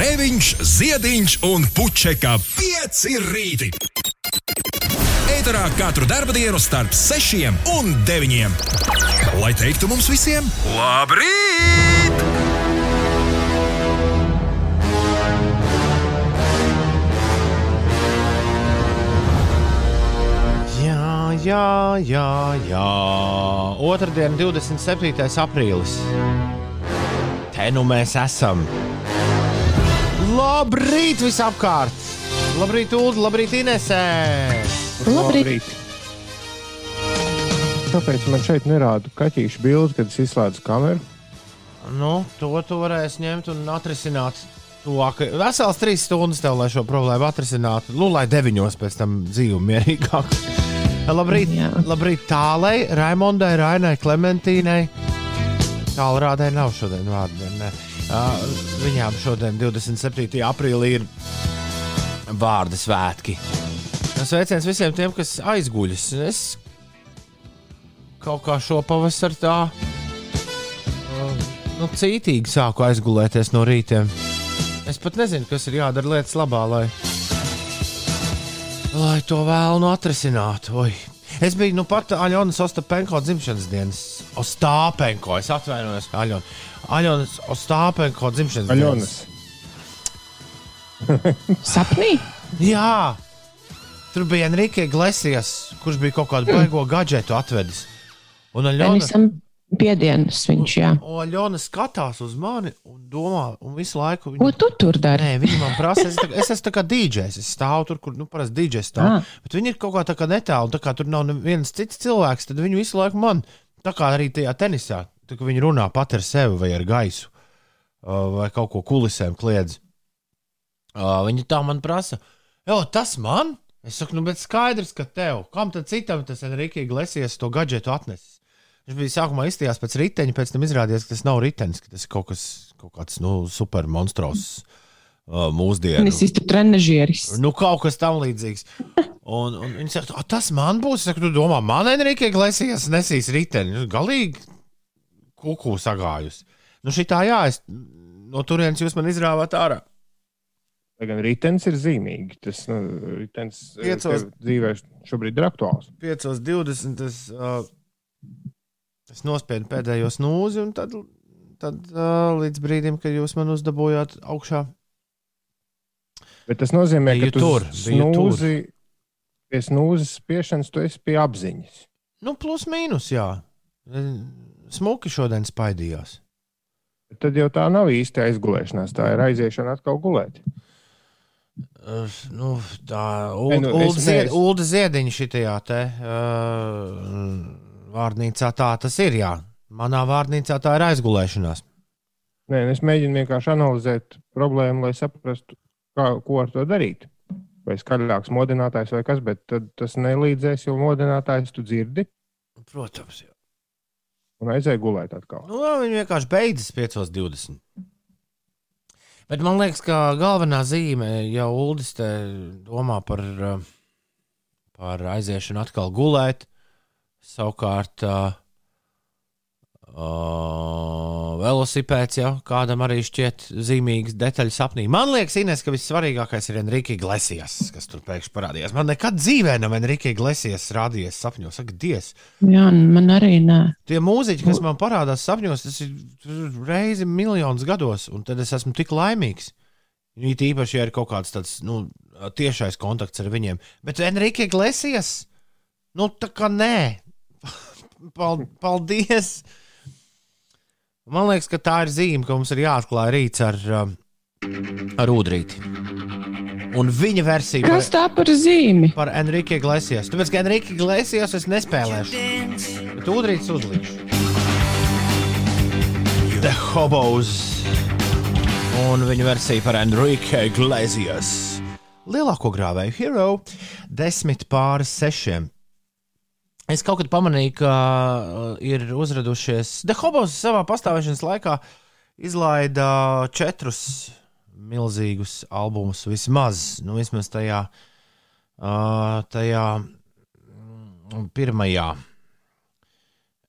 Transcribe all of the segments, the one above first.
Grēviņš, Ziediņš un Puķeka 5 rīti. Eterā katru dienu starp 6 un 9. Lai teiktu mums visiem, labrīt! Jā, jā, jā, jā. Otradien, 27. aprīlis. Te nu mēs esam. Labrīt visapkārt! Labrīt, Ulu, labrīt, Inesē! Labrīt. Kāpēc man šeit nerāda kaķīšu bildi, kad es izslēdzu kameru? Nu, to tu varēsi ņemt un atrisināt. Tuvāk, vesels trīs stundas tev, lai šo problēmu atrisinātu. Nu, lai deviņos pēc tam dzīvo mierīgāk. Labrīt, Jā. labrīt tālai, Raimondai, Rainai, Klementīnai. Tālrādē nav šodien vārdu. Uh, viņām šodien, 27. aprīlī, ir vārdu svētki. Sveiciens visiem tiem, kas aizguļas. Es kaut kā šo pavasaru tā uh, nu, cītīgi sāku aizgulēties no rīta. Es pat nezinu, kas ir jādara lietas labā, lai, lai to vēlnu atrisinātu. Oi. Es biju nu pat Aļonas Ostapenko dzimšanas dienas. Ostāpenko, es atvainojos, Aļona. Aļonas Ostāpenko dzimšanas Aļonas. Sapnī? Jā, tur bija Enrique Iglesias, kurš bija kaut kādu baigo gadgetu atvedis. Un Aļona, Denisam piedienas viņš, jā. un Aļona skatās uz mani un domā, un visu laiku Ko viņa, tu tur dari? Nē, viņi man prasa, es, tā, es esmu tā kā DJs. Es stāvu tur, kur nu, parasti DJs stāv. Ah. Bet viņi ir kaut kā tā kā netālu, tā kā tur nav neviens cits cilvēks, tad viņi visu laiku man, tā kā arī tajā tenisā, tā kā viņi runā pat ar sevi vai ar gaisu, uh, vai kaut ko kulisēm kliedz. Uh, Viņi tā man prasa, jo tas man? Es saku, nu, bet skaidrs, ka tev, kam tad citam tas Enrique Iglesias to gadgetu atnesis? Viņš bija sākumā izstījās pēc riteņa, pēc tam izrādījās, ka tas nav ritenis, ka tas ir kaut kas, kaut kāds nu, supermonstros uh, mūsdienu. Es esmu trenežieris. Nu, kaut kas tam līdzīgs. Un, un viņi saka, "O, tas man būs. Es saku, tu domā, man Enrique Iglesias nesīs riteni. Nu, Galīgi kuku sagājus. Nu, šī tā, jā, es, no turienes jūs man izrāvāt ārā. Lai gan ritenis ir zīmīgi. Tas nu, ritenis eh, Piecos. dzīvē šobrīd ir aktuāls. 5.20. Es, uh, es nospiedu pēdējo snūzi, un tad, tad uh, līdz brīdim, kad jūs man uzdabūjāt augšā, Bet tas nozīmē, Biju ka tu tur, snūzi, pie snūzes spiešanas tu esi pie apziņas. nu, plus mīnus, jā. Smuki šodien spaidījās. Bet Tad jau tā nav īsta aizgulēšanās, tā ir aiziešana atkal gulēt. Uh, nu, tā Ei, nu, Ulda ziediņa šitajā te uh, vārnīcā tā tas ir, jā. Manā vārnīcā tā ir aizgulēšanās. Nē, es mēģinu vienkārši analizēt problēmu, lai saprastu, kā, ko ar to darīt. Vai skaļāks modinātājs vai kas, bet tas nelīdzēs, jo modinātājs tu dzirdi Protams, jā. un aizēj gulēt atkal. Nu, viņi vienkārši beidzas 5.20. Bet man liekas, ka galvenā zīme jau te domā par, uh, par aiziešanu atkal gulēt. Savukārt, uh, uh, velosipēds jau kādam arī šķiet zīmīgs detaļu sapnī. Man liekas, Ines, ka vissvarīgākais ir Enrique Iglesias, kas tur pēkšņi parādījās. Man nekad dzīvē nav Enrique Iglesias rādījies sapņos. Saka, Dievs! Jā, man arī nē. Tie mūziķi, kas man parādās sapņos, tas ir reizi miljonus gados, un tad es esmu tik laimīgs. It īpaši, ja ir kaut kāds tāds nu, tiešais kontakts ar viņiem. Bet Enrique Iglesias, nu tā kā nē, paldies! Man liekas, ka tā ir zīme, ka mums ir jāatklāj rīts ar, um, ar ūdrīti. Un viņa versija Kas par, tā par zīmi? par Enrique Iglesias. Tāpēc, ka Enrique Iglesias es nespēlēšu. Bet ūdrītis uzlikšu. The Hobos. Un viņa versija par Enrique Iglesias. Lielāko grāvēju hero - desmit pāri sešiem. Es kaut kad pamanīju, ka uh, ir uzradušies. The Hobos savā pastāvēšanas laikā izlaida četrus milzīgus albumus, vismaz, nu, vismaz tajā, uh, tajā mm, pirmajā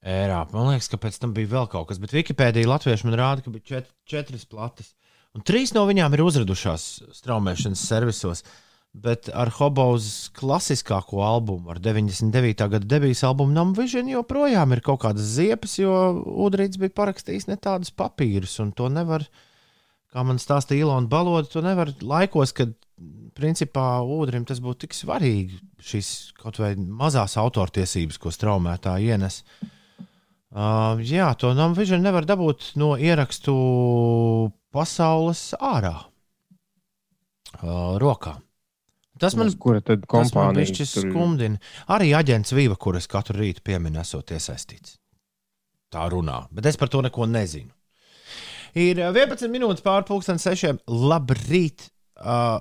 ērā. Man liekas, ka pēc tam bija vēl kaut kas, bet Wikipēdija latviešu man rāda, ka bija čet, četras plates. Un trīs no viņām ir uzradušās straumēšanas servisos. Bet ar Hobos klasiskāko albumu, ar 99. gada debijas albumu Nam Vision joprojām ir kaut kādas ziepes, jo Udrīts bija parakstījis ne tādus papīrus, un to nevar, kā man stāstīja Ilona Baloda, to nevar laikos, kad principā Udrim tas būtu tik svarīgi, šīs kaut vai mazās autortiesības, ko straumētāji ienes. Uh, jā, to Nam Vision nevar dabūt no ierakstu pasaules ārā, uh, rokā. Tas man, ir? skumdina. Arī aģents Vīva, kuras katru rītu pieminu, esot iesaistīts. Tā runā, bet es par to neko nezinu. Ir uh, 11 minūtes pāri pusdienas sešiem. Labrīt! Uh,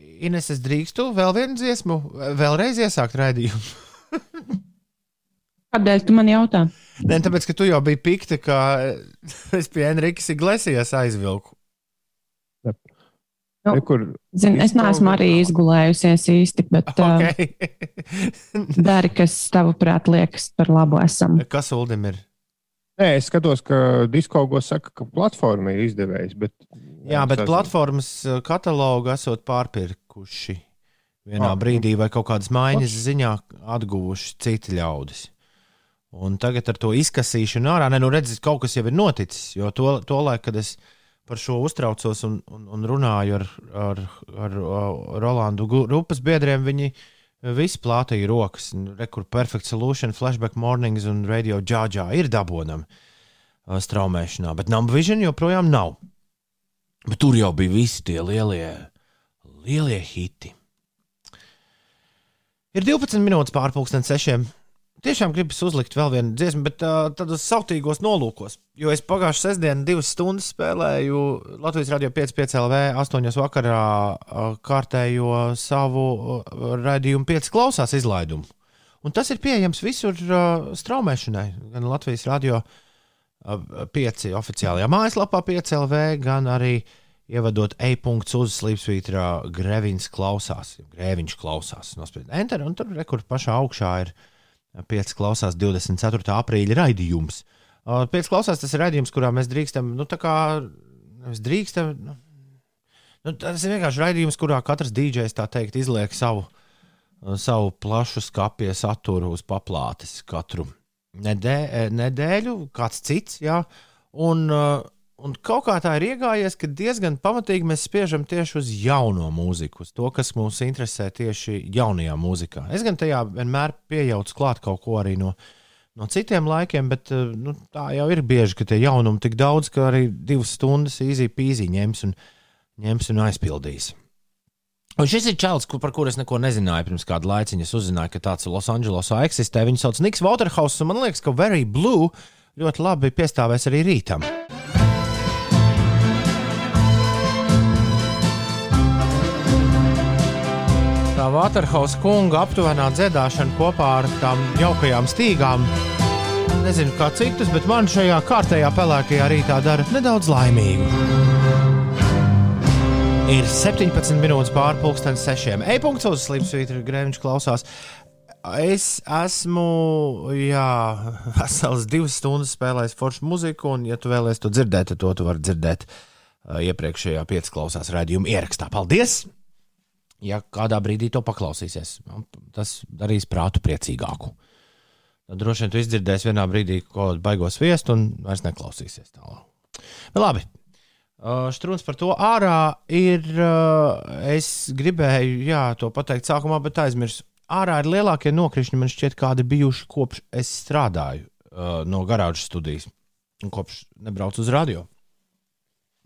Ines, es drīkstu vēl vienu dziesmu, vēlreiz iesākt raidījumu. Kādēļ tu man jautā? Nē, tāpēc, ka tu jau biji pikta, ka es pie Enrikas Iglesijas aizvilku. Nu, Re, kur Zin, es neesmu arī izgulējusies īsti, bet Okay. dari, kas tavuprāt liekas par labu esam. Kas Uldim ir? Nē, es skatos, ka Discord saka, ka platforma ir izdevējs. Bet, Jā, bet tas- platformas katalogu esot pārpirkuši vienā Ah, brīdī, vai kaut kādas maiņas ziņā atguvuši citi ļaudis. Un tagad ar to izkasīšanu ārā, ne, nu redzat, kaut kas jau ir noticis. Jo to, to laiku, kad es par šo uztraucos un, un, un runāju ar, ar, ar, ar Rolandu Gu- Rupas biedriem, viņi visi plātīja rokas. Rekur Perfect Solution, Flashback Mornings un Radio Džāģā ir dabonami uh, straumēšanā, bet Number Vision joprojām nav. Bet tur jau bija visi tie lielie, lielie hiti. Ir 12 minūtes pārpusdienas sešiem. Tiešām gribas uzlikt vēl vienu dziesmu, bet uh, tādos sautīgos nolūkos. Jo es pagājušā sestdienā divas stundas spēlēju Latvijas radio 5,5 LV 8. vakarā uh, kārtējo savu uh, raidījumu 5 klausās izlaidumu. Un tas ir pieejams visur uh, straumēšanai, gan Latvijas radio uh, 5 oficiālajā mājaslapā 5 LV, gan arī ievadot e-punkts uz slīpsvītrā Grevins klausās. Grēviņš klausās. Nospied Enter, un tur rekur pašā augšā ir 5 klausās 24. aprīļa raidījums. 5 klausās tas ir raidījums, kurā mēs drīkstam, nu tā kā mēs drīkstam. Nu, nu, tas ir vienkārši raidījums, kurā katrs dīdžejs tā teikt izliek savu, savu plašu skapja saturu uz paplātes katru nedē, nedēļu, kāds cits. Jā, un, uh, un kaut kā tā ir iegājies, ka diezgan pamatīgi mēs spiežam tieši uz jauno mūziku, uz to, kas mūs interesē tieši jaunajā mūzikā. Es gan tajā vienmēr piejaucu klāt kaut ko arī no, no citiem laikiem, bet uh, nu, tā jau ir bieži, ka tie jaunumi tik daudz, ka arī divas stundas īzī pīzī ņems un, ņems un aizpildīs. Un šis ir čels, par kuru es neko nezināju pirms kāda laiciņa. Es uzzināju, ka tāds Losandželosā eksistē. Viņu sauc Niks Waterhouse, un man liekas, ka Very Blue ļoti labi piestāvēs arī rītam. Tā Waterhouse kunga aptuvenā dziedāšana kopā ar tām jaukajām stīgām. Nezinu, kā citus, bet man šajā kārtējā pelēkajā rītā dara nedaudz laimīgu. Ir 17 minūtes pārpusdienas sešiem. E-punkts uz Slimsvītra Grēviņš klausās. Es esmu, jā, vesels divas stundas spēlējis foršu muziku, un, ja tu vēlēsies to dzirdēt, tad to tu vari dzirdēt uh, iepriekšējā piecklausās raidījuma ierakstā. Paldies! Ja kādā brīdī to paklausīsies, tas darīs prātu priecīgāku. Tad droši vien tu izdzirdēsi vienā brīdī kaut kādu baigos viestu un vairs neklausīsies tālāk. Nu, labi, Strūns par to ārā ir. Es gribēju jā, to pateikt sākumā, bet aizmirsu. Ārā ir lielākie nokrišņi, man šķiet, kādi bijuši kopš es strādāju no garāžas studijas un kopš nebraucu uz radio.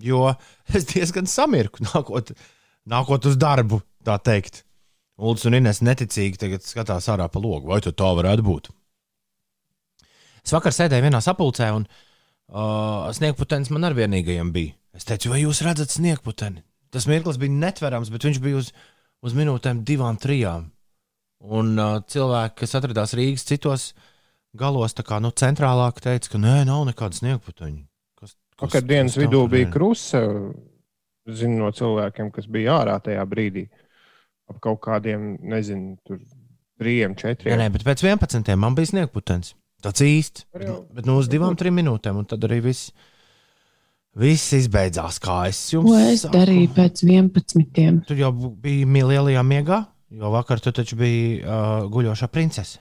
Jo es diezgan samirku nākot, nākot uz darbu, tā teikt. Ulus un Inês neticīgi tagad skatās ārā pa logu, vai tā varētu būt. Es vakar sēdēju vienā sapulcē, un uh, sniegputens man ar vienīgajam bija. Es teicu, vai jūs redzat sniegputeni? Tas mirklis bija netverams, bet viņš bija uz, uz minūtēm, divām, trijām. Un uh, cilvēki, kas atradās Rīgas citos galos, tā kā nu, centrālāk, teica, ka nē, nav nekāda sniegputeņa. Kas, Vakar dienas vidū bija ir? krusa. Zinu no cilvēkiem, kas bija ārā tajā brīdī. Ap kaut kādiem, nezinu, tur trījiem, Nē, četriem. nē, bet pēc 11. man bija sniegputens. tāds īsts. Bet, bet nu uz divām, trim minūtēm, un tad arī viss, viss izbeidzās. Kā es jums Ko es saku. darīju pēc 11. Tu jau biji lielajā miegā, jo vakar tu taču biji uh, guļošā princese.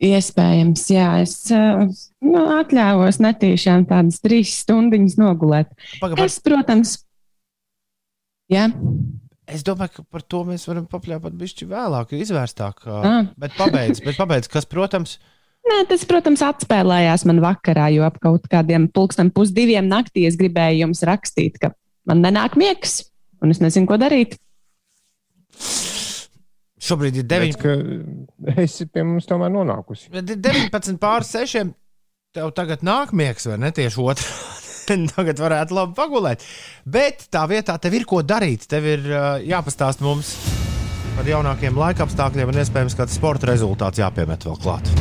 Iespējams, jā, es uh, nu, atļāvos netīšām tādas trīs stundas nogulēt. Pagaid, Es, protams, jā, es domāju, ka par to mēs varam papļāpāt bišķi vēlāk, izvērstāk. Ah. bet pabeidz, bet pabeidz, kas, protams, Nē, tas, protams, atspēlējās man vakarā, jo ap kaut kādiem pulksten pusdiviem naktī es gribēju jums rakstīt, ka man nenāk miegs, un es nezinu, ko darīt. šobrīd ir 9, Tāpēc, ka esi pie mums tomēr nonākusi. Bet ir 19 pār 6. Tev tagad nāk miegs, vai ne tieši otrādi? tagad varētu labi pagulēt. Bet tā vietā tev ir ko darīt. Tev ir uh, jāpastāst mums par jaunākiem laika apstākļiem un iespējams kāds sporta rezultāts jāpiemet vēl klāt.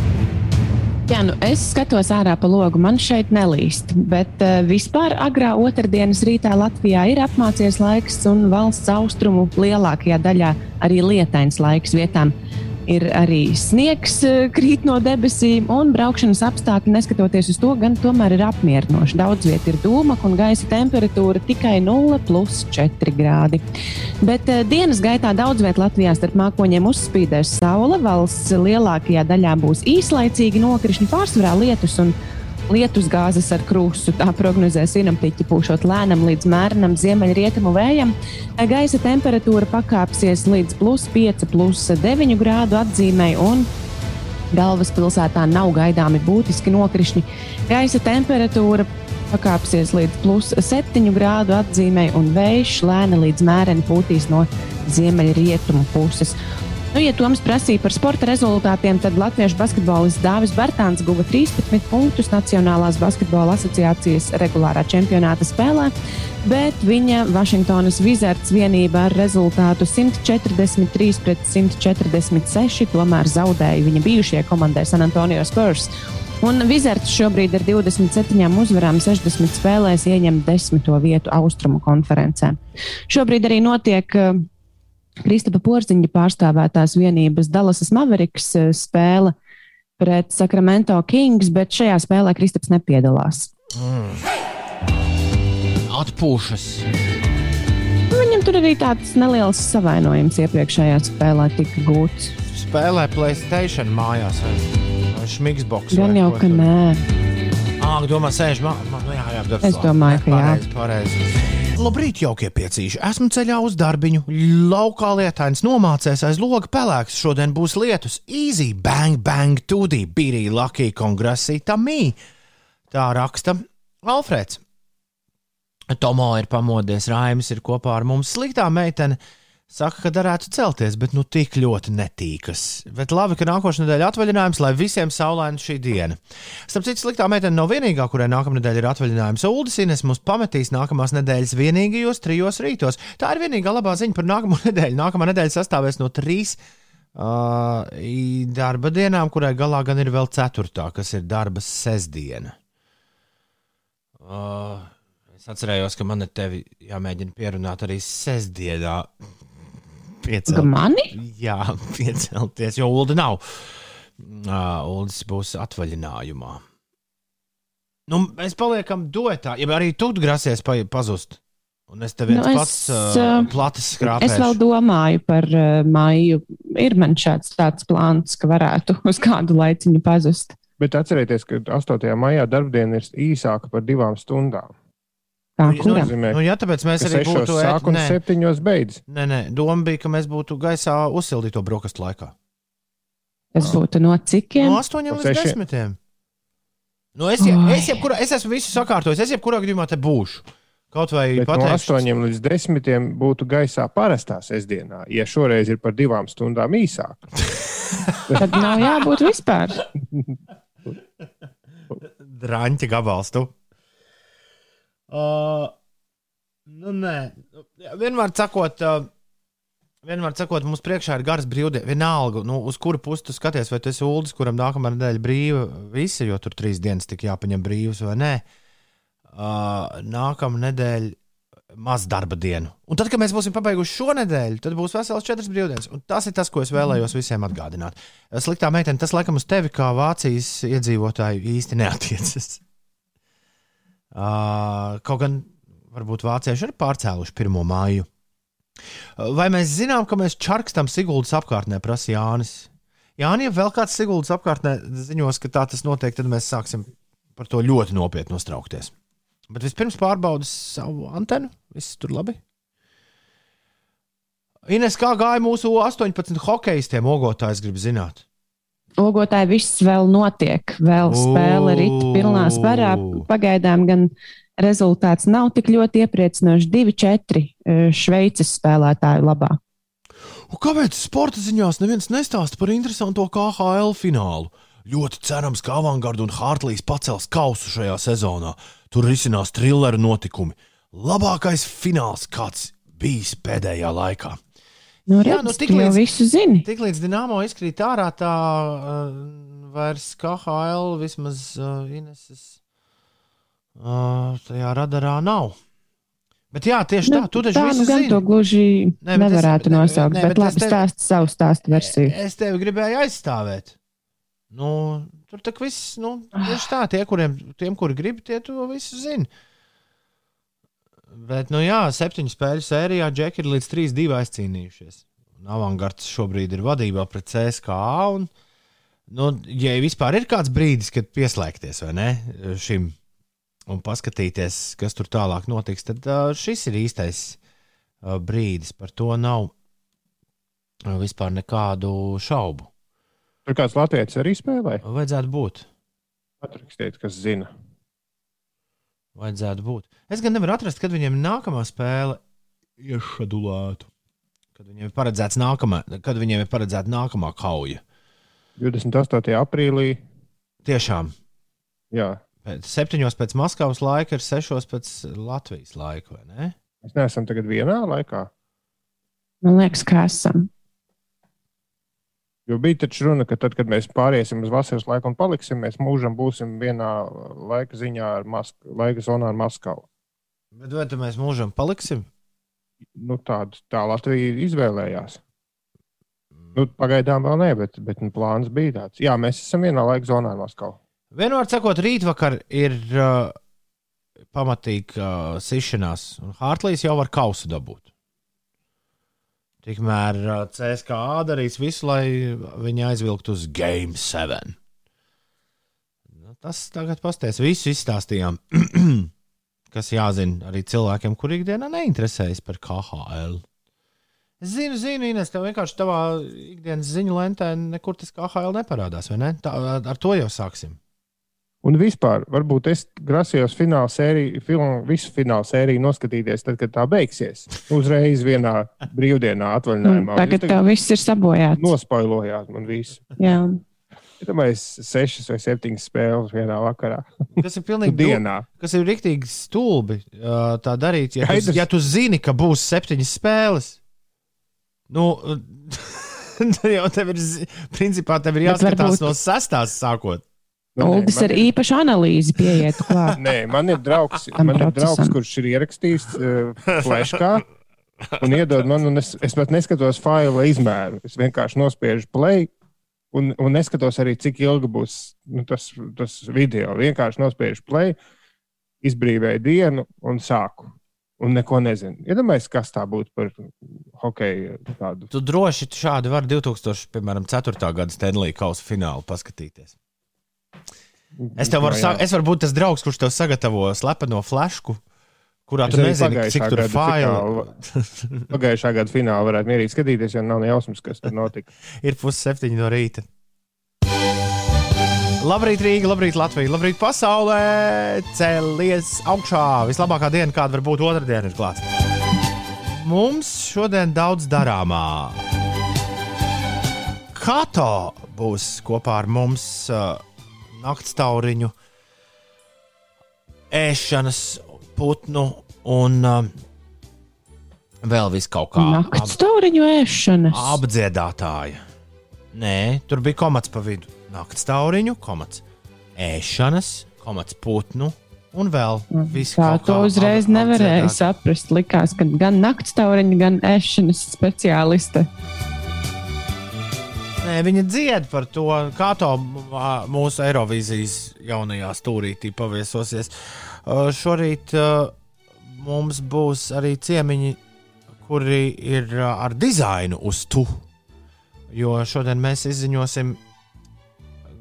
Jā, nu es skatos ārā pa logu, man šeit nelīst. Bet uh, vispār agrā otrdienas rītā Latvijā ir apmācies laiks, un valsts austrumu lielākajā daļā arī lietains laiks vietām. Ir arī sniegs, uh, krīt no debesīm, un braukšanas apstākļi, neskatoties uz to, gan tomēr ir apmierinoši. Daudz vietā ir dūmaka un gaisa temperatūra tikai 0,4 grādi. Bet uh, dienas gaitā daudz vietā Latvijā starp mākoņiem uzspīdēs saule. Valsts lielākajā daļā būs īslaicīgi nokrišņi, pārsvarā lietus un lietus gāzes ar krūsu. Tā prognozē sinaptiķi pūšot lēnam līdz mērenam ziemeļrietumu vējam. Gaisa temperatūra pakāpsies līdz plus 5, plus 9 grādu atzīmei. un Galvaspilsētā nav gaidāmi būtiski nokrišņi. Gaisa temperatūra pakāpsies līdz plus 7 grādu atzīmei, un vējš lēni līdz mēreni pūtīs no ziemeļrietumu puses. Nu, ja Toms prasīja par sporta rezultātiem, tad latviešu basketbolists Dāvis Bartāns guva 13 punktus Nacionālās basketbola asociācijas regulārā čempionāta spēlē, bet viņa Vašingtonas Wizards vienība ar rezultātu 143 pret 146 tomēr zaudēja viņa bijušajai komandai San Antonio Spurs. Un Wizards šobrīd ar 27 uzvarām 60 spēlēs ieņem desmito vietu Austrumu konferencē. Šobrīd arī notiek uh, Kristapa Porziņa pārstāvētās vienības Dallasas Mavericks eh, spēle pret Sacramento Kings, bet šajā spēlē Kristaps nepiedalās. Atpūšas. Viņam tur arī tāds neliels savainojums iepriekšējā spēlē tika gūts. Spēlē Playstation mājās vai, Šmigsbox. Gan jau, ka tur. nē. Ā, domā, sēž mā, mā, jā, jā, bet Es domāju, ka jā. pareizi, pareizi. Labrīt, jaukie piecīši. Esmu ceļā uz darbiņu. Laukā lietains nomācēs aiz loga pelēks. Šodien būs lietus. Easy, bang, bang, tudī, birī, lucky, kongresī, tamī. Tā raksta Alfrēds. Tomo ir pamodies, Raimis ir kopā ar mums. Sliktā meitene saka, ka varētu celties, bet nu tik ļoti netīkas. Bet labi, ka nākošais nedēļa atvaļinājums, lai visiem saulaina šī diena. Starp citu, sliktā meitene nav vienīgā, kurai nākamā nedēļa ir atvaļinājums. Uldis Ines mums pametīs nākamās nedēļas vienīgajos trijos rītos. Tā ir vienīgā labā ziņa par nākamo nedēļu. Nākamā nedēļa sastāvēs no trīs uh, darba dienām, kurai galā gan ir vēl ceturtā, kas ir darba sestdiena. Uh, es atcerējos, ka man tevi jāmēģina pierunāt arī sestdienā. Piecelt, mani? jā, piecelties, jo Ulda nav. Uh, Uldis būs atvaļinājumā. Nu, mēs paliekam duetā, ja arī tu grasies pa, pazust. Un es tev viens Nu, es, pats uh, uh, platis Es vēl domāju par uh, māju. Ir man šāds tāds plāns, ka varētu uz kādu laiciņu pazust. Bet atcerieties, ka 8. maijā darbdiena ir īsāka par divām stundām. Tā, Nu, nozīmē, Nu, jā, tāpēc mēs arī būtu sāk un nē, septiņos beidz. nē, nē, doma bija, ka mēs būtu gaisā uzsildīto brokastu laikā. Tas būtu no cikiem? No 8 No līdz. 10. Nu, es, Oi. es, jebkurā, es esmu visu sakārtojis. Es jebkurā gadījumā te būšu. Kaut vai Bet no pateikšu, 8 līdz 10 būtu gaisā parastā sestdienā, ja šoreiz ir par divām stundām īsāk. Tad nav jābūt vispār. drāņķa gabals. Tu. Uh, nu, nē, vienmēr sakot. Uh, Vienmēr sakot, mums priekšā ir garas brīvdienas. Vienalga, nu, uz kuru pusi tu skaties, vai tas ir ULDS, kuram nākamā nedēļa brīva, visi, jo tur trīs dienas tik jāpaņem brīvs vai nē. Uh, nākamā nedēļa maz darba dienu. Un tad, kad mēs būsim pabeiguši šo nedēļu, tad būs vesels četras brīvdienas. Un tas ir tas, ko es vēlējos visiem atgādināt. Sliktā meitene, tas laikam uz tevi kā Vācijas iedzīvotāju īsti neatiecas. Kaut gan varbūt vācieši ir pārcēluši pirmo māju. Vai mēs zinām, ka mēs čarkstam Siguldas apkārtnē, prasa Jānis? Jānis, ja vēl kāds Siguldas apkārtnē ziņos, ka tā tas notiek, tad mēs sāksim par to ļoti nopietni uztraukties. Bet vispirms pārbaudīs savu antenu. Viss tur labi. Ines, kā gāja mūsu 18 hokeistiem, ogotājs grib zināt. Ogotāji viss vēl notiek, vēl spēle ir pilnā spārā. Pagaidām gan rezultāts nav tik ļoti iepriecinošs. 2-4 e, Šveices spēlētāju labā. Un kāpēc sporta ziņās neviens nestāsta par interesanto KHL finālu? Ļoti cerams, ka Avangarda un Hārtlīs pacels kausu šajā sezonā. Tur risinās trilleru notikumi. Labākais fināls, kāds bijis pēdējā laikā. Nu, redz, Jā, nu, tik līdz, visu zini. Tik līdz Dienāmo izkrīt ārā, tā uh, vairs KHL vismaz uh, Ineses uh, tajā radarā nav. Bet jā, tieši tā, nu, tu taču tā, nu, gan zini. to gluži ne, nevarētu es, nosaukt, ne, ne, bet, bet labi tevi, stāst savu stāstu versiju. Es tevi gribēju aizstāvēt. Nu, tur tak viss, nu, tieši tā, tie, kuriem, tiem, kuri grib, tie to visu zina. Bet, nu jā, septiņu spēļu sērijā Džeki ir līdz 3-2 aizcīnījušies. Avangards šobrīd ir vadībā pret CSKA. Un, nu, ja vispār ir kāds brīdis, kad pieslēgties ne, šim un paskatīties, kas tur tālāk notiks, tad šis ir īstais brīdis. Par to nav vispār nekādu šaubu. Tur kāds latviečs arī spēlē? Vajadzētu būt. Atrakstiet, kas zina. Vajadzētu būt. Es gan nevaru atrast, kad viņiem nākamā spēle iešadulētu. Kad viņiem ir paredzēts nākamā, kad viņiem ir paredzēta nākamā kauja. 28. aprīlī. Tiešām. Jā. Pēc septiņos pēc Maskavas laika ir sešos pēc Latvijas laika, vai ne? Mēs neesam tagad vienā laikā. Man liekas, ka esam. Jo bija taču runa, ka tad, kad mēs pāriesim uz vasaras laiku un paliksim, mēs mūžam būsim vienā laika ziņā ar Mask laika zonā ar Maskavu. Bet vai mēs mūžam paliksim? Nu, tādu, tā Latvija izvēlējās. Nu, pagaidām vēl nē, bet, bet nu, plāns bija tāds. Jā, mēs esam vienā laika zonā ar Maskavu. Vienmēr sakot, rītvakar ir uh, pamatīga uh, sišanās, un Hārtlīs jau var kausu dabūt. Tikmēr CSKA darīs visu, lai viņi aizvilktu uz Game 7. Nu, tas tagad pastāstīs. Visu izstāstījām, kas jāzina arī cilvēkiem, kuriem ikdienā neinteresējas par KHL. Es zinu, zinu, Ines, tev vienkārši tavā ikdienas ziņu lentē nekur tas KHL neparādās, vai ne? Tā, ar to jau sāksim. Un vispār, varbūt es grasījos fināla sēriju, filmu, visu fināla sēriju noskatīties, tad, kad tā beigsies. Uzreiz vienā brīvdienā atvaļinājumā. Tagad tev viss ir sabojāts. Nospoilojāt man visu. Jā. Iedomājieties, sešas vai septiņas spēles vienā vakarā. Tas ir pilnīgi dienā. Kas ir rīktīgi stulbi tā darīt. Ja tu, ja tu zini, ka būs septiņas spēles, nu, tad jau tev ir, principā, tev ir jāskatās varbūt... no sestās sākot. Uldis ar ir... īpašu analīzi pieietu klāt. Nē, man ir draugs, man ir draugs kurš ir ierakstījis uh, flashkā un iedod man, un es, es pat neskatos faila izmēru. Es vienkārši nospiežu play un, un neskatos arī, cik ilgi būs nu, tas, tas video. Vienkārši nospiežu play, izbrīvēju dienu un sāku. Un neko nezinu. Iedomājieties, ja kas tā būtu par hokeju. Tādu. Tu droši šādi vari 2004. gada Stanley Kausa finālu paskatīties. Es tev varu, no, es varu būt tas draugs, kurš tev sagatavo slepeno flašku, kurā es tu nezini, cik tur ir faili. Pagājušā gada finālā varētu mierīgi skatīties, jo nav jausmas, kas tur notika. ir pusseptiņi no rīta. Labrīt, Rīga, labrīt, Latvija, labrīt, pasaulē! Cēlies augšā! Vislabākā diena, kāda var būt otrdiena, ir klāta. Mums šodien daudz darāmā. Kato būs kopā ar mums. Uh, naktstauriņu, ēšanas, putnu un um, vēl vis kaut kā. Naktstauriņu ēšanas. Apdziedātāja. Nē, tur bija komats pa vidu. Naktstauriņu, komats ēšanas, komats putnu Un vēl viss tā, to uzreiz ap- nevarēja apdziedāt. saprast. Likās, ka gan naktas tauriņa, gan ēšanas speciāliste. Nē, viņa dzied par to, kā to mūsu Eirovīzijas jaunajā stūrītī paviesosies. Šorīt mums būs arī ciemiņi, kuri ir ar dizainu uz tu. Jo šodien mēs izziņosim,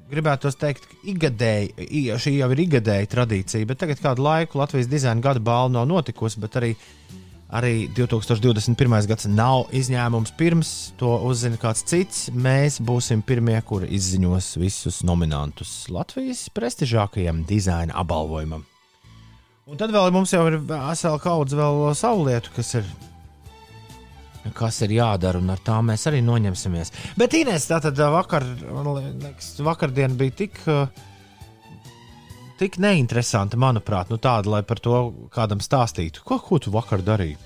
gribētu teikt, ikgadēji, šī jau ir ikgadēja tradīcija, bet tagad kādu laiku Latvijas dizaina gada balva nav notikusi, bet arī Arī 2021. gads nav izņēmums. Pirms to uzzina kāds cits, mēs būsim pirmie, kuri izziņos visus nominantus Latvijas prestižākajam dizaina apbalvojumam. Un tad vēl mums jau ir vesela kaudze vēl savu lietu, kas ir, kas ir jādara, un ar tām mēs arī noņemsimies. Bet Inês, tā tad vakar, man liekas, vakardien bija tik. Uh, tik neinteresanti, manuprāt, nu tāda, lai par to kādam stāstītu. Ko, ko tu vakar darīji?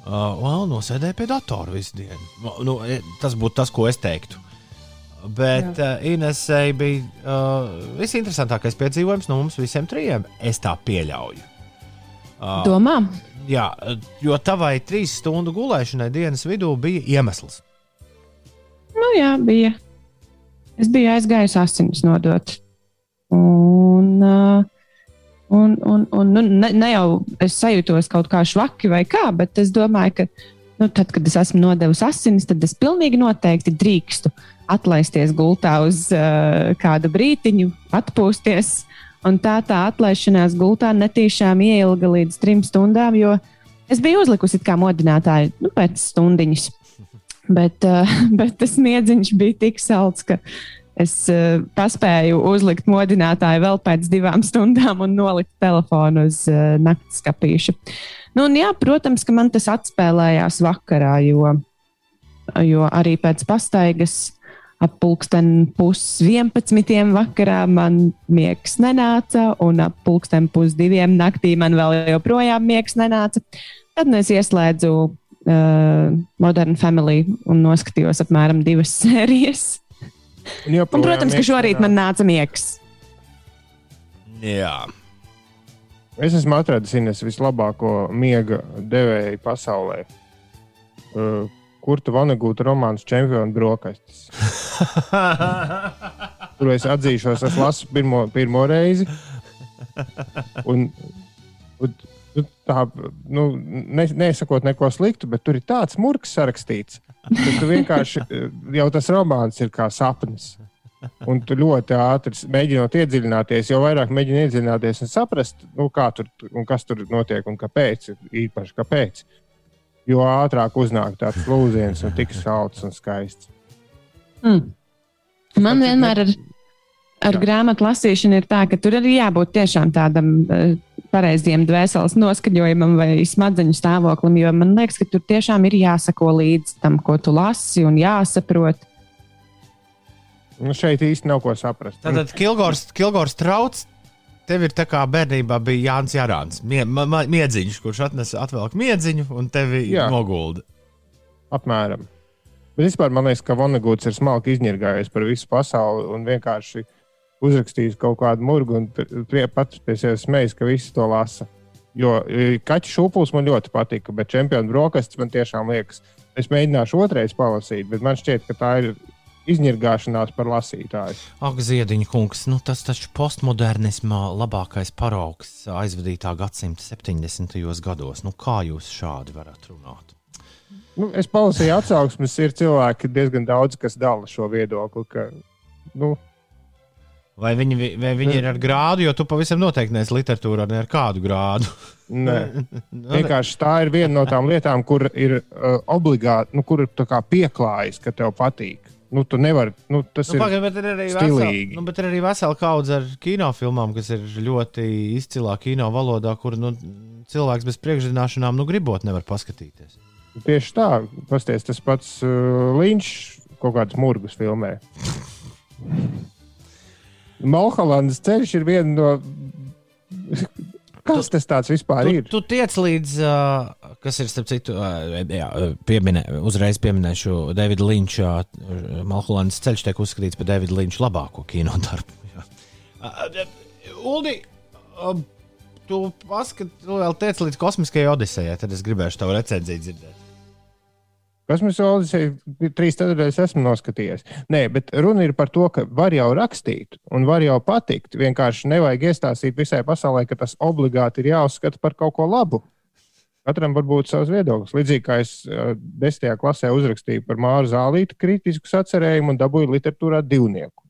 Uh, well, nosēdēju pie datora visu dienu. Nu, e, tas būtu tas, ko es teiktu. Bet uh, Inesai bija uh, visinteresantākais piedzīvojums no mums visiem trijiem. Es tā pieļauju. Uh, Domā, jā, jo tavai trīs stundu gulēšanai dienas vidū bija iemesls. nu jā, bija. Es biju aizgājis asinis nodot. Un, uh, un, un, un nu, ne, ne jau es sajūtos kaut kā švaki vai kā, bet es domāju, ka nu, tad, kad es esmu nodevis asinis, tad es pilnīgi noteikti drīkstu atlaisties gultā uz uh, kādu brītiņu, atpūsties. Un tā tā atlaišanās gultā netīšām ieilga līdz trim stundām, jo es biju uzlikusi kā modinātāju nu, pēc stundiņas. Bet, uh, bet tas miedziņš bija tik salds, ka es uh, paspēju uzlikt modinātāju vēl pēc divām stundām un nolikt telefonu uz uh, naktas skapīša. Nu, un, jā, protams, ka man tas atspēlējās vakarā, jo, jo arī pēc pastaigas ap pulksten pus 11. vakarā man miegs nenāca, un ap pulksten pus diviem naktī man vēl joprojām miegs nenāca. Tad nu es ieslēdzu uh, Modern Family un noskatījos apmēram divas sērijas. Un, Un, protams, ka šorīt man nāca miegs. Jā, Es esmu atradis Ines vislabāko miega devēju pasaulē. Uh, Kurta Vanagūta romāns Čempionu brokastis. Tur es atzīšos, es lasu pirmo, pirmo reizi. Un, un, tā, nu, ne, nesakot neko sliktu, bet tur ir tāds murgs sarakstīts, ka tu vienkārši jau tas romāns ir kā sapnis. Un tu ļoti ātri mēģinot iedziļināties, jo vairāk mēģini iedziļināties un saprast, nu, kā tur un kas tur notiek un kāpēc. Īpaši kāpēc. Jo ātrāk uznāk tāds lūziens un tik salds un skaists. Mm. Man vienmēr ar, ar Jā. grāmatu lasīšanu ir tā, ka tur arī jābūt tiešām tādam uh, pareiziem dvēseles noskaņojumam vai smadzeņu stāvoklim, jo man liekas, ka tur tiešām ir jāsako līdzi tam, ko tu lasi un jāsaprot. Nu, šeit īsti nav ko saprast. Tātad Kilgors, Kilgors trauc. Tev ir tā kā bērnībā bija Jānis Jārāns, mie, ma, ma, miedziņš, kurš atnesa atvelk miedziņu un tevi Jā. nogulda. Apmēram. Bet vispār man liekas, ka Vanagūts ir smalki izņirgājies par visu pasauli un vienkārši uzrakstījis kaut kādu murgu un pats pie sevis smējas, ka visi to lasa. Jo e, kaķis šūpulis man ļoti patika, bet čempionu brokastis man tiešām liekas, es mēģināšu otrais palasīt, bet man šķiet, ka tā ir izņirgāšanās par lasītāju. Ak, Ziediņa kungs, nu tas taču postmodernismā labākais paraugs aizvadītā gadsimta 70. gados. Nu, kā jūs šādi varat runāt? Nu, es palasīju atsauksmes, ir cilvēki diezgan daudz, kas dala šo viedokli. Ka, nu, Vai viņi, vai viņi ir ar grādu, jo tu pavisam noteikti neesi literatūrā, ne ar kādu grādu. nē. Nu, Vienkārši tā ir viena no tām lietām, kur ir uh, obligāti, nu, kur pieklājas, ka tev patīk. Nu, tu nevari, nu, tas Nu, ir. pagaid, bet ir arī stilīgi. nu, bet ir arī vesela kaudze ar kinofilmām, kas ir ļoti izcilā kino valodā, kur nu, cilvēks bez priekšzināšanām nu, gribot nevar paskatīties. Tieši tā, pasties, tas pats uh, Līņš kaut kādus murgus filmē. Malholandas ceļš ir viena no. Kas tas tāds vispār Tu, ir? tu tiec līdz, uh, kas ir starp citu, uh, jā, pieminē, uzreiz pieminēšu Davida Linča. Uh, Malholandas ceļš tiek uzskatīts par Davida Linča labāko kino darbu. Uh, Uldi, uh, tu paskati, tu vēl tiec līdz kosmiskajai odisejai, tad es gribēšu tavu recenziju dzirdēt. Kosmiskā odisejā trīs nedēļas esmu noskatījies. Nē, bet runa ir par to, ka var jau rakstīt un var jau patikt. Vienkārši nevajag iestāstīt visai pasaulē, ka tas obligāti ir jāuzskata par kaut ko labu. Katram var būt savs viedoklis. Līdzīgi kā es desmitajā klasē uzrakstīju par Māru Zālītu kritisku sacerējumu un dabūju literatūrā divnieku.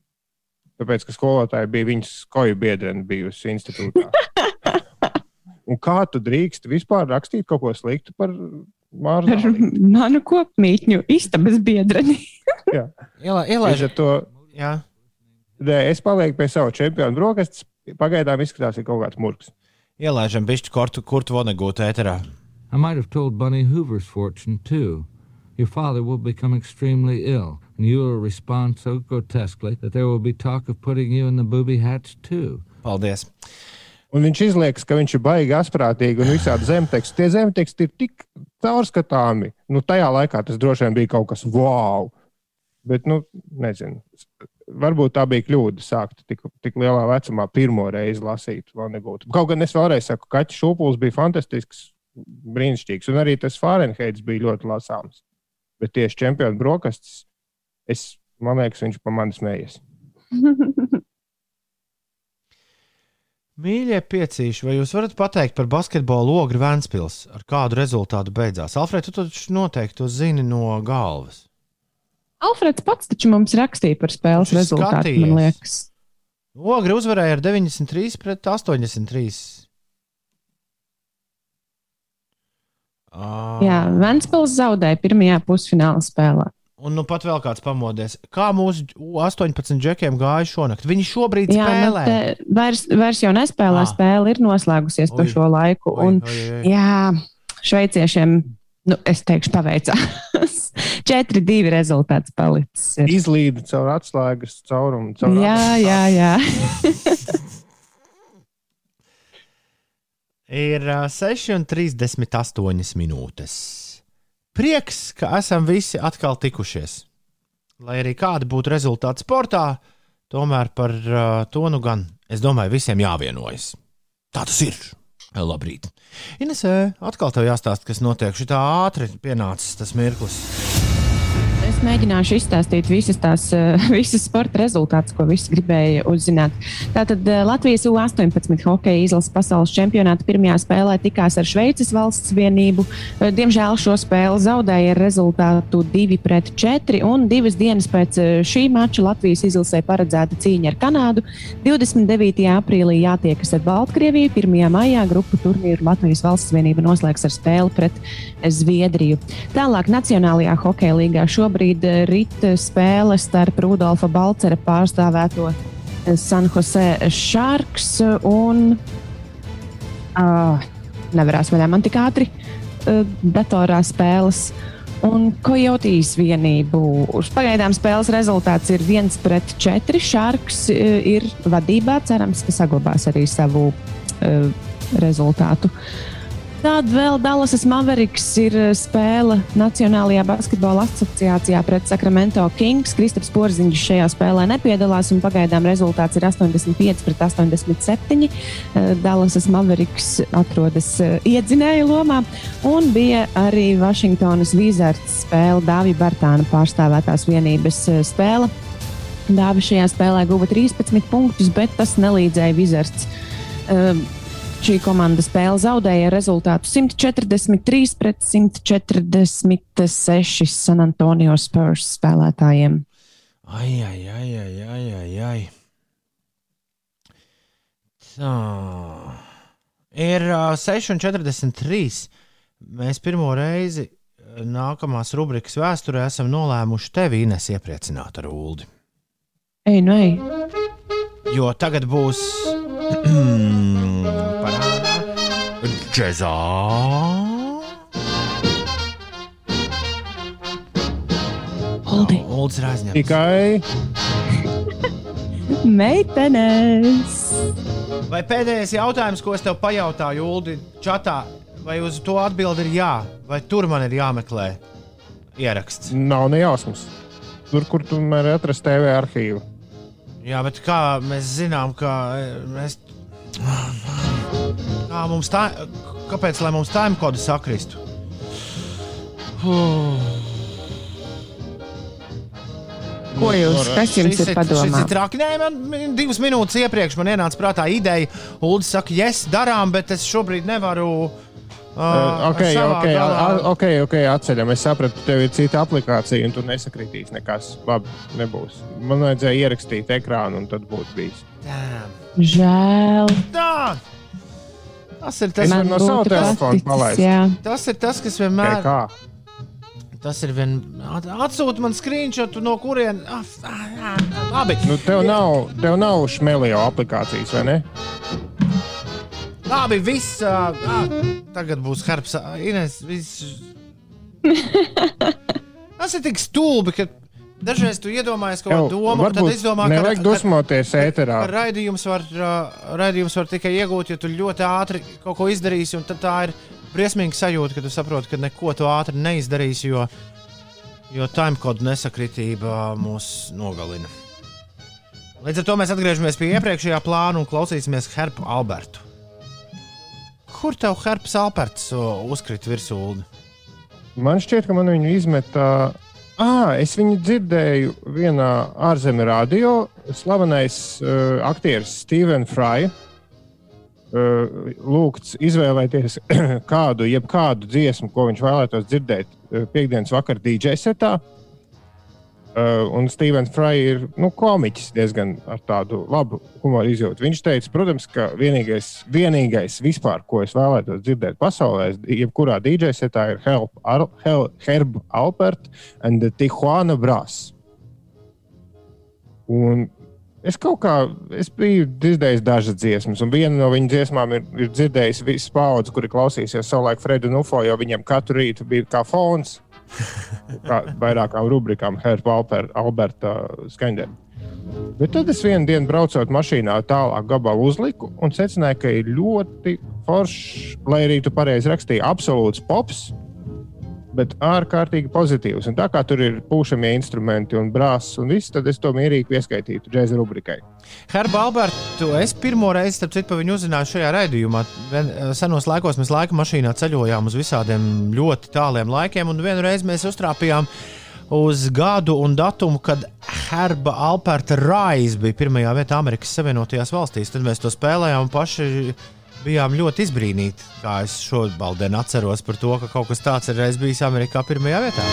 Tāpēc, ka skolotāja bija viņas koju biedrene bijusi institūtā. Un kā tu drīkst vispār rakstīt kaut ko sliktu par Māru? Ar manu kopmītņu istabas biedreni. Jā, Ielā, Līdz ielaiž, ar to jā. nē, es palieku pie sava čempiona brokastis. Pagaidām izskatās, ka kaut kāds murgs. ielaižam bišķi kurtu, kurtu vonegūtu ēterā. I might have told Bunny Hoover's fortune, too. Your father will become extremely ill, and you will respond so grotesquely that there will be talk of putting you in the booby hatch, too. Paldies! Un viņš izliekas, ka viņš ir baigi asprātīgi un visādi zemteksti. Tie zemteksti ir tik caurskatāmi. Nu, tajā laikā tas droši vien bija kaut kas wow. Bet, nu, nezinu. Varbūt tā bija kļūda sākt tik, tik lielā vecumā pirmo reizi lasīt. Kaut gan es vēlreiz saku, ka Kaķis Šūpuls bija fantastisks, brīnišķīgs. Un arī tas Fahrenheits bija ļoti lasāms. Bet tieši čempionu brokastis, es, man liekas, viņš pa mani smējies. Mīļie piecīši, vai jūs varat pateikt par basketbolu ogri Vēnspils? Ar kādu rezultātu beidzās? Alfred, tu taču noteikti to zini no galvas. Alfreds pats taču mums rakstīja par spēles rezultātu, man liekas. Ogri uzvarēja ar 93 pret 83. Ah, Jā, Ventspils zaudēja pirmajā pusfināla spēlē. Un nu pat vēl kāds pamodies. Kā mūsu 18 džekiem gāja šonakt? Viņi šobrīd Jā, nu, spēlē. te vairs, vairs jau nespēlē. Ah. Spēle ir noslēgusies Oi. šo laiku. Oi, Un, oi, oi. jā, šveiciešiem, nu, es teikšu, paveicās. 4-2 rezultāts palicis. Ir. Izlīda caur atslēgas caurumu. Caur Jā, jā, jā. Ir ā, 6,38 minūtes. Prieks, ka esam visi atkal tikušies. Lai arī kādi būtu rezultāti sportā, tomēr par uh, to nu gan, es domāju, visiem jāvienojas. Tā tas ir. Labrīt. Inesē, atkal tev jāstāsta, kas notiek. Šitā ātri pienācis tas mirklis. Es mēģināšu izstāstīt visas tās eh, visas sporta rezultātus, ko visi gribēja uzzināt. Tātad eh, Latvijas U-18 hokeja izlases pasaules čempionāta pirmajā spēlē tikās ar Šveices valsts vienību. Eh, Diemžēl šo spēli zaudēja ar rezultātu 2-4. Un divas dienas pēc šī mača Latvijas izlasē paredzēta cīņa ar Kanādu. 29. aprīlī jātiekas ar Baltkrieviju. 1. maijā grupu turnīru Latvijas valsts vienība noslēgs ar spēli pret Zviedriju. Tālāk Nacionālajā hokeja līgā šobrīd eh, rit spēle starp Rudolfa Balcera pārstāvēto eh, San Jose Sharks un. Uh, nevarēs vaļā man tik ātri uh, datorā spēles. Un Kojotīs vienību. Pagaidām spēles rezultāts ir 1 pret 4. Šarks uh, ir vadībā. Cerams, ka saglabās arī savu uh, rezultātu. Tad vēl Dallasas Mavericks ir eh, spēle Nacionālajā basketbola asociācijā pret Sacramento Kings. Kristaps Porziņš šajā spēlē nepiedalās, un pagaidām rezultāts ir 85 pret 87. Eh, Dallasas Mavericks atrodas eh, iedzinēja lomā, un bija arī Vašingtonas Wizards spēle Dāvija Bartāna pārstāvētās vienības eh, spēle. Dāvi šajā spēlē guva 13 punktus, bet tas nelīdzēja Wizards. Um, Šī komanda spēle zaudēja rezultātu 143 pret 146 San Antonio Spurs spēlētājiem. Ai, ai, ai, ai, ai, ai, ai. Tā. Ir uh, 6,43. Mēs pirmo reizi nākamās rubrikas vēsturē esam nolēmuši tevi, Ines, iepriecināt ar ūdeni. Ej, nu, ej. Jo tagad būs. Džezā. Oldi. Uldis ir aizņemts. Tikai Meitenes! Vai pēdējais jautājums, ko es tev pajautāju, Ulu, čatā, vai uz to atbildi ir jā, vai tur man ir jāmeklē ieraksts? nav nejausmas. Tur, kur tu vari atrast TV arhīvu. Jā, bet kā mēs zinām, ka e, mēs. Kā mums tā, kāpēc lai mums time kodu sakristu? Uh. Ko jūs, kas jums Šis ir padomā? šis ir traki. Nē, man divas minūtes iepriekš man ienāca prātā ideja. Ulu saka, yes, darām, bet es šobrīd nevaru. Uh, Uh, ok, savā ok, galā- ok, ok, atceļam. Es sapratu, ka tev ir cita aplikācija, un tu nesakritīs nekas. Labi, nebūs. Man vajadzēja ierakstīt ekrānu, un tad būtu bijis. Damn. Žēl. Tā! Tas ir Es tas, varu no sava telefona palaist. jā. tas, ir tas kas vienmēr Kā? Tas ir vien... at- Atsūti man screenshot, no kurienes. Ah, ah, ah, Labi, Nu, tev nav, tev nav šmelio aplikācijas, vai ne? Labi, viss. Uh, tagad būs herbs. ah, Ines, viss. Tas ir tik stulbi, ka dažreiz tu iedomājies kaut kādu domu, un tad izdomā, ka nevajag dusmoties ēterā. raidījums var, raidījums var tikai iegūt, ja tu ļoti ātri kaut ko izdarīsi. un tad Tā ir briesmīga sajūta, ka tu saproti, ka neko tu ātri neizdarīsi, jo, jo timekodu nesakritība mūs nogalina. Līdz ar to mēs atgriežamies pie iepriekšējā plāna un klausīsimies Herbu Albertu. Kur tev Herbs Alberts uh, uzkrita virsū? Man šķiet, ka man viņu izmetā. Ah, es viņu dzirdēju vienā ārzemju radio. Slavenais uh, aktieris Stevens Fry. Uh, lūgts izvēlēties kādu, jebkādu dziesmu, ko viņš vēlētos dzirdēt uh, piekdienas vakarā DJ setā. Uh, un Stevens Fry ir nu, komiķis diezgan ar tādu labu humoru izjūtu. Viņš teica, protams, ka vienīgais, vienīgais vispār, ko es vēlētos dzirdēt pasaulē, jebkurā DJ setā, ir Help, Ar, Hel, Herb Alpert and the Tijuana Brass. Un es kaut kā es biju dzirdējis dažas dziesmas, un viena no viņa dziesmām ir, ir dzirdējis visas paudzes, kuri klausīsies savulaik Fredu Nufo, jo viņiem katru rītu bija kā fons kā vairākām rubrikām Herba Alberta skaņdarbā. Bet tad es vienā dienā braucot mašīnā tālāk gabalu uzliku un secināju, ka ir ļoti foršs, lai arī tu pareizi rakstīji, absolūts pops, bet ārkārtīgi pozitīvs. Un tā kā tur ir pūšamie instrumenti un brāzas un viss, tad es to mierīgi pieskaitītu džēza rubrikai. Herbu Albertu es pirmo reizi, starp citu, par viņu uzzināju šajā raidījumā. Senos laikos mēs laika mašīnā ceļojām uz visādiem ļoti tāliem laikiem, un vienu reizi mēs uztrāpījām uz gadu un datumu, kad Herba Alberta Rise bija pirmajā vietā Amerikas Savienotajās valstīs. Tad mēs to spēlējām paši bijām ļoti izbrīnīti. Kā es šodien atceros par to, ka kaut kas tāds ir reiz bijis Amerikā pirmajā vietā.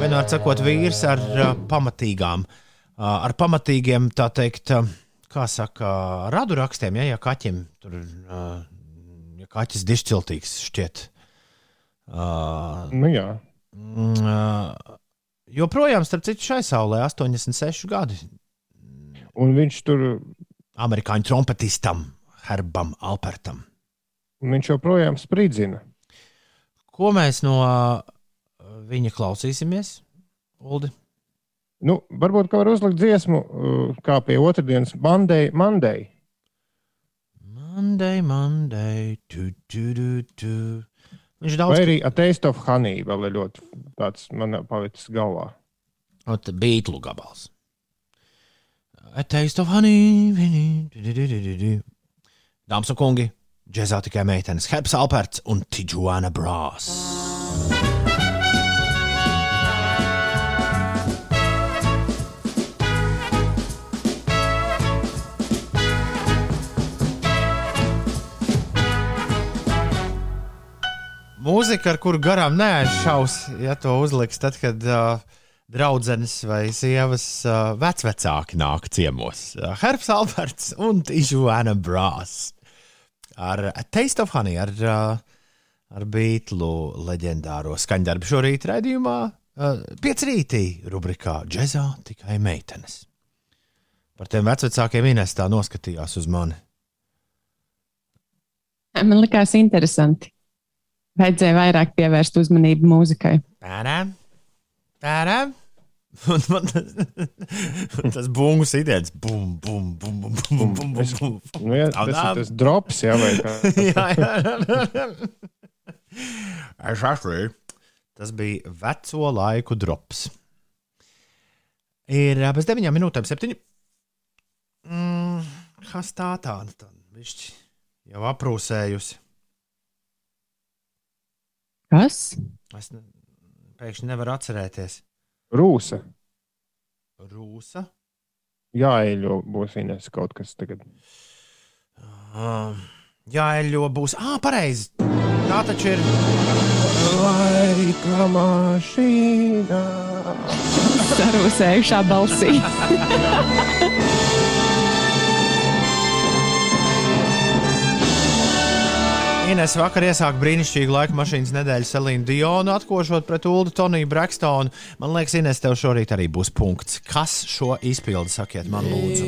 Vienmēr sakot, vīrs ar uh, pamatīgām, uh, ar pamatīgiem, tā teikt, uh, kā saka, radu rakstiem, ja, ja kaķim tur, uh, ja kaķis dišciltīgs šķiet. Uh, Nu, jā. mm, uh, joprojām, starp citu, šai saulē 86 gadi Un viņš tur amerikāņu trompetistam Herbam Alpertam. viņš joprojām spridzina. Ko mēs no uh, viņa klausīsimies, Uldi? Nu, varbūt kā var uzlikt dziesmu, uh, kā pie otrdienas Monday. Monday. Monday, Monday, tu, tu, tu, tu. Viņš daudz Vai arī A Taste of Honey vēl ir ļoti tāds man palicis galvā. Ot, Beatlu gabals. A taste of honey. Dāmas un kungi, džēzā tikai meitenes Herbs Alperts un Tijuana Brās. Mūzika, ar kuru garām neaizšaus, ja to uzliks, tad, kad uh, draudzenes vai sievas uh, vecvecāki nāk ciemos. Uh, Herbs Alberts un Tijuana Brās ar A Taste of Honey, ar, uh, ar Beatlu leģendāro skaņdarbu šorīt raidījumā. Uh, Pieci rītī rubrikā Džezā tikai meitenes. Par tiem vecvecākiem Inês tā noskatījās uz mani. Man likās interesanti. Vajadzēja vairāk pievērst uzmanību mūzikai. Tādām, tādām. Un man un tas bungu sitiens, bum, bum, bum, bum, bum, bum, bum, bum. Nu, jā, tas ir tas drops, jā, vai kā. jā, jā. Es atceros, tas bija veco laiku drops. Ir bez deviņām minūtēm, septiņi. Mm, kas tā tāda? Tā Višķi jau aprūsējusi. Kas? Es ne, pēkšņi nevaru atcerēties. Rūsa. Rūsa. Jā, eļļo būs Ines kaut kas tagad. Uh, jā, eļļo būs. Ah, pareizi. Tā taču ir. Laika mašīnā. Sarūsējušā balsī. Ines vakar iesāka brīnišķīgu laika mašīnas nedēļu Selīnu Dionu, atkošot pret Ulu Toniju Brekstonu. Man liekas, Ines, tev šorīt arī būs punkts. Kas šo izpildi, sakiet man, lūdzu?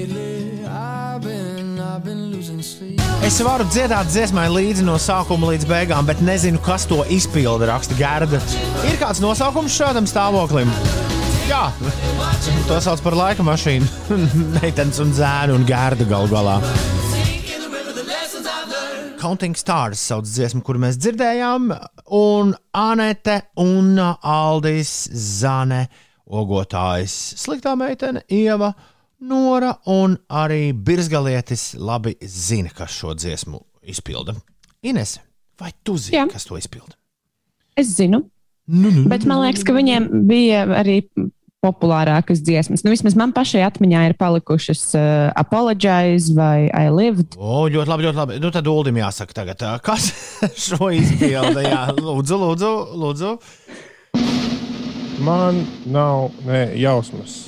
Es varu dziedāt dziesmai līdzi no sākuma līdz beigām, bet nezinu, kas to izpilda, raksta Gerda. Ir kāds nosaukums šādam stāvoklim? Jā, to sauc par laika mašīnu. Meitenes un zēnu un Gerda gal galā. Counting Stars sauc dziesmu, kuru mēs dzirdējām, un Anete un Aldis Zane, ogotājs, sliktā meitene, Ieva, Nora un arī Birzgalietis labi zina, kas šo dziesmu izpilda. Ines, vai tu zini, Jā. kas to izpilda? Es zinu, Nu, nu, bet man liekas, ka viņiem bija arī populārākas dziesmas. Nu, vismaz man pašai atmiņā ir palikušas uh, Apologize vai I Lived. O, ļoti labi, ļoti labi. Nu, tad Ulim jāsaka tagad, ā, kas šo izpilda. Jā, lūdzu, lūdzu, lūdzu. Man nav ne, jausmas.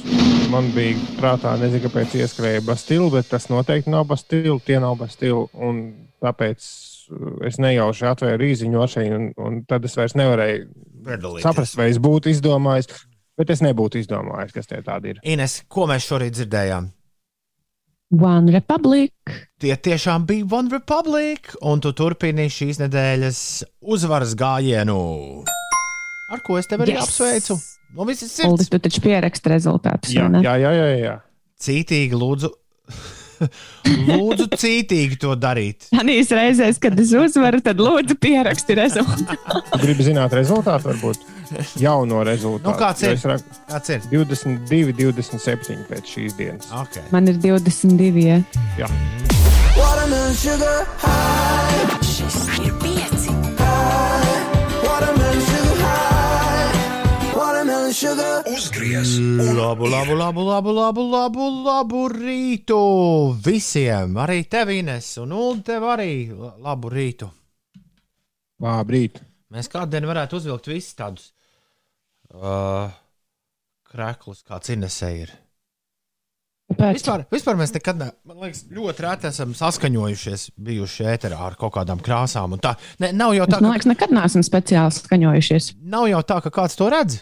Man bija prātā, nezinu, kāpēc ieskrēja Bastila, bet tas noteikti nav Bastila. Tie nav Bastila. un Tāpēc uh, es nejauši atvēru īziņu mašīnu, un, un tad es vairs nevarēju Piedalīties. saprast, vai es būtu izdomājis. Bet es nebūtu izdomājis, kas tie tādi ir. Ines, ko mēs šorīt dzirdējām? One Republic. Tie tiešām bija One Republic, un tu turpini šīs nedēļas uzvaras gājienu. Ar ko es tevi arī Yes! apsveicu? No visas sirds. tu taču pieraksti rezultātus. Jā, jā, jā. jā, jā. Cītīgi, lūdzu. lūdzu, cītīgi to darīt. Anīs reizēs, kad es uzvaru, tad lūdzu pieraksti rezultātu. Tu gribi zināt rezultātu, varbūt jauno rezultātu. Nu, kāds ir? Es raku Kāds ir? 22, 27 pēc šīs dienas. Okay. Man ir 22. Ja. Jā. Šis ir pieci. Uzgriez! Labu, labu, labu, labu, labu, labu, labu rītu visiem. Arī tev, Ines, un Ulu, tev arī labu rītu. Labrīt. Mēs kādien varētu uzvilkt visus tādus uh, krēklus, kāds Inesē ir. Kāpēc? Vispār, vispār mēs nekad, ne, man liekas, ļoti reti esam saskaņojušies, bijuši ēterā ar kaut kādām krāsām. un Tā, ne, nav, jau tā, man ka, liekas, nekad neesam speciāli skaņojušies. nav jau tā, ka kāds to redz,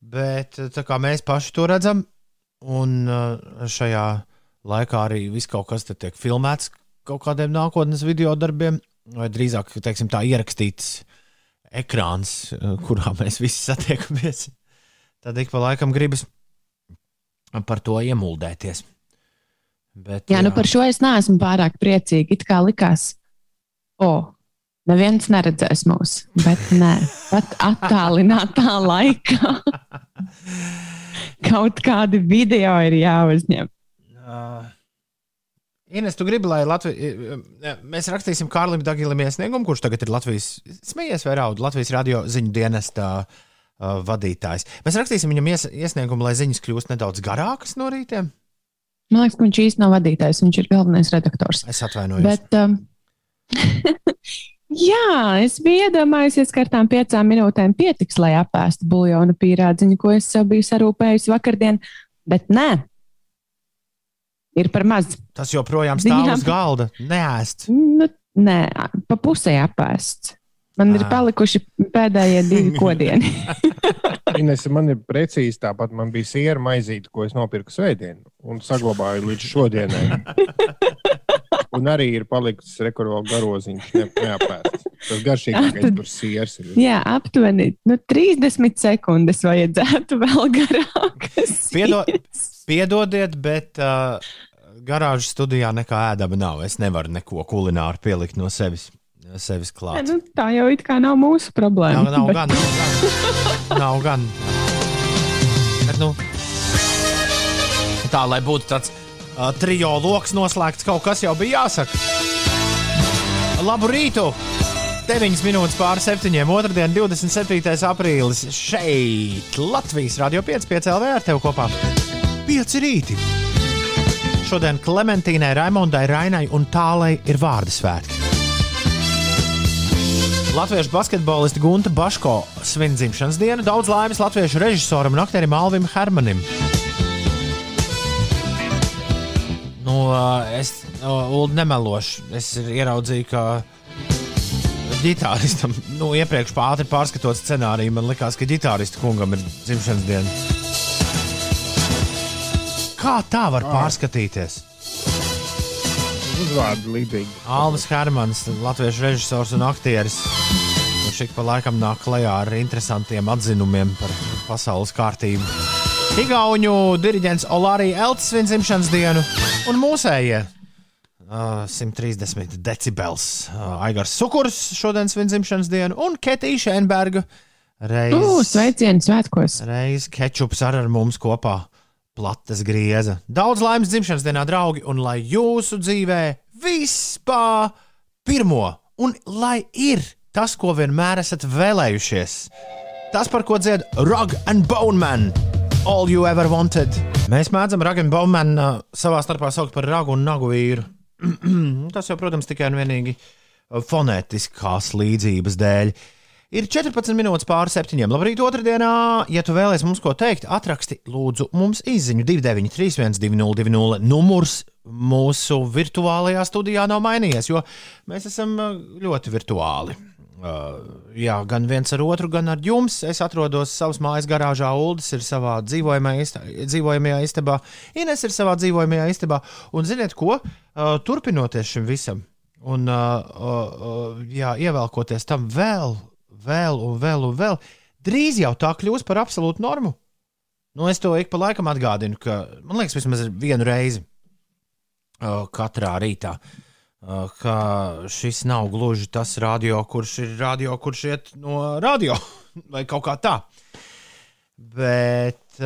bet tā kā mēs paši to redzam, un uh, šajā laikā arī viss kaut kas te tiek filmēts kaut kādiem nākotnes video darbiem, vai drīzāk teiksim, tā ierakstīts ekrāns, uh, kurā mēs visi satiekamies. Tad ik pa laikam gribas par to iemuldēties. Bet, Jā, nu par šo es neesmu pārāk priecīga. It kā likās, o, neviens neredzēs mūs, bet nē, pat attālinātā laikā kaut kādi video ir jāuzņem. Uh, Ines, tu gribi, lai Latvija, mēs rakstīsim Kārlim Dagilim iesniegumu, kurš tagad ir Latvijas, smejies vai raud, Latvijas radio ziņu dienesta uh, vadītājs. Mēs rakstīsim viņam ies, iesniegumu, lai ziņas kļūst nedaudz garākas no rītiem. Man liekas, ka viņš īstenībā nav vadītājs, viņš ir galvenais redaktors. Es atvainojos. Bet... Bet, um, jā, es biju iedomājusies, ka ar tām piecām minūtēm pietiks, lai apēstu buļbuļsāļu pīrādziņu, ko es sev biju sarūpējusi vakardien. Bet nē, ir par maz. Tas joprojām stāv Viņām- uz galda, neēst. Nu, nē, pa pusē apēsts. Man ir Ā. palikuši pēdējie divi kodieni. Ines, man ir precīzi tāpat. Man bija siera maizīte, ko es nopirku svētdien un saglabāju līdz šodienai. Un arī ir palicis rekords garoziņš, ne, neapēsts. Tas garšīgākais, kur sieras ir. Jā, aptuveni nu, 30 sekundes vajadzētu vēl garākas. Piedo- Piedodiet, bet uh, garāžas studijā nekā ēdama nav. Es nevaru neko kulināru pielikt no sevis, sevis klāt. Nu, tā jau it kā nav mūsu problēma. Nav, nav bet- gan. Nav gan. Nav gan. Bet, nu, tā, lai būtu tāds uh, trijo lokus noslēgts, kaut kas jau bija jāsaka. Labu rītu! 9 minūtes pāri 7. Otradien, 27. aprīlis šeit, Latvijas Rādio 5,5 LV ar tevi kopā. 5 rīti! Šodien Klementīnai, Raimondai, Rainai un Tālai ir vārdu svētki. Latviešu basketbolists Gunta Baško svin dzimšanas dienu. Daudz laimes latviešu režisoram un aktierim Alvim Hermanim. Nu, es Ulu nemelošu. Es ieraudzīju, ka ģitāristam, nu, iepriekš ātri pārskatot scenāriju, man likās, ka ģitārista kungam ir dzimšanas diena. Kā tā var pārskatīties? Uzvārdi līdzīgi. Alvis Hermans, latviešu režisors un aktieris. Kurš ik pa laikam nāk klajā ar interesantiem atzinumiem par pasaules kārtību. Igauņu diriģents Olārija Elts svin dzimšanas dienu un mūsējie. Uh, 130 decibels. Uh, Aigars Sukurs šodien svin dzimšanas dienu un Ketija Šenberga. Reiz, Uh, sveicienu svētkos! reiz kečups ar, ar mums kopā. Plates grieza. Daudz laimes dzimšanas dienā, draugi, un lai jūsu dzīvē vispār pirmo, un lai ir tas, ko vienmēr esat vēlējušies. Tas, par ko dzied Rug and Bone Man. All you ever wanted. Mēs mēdzam Rug and Bone Man uh, savā starpā saukt par ragu un nagu vīru. tas jau, protams, tikai un vienīgi uh, fonētiskās līdzības dēļ. Ir 14 minūtes pāri septiņiem. Labrīt, otrdienā. Ja tu vēlies mums ko teikt, atraksti lūdzu mums īsiņu 293, 202, numurs mūsu virtuālajā studijā nav mainījies, jo mēs esam uh, ļoti virtuāli. Uh, jā, gan viens ar otru, gan ar jums. Es atrodos savas mājas garāžā, Ulas ir savā dzīvojamajā, ista dzīvojamajā istabā, Ines ir savā dzīvojamajā istabā. Un ziniet, ko? Uh, turpinoties šim visam, un uh, uh, uh, jā, ievelkoties tam vēl, vēl un vēl un vēl, drīz jau tā kļūs par absolūtu normu. Nu, es to ik pa laikam atgādinu, ka man liekas, vismaz vienu reizi katrā rītā. Ka šis nav gluži tas radio, kurš ir radio, kurš iet no radio vai kaut kā tā. Bet,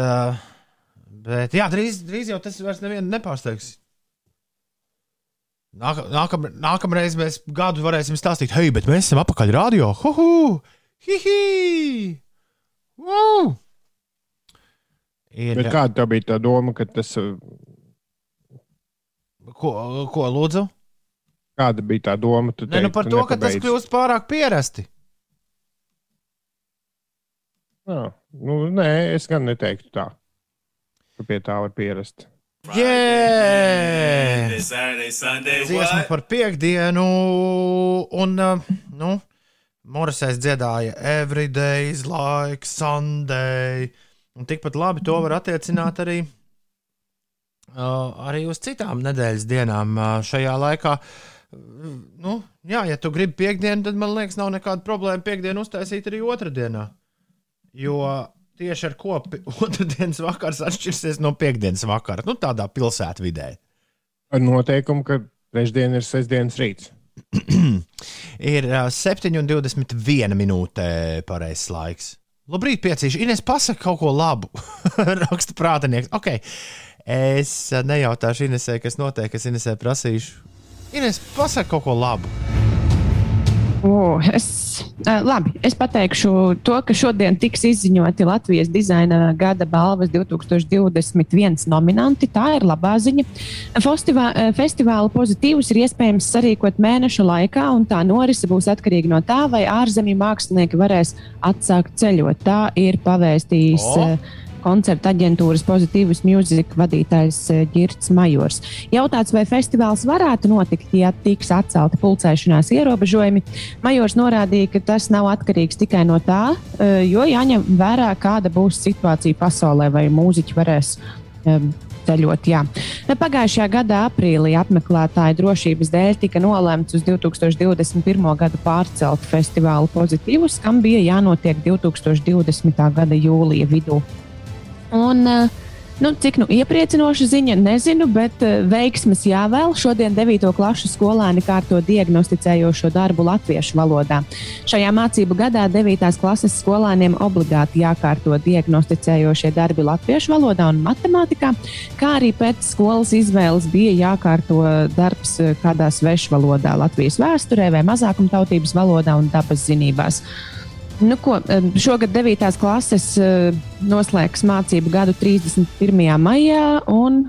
bet jā, drīz, drīz jau tas vairs nevienu nepārsteigs. Nāk, nākam, nākamreiz mēs gadu varēsim stāstīt, hei, bet mēs esam apakaļ radio. Huhu! Hihi! Woo! Ir, Bet kāda tā bija tā doma, ka tas, uh, ko, ko lūdzu? kāda bija tā doma? Nē, nu par to, ka tas kļūst pārāk pierasti. Jā, nu, nē, es gan neteiktu tā. Ka pie tā var pierast. Jē! Saturday, Sunday, Dziesma par piekdienu, un, uh, nu, Morisais dziedāja Every day's like Sunday. Un tikpat labi to var attiecināt arī, uh, arī uz citām nedēļas dienām uh, šajā laikā. Nu, jā, ja tu gribi piekdienu, tad man liekas, nav nekāda problēma piekdienu uztaisīt arī otrdienā. Jo tieši ar ko otrdienas vakars atšķirsies no piekdienas vakara, nu, tādā pilsētvidē. Ar noteikumu, ka trešdien ir sestdienas rīts. Ir uh, 7,21 minūte pareizais laiks. Labrīt, piecīši. Ines, pasaka kaut ko labu. Raksta prātinieks. Okay. Es nejautāšu Inesē, kas notiek. Es Inesē prasīšu. Ines, pasaka kaut ko labu. O, es, labi, es pateikšu to, ka šodien tiks izziņoti Latvijas dizaina gada balvas 2021 nominanti. Tā ir labā ziņa. Festivā, festivāla pozitīvus ir iespējams sarīkot mēnešu laikā, un tā norise būs atkarīga no tā, vai ārzemju mākslinieki varēs atsākt ceļot. Tā ir pavēstījis. O! Eh, koncerta aģentūras pozitīvas mūzikas vadītājs eh, Girts Majors. Jautāts, vai festivāls varētu notikt, ja tiks atcelti pulcēšanās ierobežojumi. Majors norādīja, ka tas nav atkarīgs tikai no tā, eh, jo jāņem vērā, kāda būs situācija pasaulē, vai mūziķi varēs. em, Ceļot, jā. Pagājušajā gadā, aprīlī, apmeklētāju drošības dēļ tika nolemts uz 2021. gadu pārcelt festivālu pozitīvus, kam bija jānotiek 2020. gada jūlija vidū. Un, uh, Nu, cik nu iepriecinoša ziņa, nezinu, bet uh, veiksmes jāvēl. Šodien 9. klases skolēni kārto diagnosticējošo darbu latviešu valodā. Šajā mācību gadā 9. klases skolēniem obligāti jākārto diagnosticējošie darbi latviešu valodā un matemātikā, kā arī pēc skolas izvēles bija jākārto darbs uh, kādā svešvalodā, Latvijas vēsturē vai mazākumtautības valodā un dabas zinībās. Nu, ko, šogad 9. klases noslēgs mācību gadu 31. maijā, un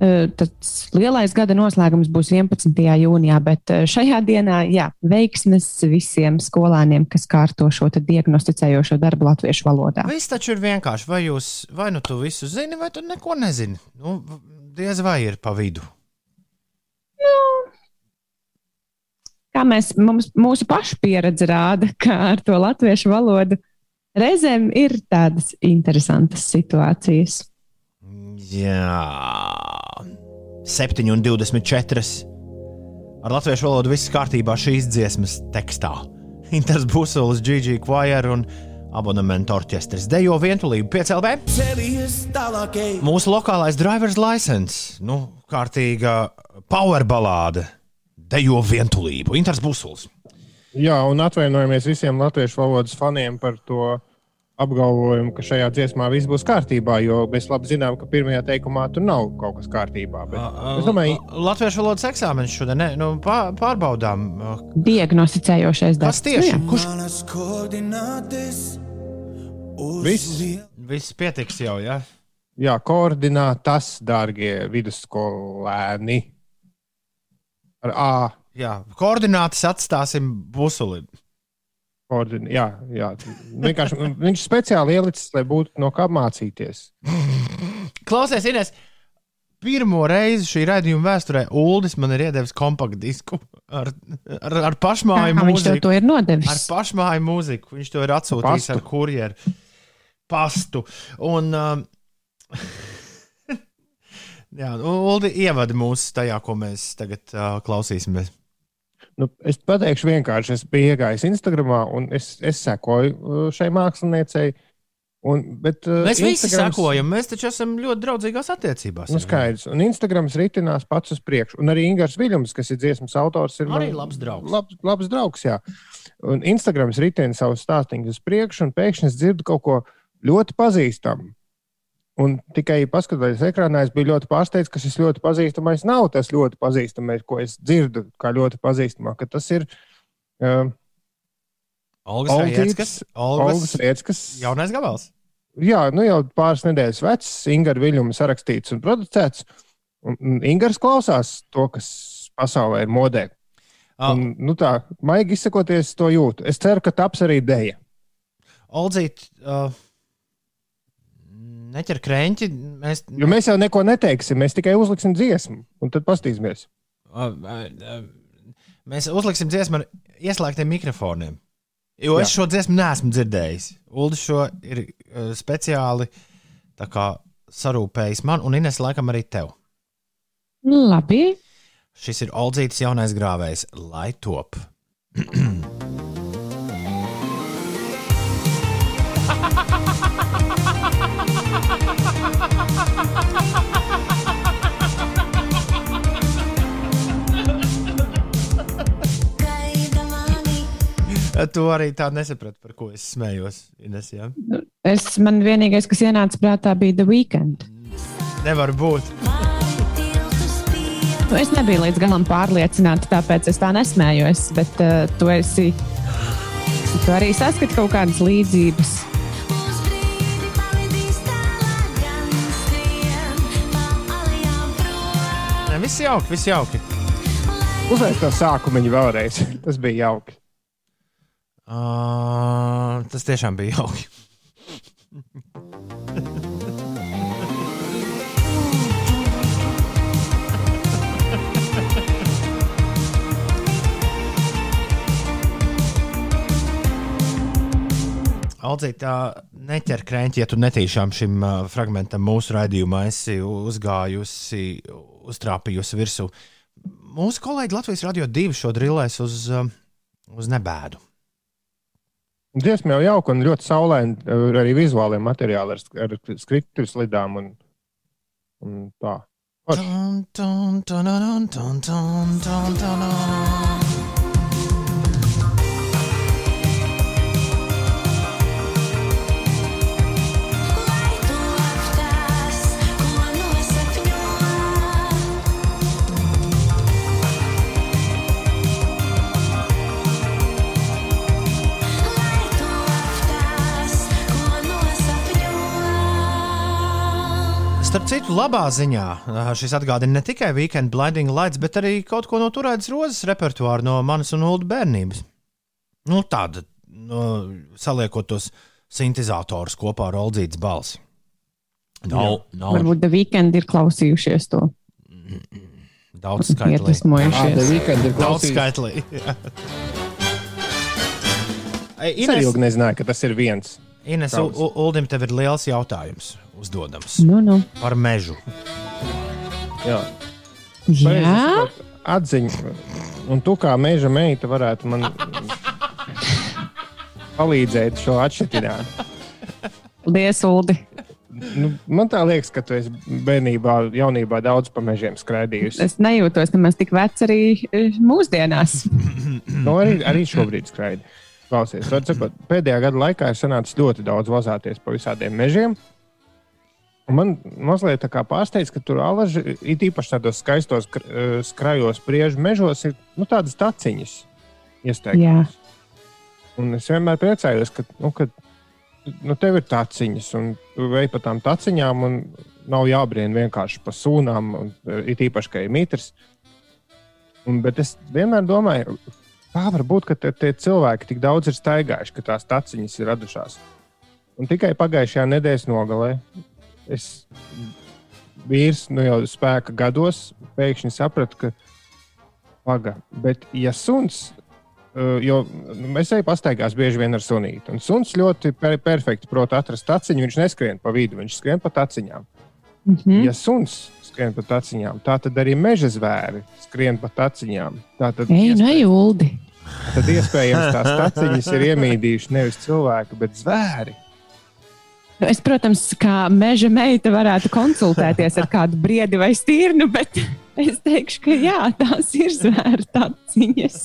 tas lielais gada noslēgums būs 11. jūnijā. Bet šajā dienā, jā, veiksmes visiem skolāniem, kas kārto šo diagnosticējošo darbu latviešu valodā. Viss taču ir vienkārši. Vai, jūs, vai nu tu visu zini, vai tu neko nezini? Nu, diez vai ir pa vidu. Nu, kā mēs, mums, mūsu pašu pieredze rāda, ka ar to latviešu valodu reizēm ir tādas interesantas situācijas. Jā, 7 un 24. Ar latviešu valodu viss kārtībā šīs dziesmas tekstā. Inters Busulis, Gigi Choir un abonementu orķestris dejo vientulību piecēlē. Mūsu lokālais drivers license, nu, kārtīga power balāde dejo vientulību. Inters Busuls. Jā, un atvainojamies visiem latviešu valodas faniem par to apgalvojumu, ka šajā dziesmā viss būs kārtībā, jo mēs labi zinām, ka pirmajā teikumā tur nav kaut kas kārtībā. Bet, es domāju, Latviešu valodas eksāmenis šodien ne, nu, pār, pārbaudām. Diagnosticējošais darbs. tieši? Nu, jā. Kurš viss, viss pietiks jau? Ja? jā, koordinātas, dārgie vidusskolēni. Ar A. Jā, koordinātas atstāsim busulim. Koordin... Jā, jā. Vienkārši viņš speciāli ielicis, lai būtu no kā mācīties. Klausies, Ines, pirmo reizi šī raidījuma vēsturē Uldis man ir iedevis kompaktdisku ar, ar, ar pašmāju viņš tev mūziku. to ir Ar nodevis? pašmāju mūziku. Viņš to ir atsūtījis Pastu. ar kurjeru pastu. Un, um, jā, Uldi ievada mūs tajā, ko mēs tagad uh, klausīsimies. Nu, es pateikšu vienkārši, es biju iegājis Instagram un es, es sekoju šai māksliniecei. Un, bet, uh, Mēs visi Instagrams- sekojam, mēs taču esam ļoti draudzīgās attiecībās. Nu, skaidrs. Un Instagrams ritinās pats uz priekšu. Un arī Ingūns Viljams, kas ir dziesmas autors, ir Arī labs draugs. Labs, labs draugs jā. un Instagrams ritina savus stāstījumus uz priekšu, un pēkšņi es dzirdu kaut ko ļoti pazīstamu. Un tikai paskatoties ekrānā, es biju ļoti pārsteigts, ka šis ļoti pazīstamais nav tas ļoti pazīstamais, ko es dzirdu, kā ļoti pazīstamā. ka Tas ir uh, Olgas Rietskas. jaunais gabals. Jā, nu jau pāris nedēļas vecs, Ingūna Viljams sarakstīts un producēts. Ingūns klausās to, kas pasaulē ir modē. Ah. Un, nu tā, maigi izsakoties, to jūtu. Es ceru, ka taps arī dēļa. Oldzīt, uh, neķer krēķi. Mēs, Jo mēs jau neko neteiksim, mēs tikai uzliksim dziesmu, un tad paskatīsimies. mēs uzliksim dziesmu ar ieslēgtiem mikrofoniem. Jo es Jā. šo dziesmu neesmu dzirdējis. Ulrichs šo ir uh, speciāli tā kā, sarūpējis man, un Ines laikam arī tev. Labi. Šis ir Oldzītas jaunais grāvējs, lai top. Tu arī tā nesaprati, par ko es smējos. Ines, ja? Es, man vienīgais, kas ienāca prātā, bija The Weekend. Nevar būt. Nu, es nebiju līdz galam pārliecināta, tāpēc es tā nesmējos. Bet uh, tu esi. Tu arī saskati kaut kādas līdzības. Ne, viss jauki, viss jauki. Uzliek to sākumu vēlreiz. Tas bija jauki. Uh, tas tiešām bija jauki. Aldzīt, neķer krēķi, ja tu netīšām šim uh, fragmentam mūsu raidījumā esi uzgājusi, uztrāpījusi virsū. Mūsu kolēģi Latvijas radio divi šo drillēs uz, uh, uz nebēdu. Dziesma jau jauka un ļoti saulaina, arī vizuālajā materiālā ar, ar skrituļu slidām. Un, Un tā. Dun, dun, dun, dun, dun, dun, dun, dun, dun. Starp citu, labā ziņā šis atgādina ne tikai Weekend Blinding Lights, bet arī kaut ko no turētas rozes repertuāra no manas un Ulu bērnības. Nu, tāda, no, saliekot tos sintēzatorus kopā ar Oldzītas balsi. Nav, nav Varbūt The Weekend ir klausījušies to. daudz skaitlī. Ah, The. Weekend ir Daudz klausījies. skaitlī. jā. Ei, Es ilgi nezināju, ka tas ir viens. Ines Daudz. Uldim, tev ir liels jautājums uzdodams Nu, nu. par mežu. Jā, Jā, atziņa. Un tu kā meža meita varētu man palīdzēt šo atšķirt. paldies, Uldi. Nu, man tā liekas, ka tu esi bērnībā, jaunībā daudz pa mežiem skraidījusi. Es nejūtos nemaz tik vecs arī eh, mūsdienās. Nu, arī, arī šobrīd skraidi. Klausies, sakot, pēdējā gada laikā ir sanācis ļoti daudz vazāties pa visādiem mežiem. Man mazliet pārsteidz, ka tur alaži, it īpaši tādos skaistos eh, skrajos priežu mežos, ir nu, tādas taciņas. Un es vienmēr priecājos, ka, nu, ka nu, tev ir taciņas, un tu vei pa tām taciņām, un nav jābrien vienkārši pa sūnām, un it īpaši, ka ir mitrs. Un, bet es vienmēr domāju, kā var būt, ka te, tie cilvēki tik daudz ir staigājuši, ka tās taciņas ir radušās. Un tikai pagājušajā nedēļas nogalē es vīrs, nu jau spēka gados, pēkšņi sapratu, ka paga, bet ja suns Uh, jo mēs ejam pastaigās bieži vien ar sunīti. Un suns ļoti per perfekti prot atrast taciņu. Viņš neskrien pa vidu, viņš skrien pa taciņām. Mhm. Mm. Ja suns skrien pa taciņām, tā tad arī meža zvēri skrien pa taciņām. Tā tad, Ej, nu, Uldi. tad iespējams tās taciņas ir iemīdījuši nevis cilvēki, bet zvēri. Es, protams, kā meža meita varētu konsultēties ar kādu briedi vai stīrnu, bet es teikšu, ka jā, tās ir zvēru taciņas.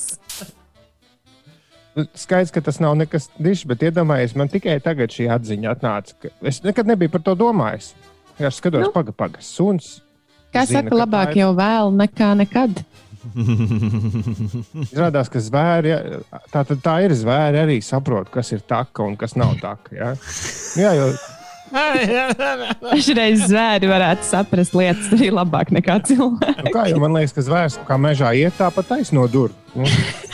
Nu, Skaidrs, ka tas nav nekas dišs, bet iedomājieties, man tikai tagad šī atziņa atnāca. Es nekad nebiju par to domājis. Es skatos, Nu. pagaidi, pagaidi. Suns. Kā zina, saka, ka labāk ir- jau vēl nekā nekad. Izrādās, ka zvēri, tā, tad tā ir zvēri arī saprot, kas ir taka un kas nav taka. Ja? Nu Jā, jo Dažreiz zvēri varētu saprast lietas arī labāk nekā cilvēki. Nu, kā man liekas, ka zvērs kā mežā iet tāpat taisno durvis. Nu.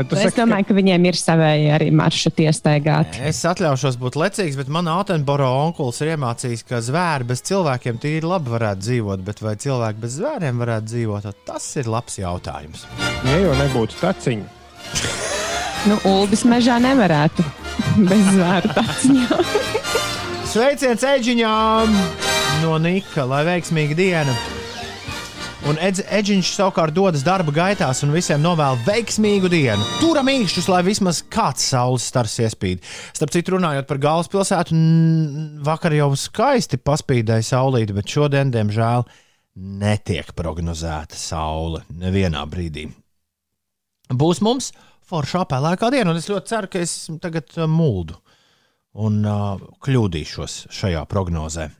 Es saki, domāju, ka viņiem ir savēji arī maršruti iestaigāti. Es atļaušos būt lecīgs, bet manā Altenboro onkulis ir iemācījis, ka zvēri bez cilvēkiem tīri labi varētu dzīvot, bet vai cilvēki bez zvēriem varētu dzīvot, tas ir labs jautājums. ka ja jau nebūtu taciņa, Nu, Uldis mežā nevarētu bez zvēru taciņām. Sveiciens Eģiņām no Nika, lai veiksmīga diena! Un Edžiņš savukārt dodas darba gaitās un visiem novēl veiksmīgu dienu. Turam īšķus, lai vismaz kāds saules stars iespīd. Starp citu, runājot par galvaspilsētu, vakar jau skaisti paspīdēja saulīti, bet šodien, diemžēl, netiek prognozēta saule nevienā brīdī. Būs mums foršā pelēkā diena, un es ļoti ceru, ka es tagad uh, muldu un uh, kļūdīšos šajā prognozē.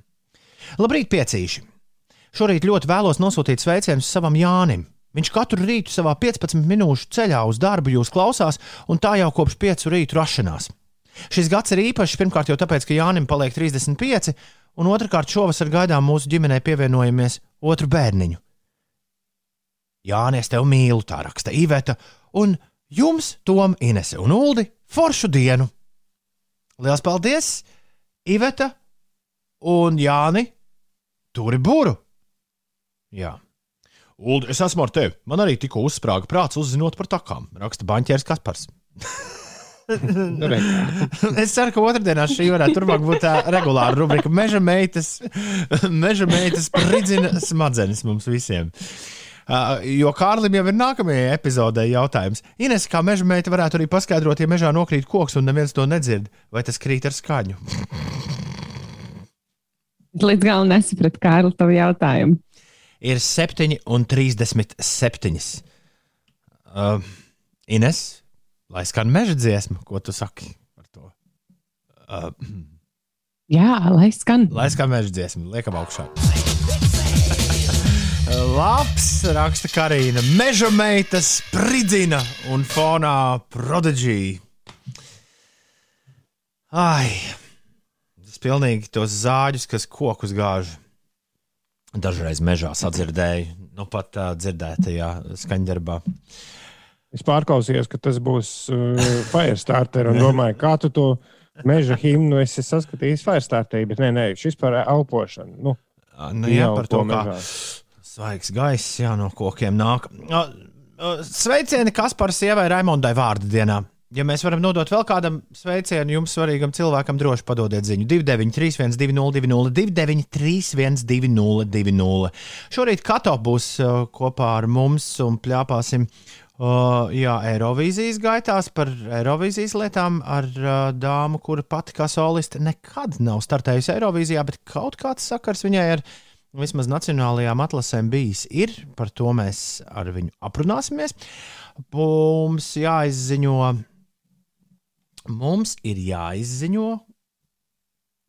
Labrīt, piecīši! Šorīt ļoti vēlos nosūtīt sveicienus savam Jānim. Viņš katru rītu savā 15 minūšu ceļā uz darbu jūs klausās, un tā jau kopš 5 rītu rašanās. Šis gads ir īpašs pirmkārt jau tāpēc, ka Jānim paliek 35, un otrkārt šovasar gaidām mūsu ģimenei pievienojamies otru bērniņu. Jānis, tev mīlu, tā raksta Iveta, un jums, Tom, Inese un Uldi, foršu dienu! Lielas paldies, Iveta un Jāni! Turi būru! Jā. Ulu, es esmu ar tevi. Man arī tikko uzsprāga prāts uzzinot par takām. Raksta Banķērs Kaspars. nu, es ceru, ka otrdienā šī varētu turpmāk būt tā regulāra rubrika. Meža meitas, meža meitas spridzina smadzenes mums visiem. Uh, jo Kārlim jau ir nākamajai epizodē jautājums. Ines, kā meža meita varētu arī paskaidrot, ja mežā nokrīt koks un neviens to nedzird, vai tas krīt ar skaņu? Līdz galam nesapratu, Kārli, tavu jautājumu. Ir 7 un 37. Uh, Ines, lai skan meža dziesma, ko tu saki par to? Uh, Jā, lai skan. lai skan meža dziesma, liekam augšā. Labs, raksta Karina. Meža meita spridzina un fonā prodiģija. Ai, tas pilnīgi tos zāģus, kas kokus gāž. Dažreiz mežā sadzirdēju, nu pat uh, dzirdētajā skaņdarbā. Es pārklausījos, ka tas būs uh, Firestarter un domāju, kā tu to meža himnu esi saskatījis Firestarterī, bet nē, nē, šis par elpošanu. Nu, Nu, jā, par to, Ieelpo kā mežā. svaigs gaiss jā, no kokiem nāk. Sveicieni Kasparas sievai Raimondai vārdu dienā. Ja mēs varam nodot vēl kādam sveicienu, jums svarīgam cilvēkam, droši padodiet ziņu 293, 202, 293, 202. Šorīt Kato būs uh, kopā ar mums un plāpāsim uh, jā, Eirovīzijas gaitās par Eirovīzijas lietām ar uh, dāmu, kura pati kā soliste nekad nav startējusi Eirovīzijā, bet kaut kāds sakars viņai ar vismaz nacionālajām atlasēm bijis. Ir, par to mēs ar viņu aprunāsimies. Mums jāizziņo, mums ir jāizziņo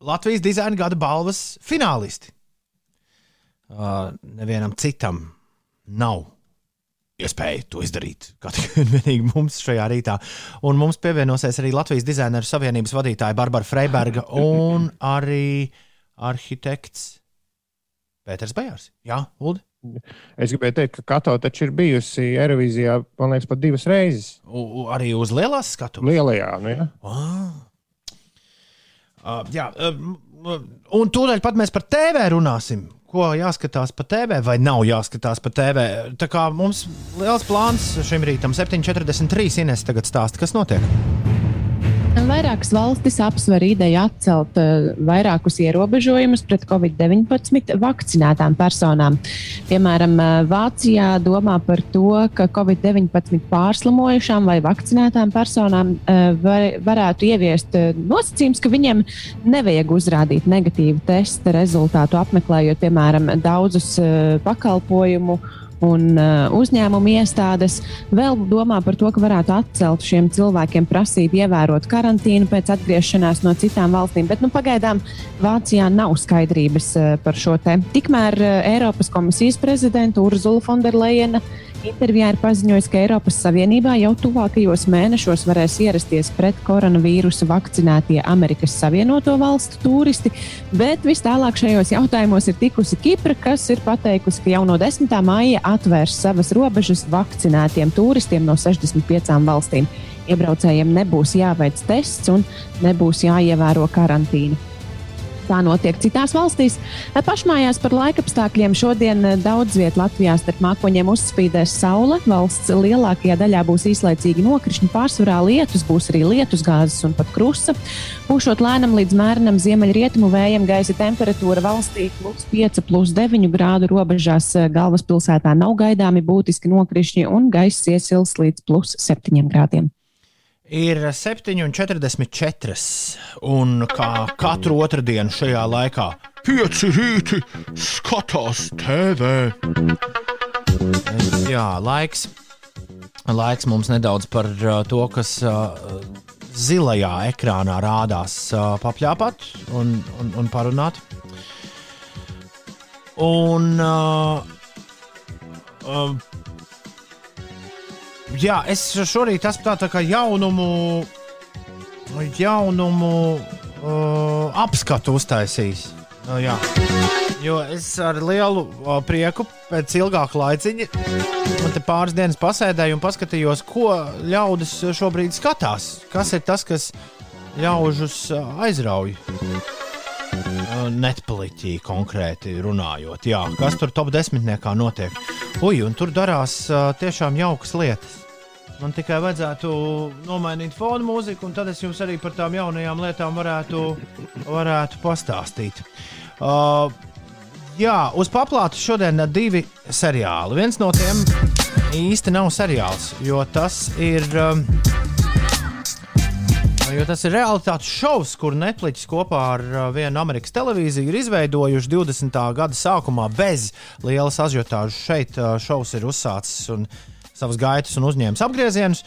Latvijas dizaina gada balvas finālisti. Uh, nevienam citam nav iespēja to izdarīt. Tikai vienīgi mums šajā rītā. Un mums pievienosies arī Latvijas dizaineru savienības vadītāja Barbara Freiberga un arī arhitekts Pēters Bajārs. Jā, Ulu. Es gribēju teikt, ka Kato taču ir bijusi Eirovīzijā, man liekas, pat divas reizes. U- Arī uz lielās skatuves. Lielajā, nu, ja? Ah. Uh, jā, uh, un tūdaļ pat mēs par TV runāsim. Ko jāskatās pa TV, vai nav jāskatās pa TV? Tā kā mums liels plāns šim rītam, 7.43. Ines tagad stāsta, kas notiek. Vairākas valstis apsver ideju atcelt uh, vairākus ierobežojumus pret covid-19 vakcinētām personām. Piemēram, uh, Vācijā domā par to, ka covid-19 pārslimojušām vai vakcinētām personām uh, var, varētu ieviest nosacījums, ka viņiem nevajag uzrādīt negatīvu testa rezultātu, apmeklējot, piemēram, daudzus uh, pakalpojumu un uh, uzņēmumu iestādes vēl domā par to, ka varētu atcelt šiem cilvēkiem prasību ievērot karantīnu pēc atgriešanās no citām valstīm. Bet nu, pagaidām Vācijā nav skaidrības uh, par šo te. Tikmēr uh, Eiropas komisijas prezidenta Urzula Fonderleina intervijā ir paziņojusi, ka Eiropas Savienībā jau tuvākajos mēnešos varēs ierasties pret koronavīrusu vakcinētie Amerikas Savienoto Valstu turisti, bet vis tālāk šajos jautājumos ir tikusi Kipra, kas ir pateikusi, ka jau no 10. maija atvērs savas robežas vakcinētiem turistiem no 65 valstīm. Iebraucējiem nebūs jāveic tests un nebūs jāievēro karantīna. Tā notiek citās valstīs. Pašmājās par laikapstākļiem šodien daudz vietā Latvijā starp mākoņiem uzspīdēs saule. Valsts lielākajā daļā būs īslaicīgi nokrišņi, pārsvarā lietus, būs arī lietusgāzes un pat krusta. Pūšot lēnam līdz mērenam ziemeļrietumu vējam, gaisa temperatūra valstī plus 5, plus 9 grādu robežās. Galvaspilsētā nav gaidāmi būtiski nokrišņi un gaisa iesils līdz plus 7 grādiem. Ir 7,44. Un kā katru otrdienu šajā laikā, pieci rīti skatās TV. Jā, laiks. Laiks mums nedaudz par uh, to, kas uh, zilajā ekrānā rādās, uh, papļāpāt un, un, un parunāt. Un. Uh, uh, Jā, es šorīt esmu tā, tā kā jaunumu, jaunumu uh, apskatu uztaisījis. Uh, jā. jo es ar lielu uh, prieku pēc ilgāka laiciņa man te pāris dienas pasēdēju un paskatījos, ko ļaudis šobrīd skatās. Kas ir tas, kas ļaužus uh, aizrauj? Uh, Netpoliķī konkrēti runājot, jā, kas tur top desmitniekā notiek. Ui, un tur darās uh, tiešām jaukas lietas. Man tikai vajadzētu nomainīt fonu mūziku, un tad es jums arī par tām jaunajām lietām varētu, varētu pastāstīt. Uh, jā, uz paplātes šodien ir divi seriāli. Viens no tiem īsti nav seriāls, jo tas ir. Um, Jo tas ir realitātes šovs, kur Netflix kopā ar uh, vienu Amerikas televīziju ir izveidojuši 20. gada sākumā bez lielas ažiotāžas. Šeit uh, šovs ir uzsācis un savas gaitas un uzņēmis apgriezienus.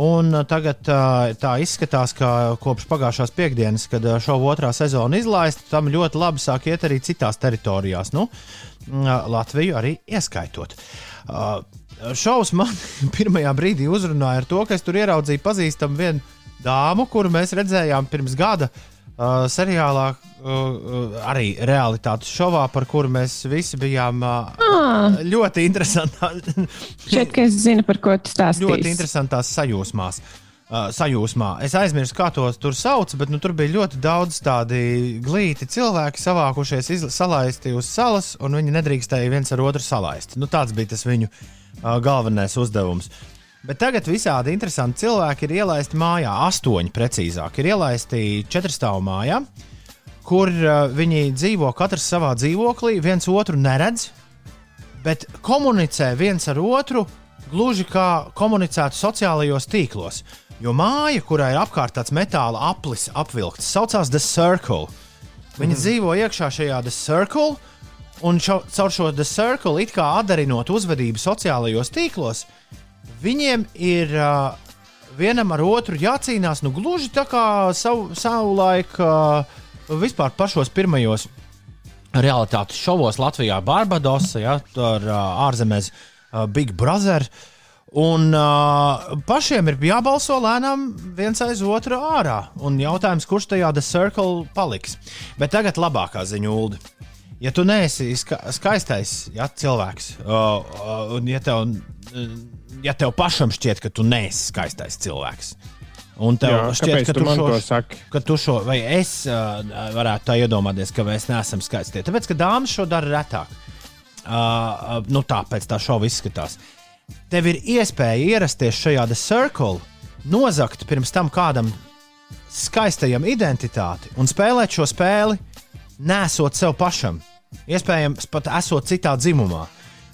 Un uh, tagad uh, tā izskatās, ka kopš pagājušās piekdienas, kad uh, šova otrā sezona izlaista, tam ļoti labi sāk iet arī citās teritorijās, nu, uh, Latviju arī ieskaitot. Šovs man pirmajā brīdī uzrunāja ar to, ka es tur ieraudzīju pazīstamu vienu dāmu, kuru mēs redzējām pirms gada uh, seriālā, uh, uh, arī realitātes šovā, par kuru mēs visi bijām uh, Ah, ļoti interesantā, šķiet, ka es zinu, par ko tu stāstīsi. ļoti interesantās sajūsmās. Uh, sajūsmā. Es aizmirsu, kā tos tur sauc, bet nu, tur bija ļoti daudz tādi glīti cilvēki savākušies, izla- salaisti uz salas, un viņi nedrīkstēja viens ar otru salaist. Nu, tāds bija tas viņu uh, galvenais uzdevums. Bet tagad visādi interesanti cilvēki ir ielaisti mājā, astoņi precīzāk, ir ielaisti četrstāvu mājā, kur uh, viņi dzīvo katrs savā dzīvoklī, viens otru neredz, bet komunicē viens ar otru gluži kā komunicētu sociālajos tīklos. Jo māja, kurā ir apkārt tāds metāla aplis apvilkts, saucās The Circle. Viņi mm. dzīvo iekšā šajā The Circle, un šo, caur šo The Circle, it kā atdarinot uzvedību sociālajos tīklos, viņiem ir uh, vienam ar otru jācīnās. Nu, gluži tā kā savu, savu laiku, uh, vispār pašos pirmajos realitātes šovos Latvijā, Barbadosa, ja, tur uh, ārzemēs uh, Big Brother. Un uh, pašiem ir jābalso lēnām viens aiz otru ārā. Un jautājums, kurš tajā The Circle paliks. Bet tagad labākā ziņa, Ulu. Ja tu neesi ska skaistais ja, cilvēks, uh, un ja tev, uh, ja tev pašam šķiet, ka tu neesi skaistais cilvēks, un tev Jā, šķiet, ka tu tu šo, saki? ka tu šo, vai es uh, varētu tā iedomāties, ka mēs neesam skaisti. Tāpēc, ka dāmas šo dara retāk. Uh, nu, tā pēc tā šova izskatās. Tev ir iespēja ierasties šajā Circle, nozagt pirms tam kādam skaistajam identitāti un spēlēt šo spēli, nesot sev pašam. Iespējams, pat esot citā dzimumā.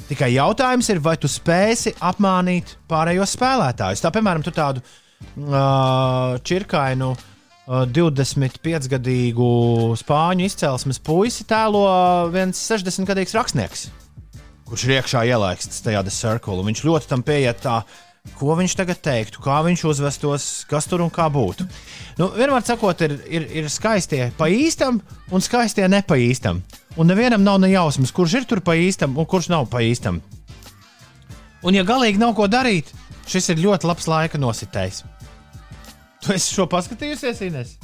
Tikai jautājums ir, vai tu spēsi apmānīt pārējos spēlētājus. Tā, piemēram, tu tādu uh, čirkainu uh, 25-gadīgu spāņu izcelsmes puisi tēlo viens 60-gadīgs rakstnieks, kurš ir iekšā ielaists tajā un Viņš ļoti tam pieiet tā, ko viņš tagad teiktu, kā viņš uzvestos, kas tur un kā būtu. Nu, vienmēr sakot, ir, ir, ir skaistie pa īstam un skaistie ne pa īstam. Un nevienam nav ne jausmas, kurš ir tur pa īstam un kurš nav pa īstam. Un, ja galīgi nav ko darīt, šis ir ļoti labs laika nositējs. Tu esi šo paskatījusies, Ines?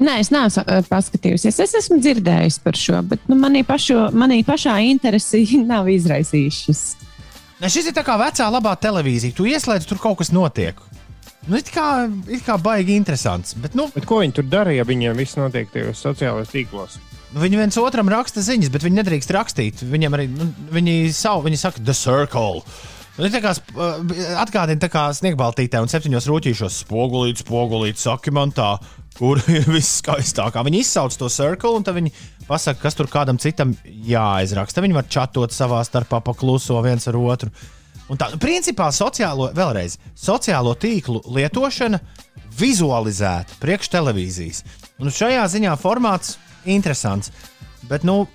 Nē, es neesmu uh, paskatījusies. Es esmu dzirdējusi par šo, bet nu, manī, pašo, manī pašā interesi nav izraisījušas. Ne, šis ir tā kā vecā labā televīzija. Tu ieslēdz, tur kaut kas notiek. Nu, it kā, it kā baigi interesants. Bet, nu, Bet ko viņi tur dara, ja viņiem viss notiek tajos sociālajos tīklos? Nu, Viņi viens otram raksta ziņas, bet viņi nedrīkst rakstīt. Viņam arī nu, viņi, savu, viņi saka, The Circle. Nu, tā kā uh, atgādina tā kā sniegbaltītē un septiņos rūtīšos spogulīt, spogulīt, saki man tā, kur ir viskaistākā. Viņi izsauc to circle un tad viņi pasaka, kas tur kādam citam jāizraksta. Viņi var čatot savā starpā pakluso viens ar otru. Un tā, nu, principā, sociālo, vēlreiz, sociālo tīklu lietošana vizualizēta priekš televīzijas. Un šajā ziņā formāts interesants. Bet, nu,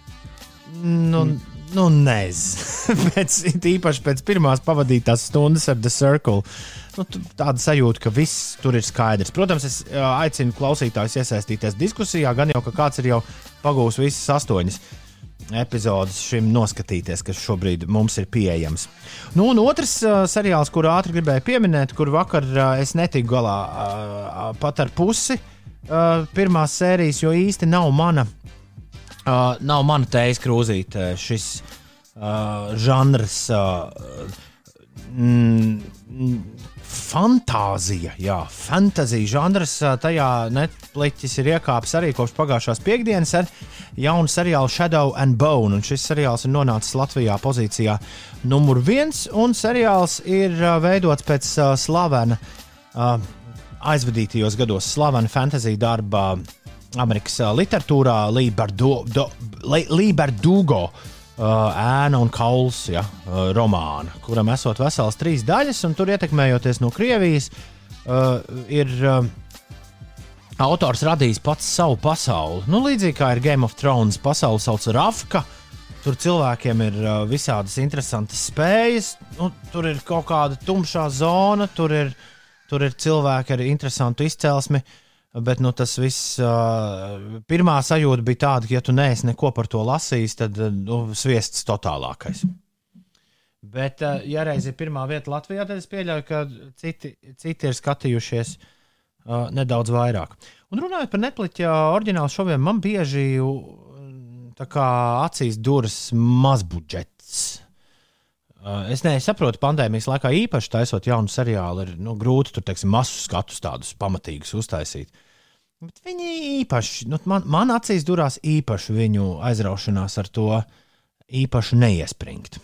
nu, nu nezinu. īpaši pēc pirmās pavadītās stundas ar The Circle. Nu, tāda sajūta, ka viss tur ir skaidrs. Protams, es aicinu klausītājus iesaistīties diskusijā, gan jau, ka kāds ir jau pagūs visas astoņas epizodes šim noskatīties, kas šobrīd mums ir pieejams. Nu, un otrs uh, seriāls, kuru ātri gribēju pieminēt, kur vakar uh, es netiku galā uh, pat ar pusi uh, pirmās sērijas, jo īsti nav mana, uh, nav mana tējas krūzīt uh, šis uh, žanrs. Uh, mm, Fantāzija, jā, fantāzija žanrs. ā, Tajā Netflix ir iekāpis arī kopš pagājušās piekdienas ar jaunu seriālu Shadow and Bone. Un šis seriāls ir nonācis Latvijā pozīcijā numur viens. Un seriāls ir ā, veidots pēc ā, slavena ā, aizvadītajos gados slavena fantāzija darba Amerikas literatūrā Līberdugo. Uh, ēna un kauls ja, uh, romāna, kuram esot vesels trīs daļas, un tur ietekmējoties no Krievijas, uh, ir uh, autors radījis pats savu pasauli. Nu, līdzīgi kā ir Game of Thrones, pasaule sauc Rafka. Tur cilvēkiem ir uh, visādas interesantas spējas, nu, tur ir kaut kāda tumšā zona, tur ir, tur ir cilvēki ar interesantu izcelsmi. Bet nu, tas viss, uh, pirmā sajūta bija tāda, ka, ja tu neesi neko par to lasījis, tad nu, sviests totālākais. Bet, uh, ja reiz ir pirmā vieta Latvijā, tad es pieļauju, ka citi, citi ir skatījušies uh, nedaudz vairāk. Un runājot par Netflix oriģinālu šoviem, man bieži kā acīs duras mazbudžets. Uh, Es nesaprotu, pandēmijas laikā īpaši taisot jaunu seriālu, ir nu, grūti tur, teiksim, masu skatus tādus pamatīgus uztaisīt. Bet viņi īpaši, nu, man, man acīs durās īpaši viņu aizraušanās ar to īpaši neiespringt.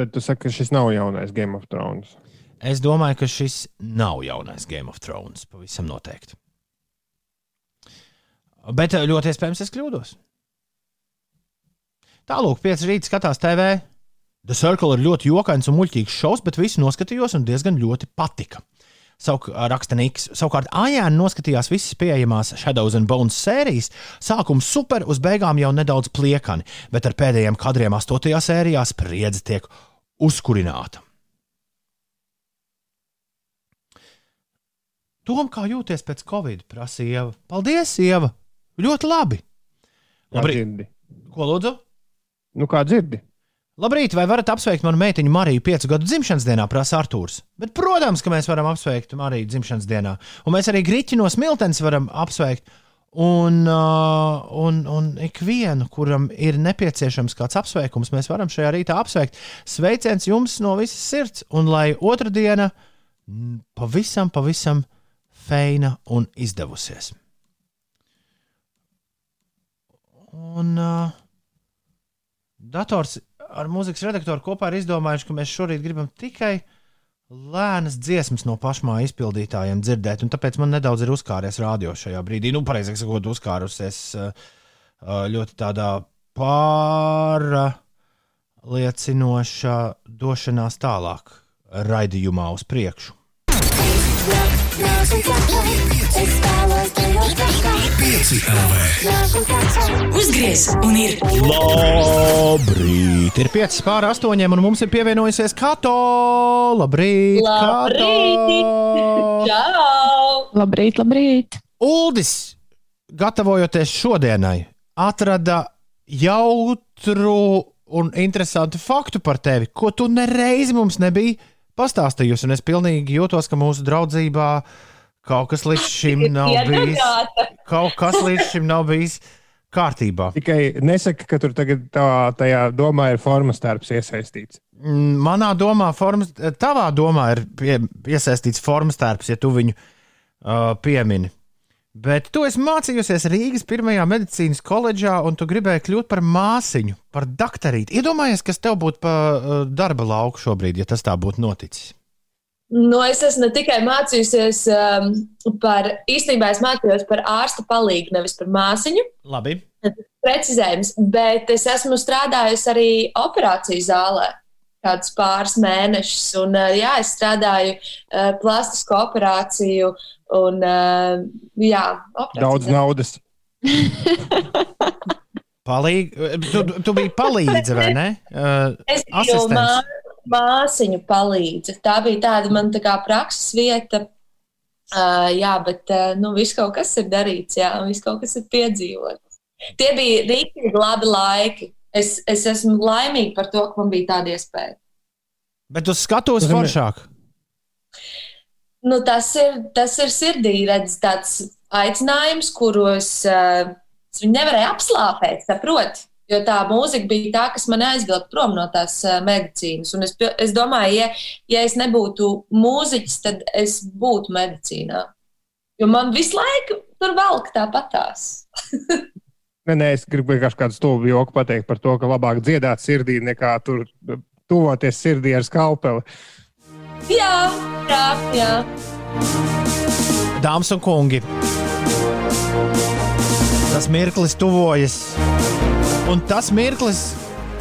Tad tu saki, ka šis nav jaunais Game of Thrones. Es domāju, ka šis nav jaunais Game of Thrones. Pavisam noteikti. Bet eh, ļoti iespējams, es kļūdos. Tālāk, 5 rīta skatās TV. The Circle ir ļoti jokains un muļķīgs šovs, bet visu noskatījos un diezgan ļoti patika. Sauk, raksta Niks. Savukārt, Ājāna noskatījās visas pieejamās Shadows and Bones sērijas. Sākums super, uz beigām jau nedaudz pliekani, bet ar pēdējiem kadriem astotajā sērijā spriedze tiek uzkurināta. Tom, kā jūties pēc Covid, prasīja Ieva. Paldies, Ieva! Ļoti labi! Labrīt. Ko lūdzu? Nu, kā dzirdi? Labrīt, vai varat apsveikt manu meitiņu Mariju piecu gadu dzimšanas dienā, prasa Artūrs. Bet, protams, ka mēs varam apsveikt Mariju dzimšanas dienā. Un mēs arī Grīķi no Smiltenes varam apsveikt. Un, uh, un, un ikvienu, kuram ir nepieciešams kāds apsveikums, mēs varam šajā rītā apsveikt. Sveiciens jums no visas sirds, un lai otra diena pavisam, pavisam feina un izdevusies. Un uh, dators ar mūzikas redaktoru kopā ir izdomājuši, ka mēs šorīt gribam tikai lēnas dziesmas no pašmā izpildītājiem dzirdēt, un tāpēc man nedaudz ir uzkāries rādio šajā brīdī. Nu, pareizāk sakot, uzkārusies uh, uh, ļoti tādā pārliecinošā došanās tālāk raidījumā uz priekšu. Uzgriez un ir Labrīt! Ir 5 pār 8, un mums ir pievienojusies Kato! Labrīt! Labrīt! Kato! Labrīt, labrīt! Uldis, gatavojoties šodienai, atrada jautru un interesantu faktu par tevi, ko tu nereiz mums nebija pastāstījusi. Un es pilnīgi jūtos, ka mūsu draudzībā kaut kas līdz šim nav bijis. Kaut kas līdz šim nav bijis kārtībā. Tikai nesaki, ka tur tagad tā, tajā domā ir formas darbs iesaistīts. Mm, Manā domā, formas, tavā domā ir pie, iesaistīts formas tērps, ja tu viņu uh, piemini. Bet tu esi mācījusies Rīgas pirmajā medicīnas koledžā, un tu gribēji kļūt par māsiņu, par doktorīti. Iedomājies, kas tev būtu pa uh, darba lauku šobrīd, ja tas tā būtu noticis. Nu, es esmu ne tikai mācījusies um, par, īstenībā es mācījos par ārsta palīgu, nevis par māsiņu. Labi. Precizējums, bet es esmu strādājusi arī operāciju zālē. Kādus pāris mēnešus, un uh, jā, es strādāju uh, plastisko operāciju, un uh, jā, operāciju Daudz naudas. Palīg... Tu, tu biji palīdze, vai ne? Uh, Es biju asistents. Mā, māsiņu palīdze. Tā bija tāda man tā kā prakses vieta. Uh, jā, bet uh, nu, viss kaut kas ir darīts, jā, un viss kaut kas ir piedzīvots. Tie bija rīktīgi labi laiki. Es, es esmu laimīga par to, ka man bija tāda iespēja. Bet uz skatuves foršāk. Nu, tas, ir, tas ir sirdī redz, tāds aicinājums, kuros uh, es viņu nevarēju apslāpēt, saproti. Jo tā mūzika bija tā, kas man aizvilka prom no tās uh, medicīnas. Un es, es domāju, ja, ja es nebūtu mūziķis, tad es būtu medicīnā. Jo man visu laiku tur velk tāpatās. Nē, nē, es gribu vienkārši kādu stulbu joku pateikt par to, ka labāk dziedāt sirdī nekā tur tuvoties sirdī ar skalpeli. Jā, jā, jā. Dāmas un kungi, tas mirklis tuvojas. Un tas mirklis,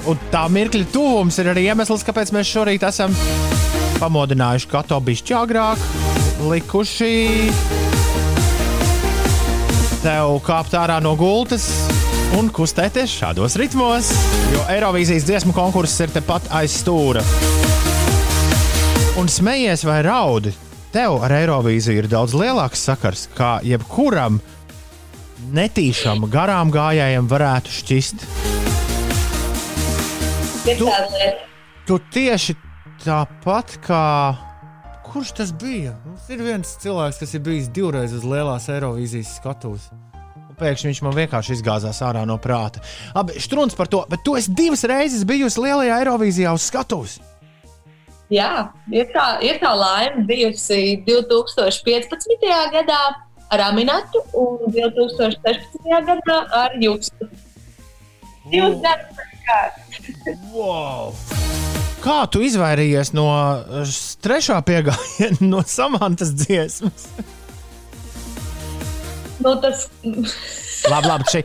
un tā mirkļa tuvums ir arī iemesls, kāpēc mēs šorīt esam pamodinājuši kato bišķi agrāk, likuši tev kāpt ārā no gultas un kustēties šādos ritmos, jo Eirovīzijas dziesmu konkurss ir tepat aiz stūra. Un smējies vai raudi, tev ar Eirovīziju ir daudz lielāks sakars, kā jebkuram netīšām garām gājējiem varētu šķist. Lieta. Tu tieši tāpat kā. Kurš tas bija? Mums ir viens cilvēks, kas ir bijis divreiz uz lielās Eirovīzijas skatuves. Pēkšņi viņš man vienkārši izgāzās ārā no prāta. Abi strūns par to, bet tu esi divas reizes bijusi lielajā Eirovīzijā uz skatuves. Jā, ir tā, ir tā laime bijusi 2015. gadā ar Aminatu un 2016. gadā ar Justu. Divas gadus pēc kārtas. Wow. Kā tu izvairījies no uh, trešā piegājiena, no samantas dziesmas? Nu, tas, Labi, labi, šī,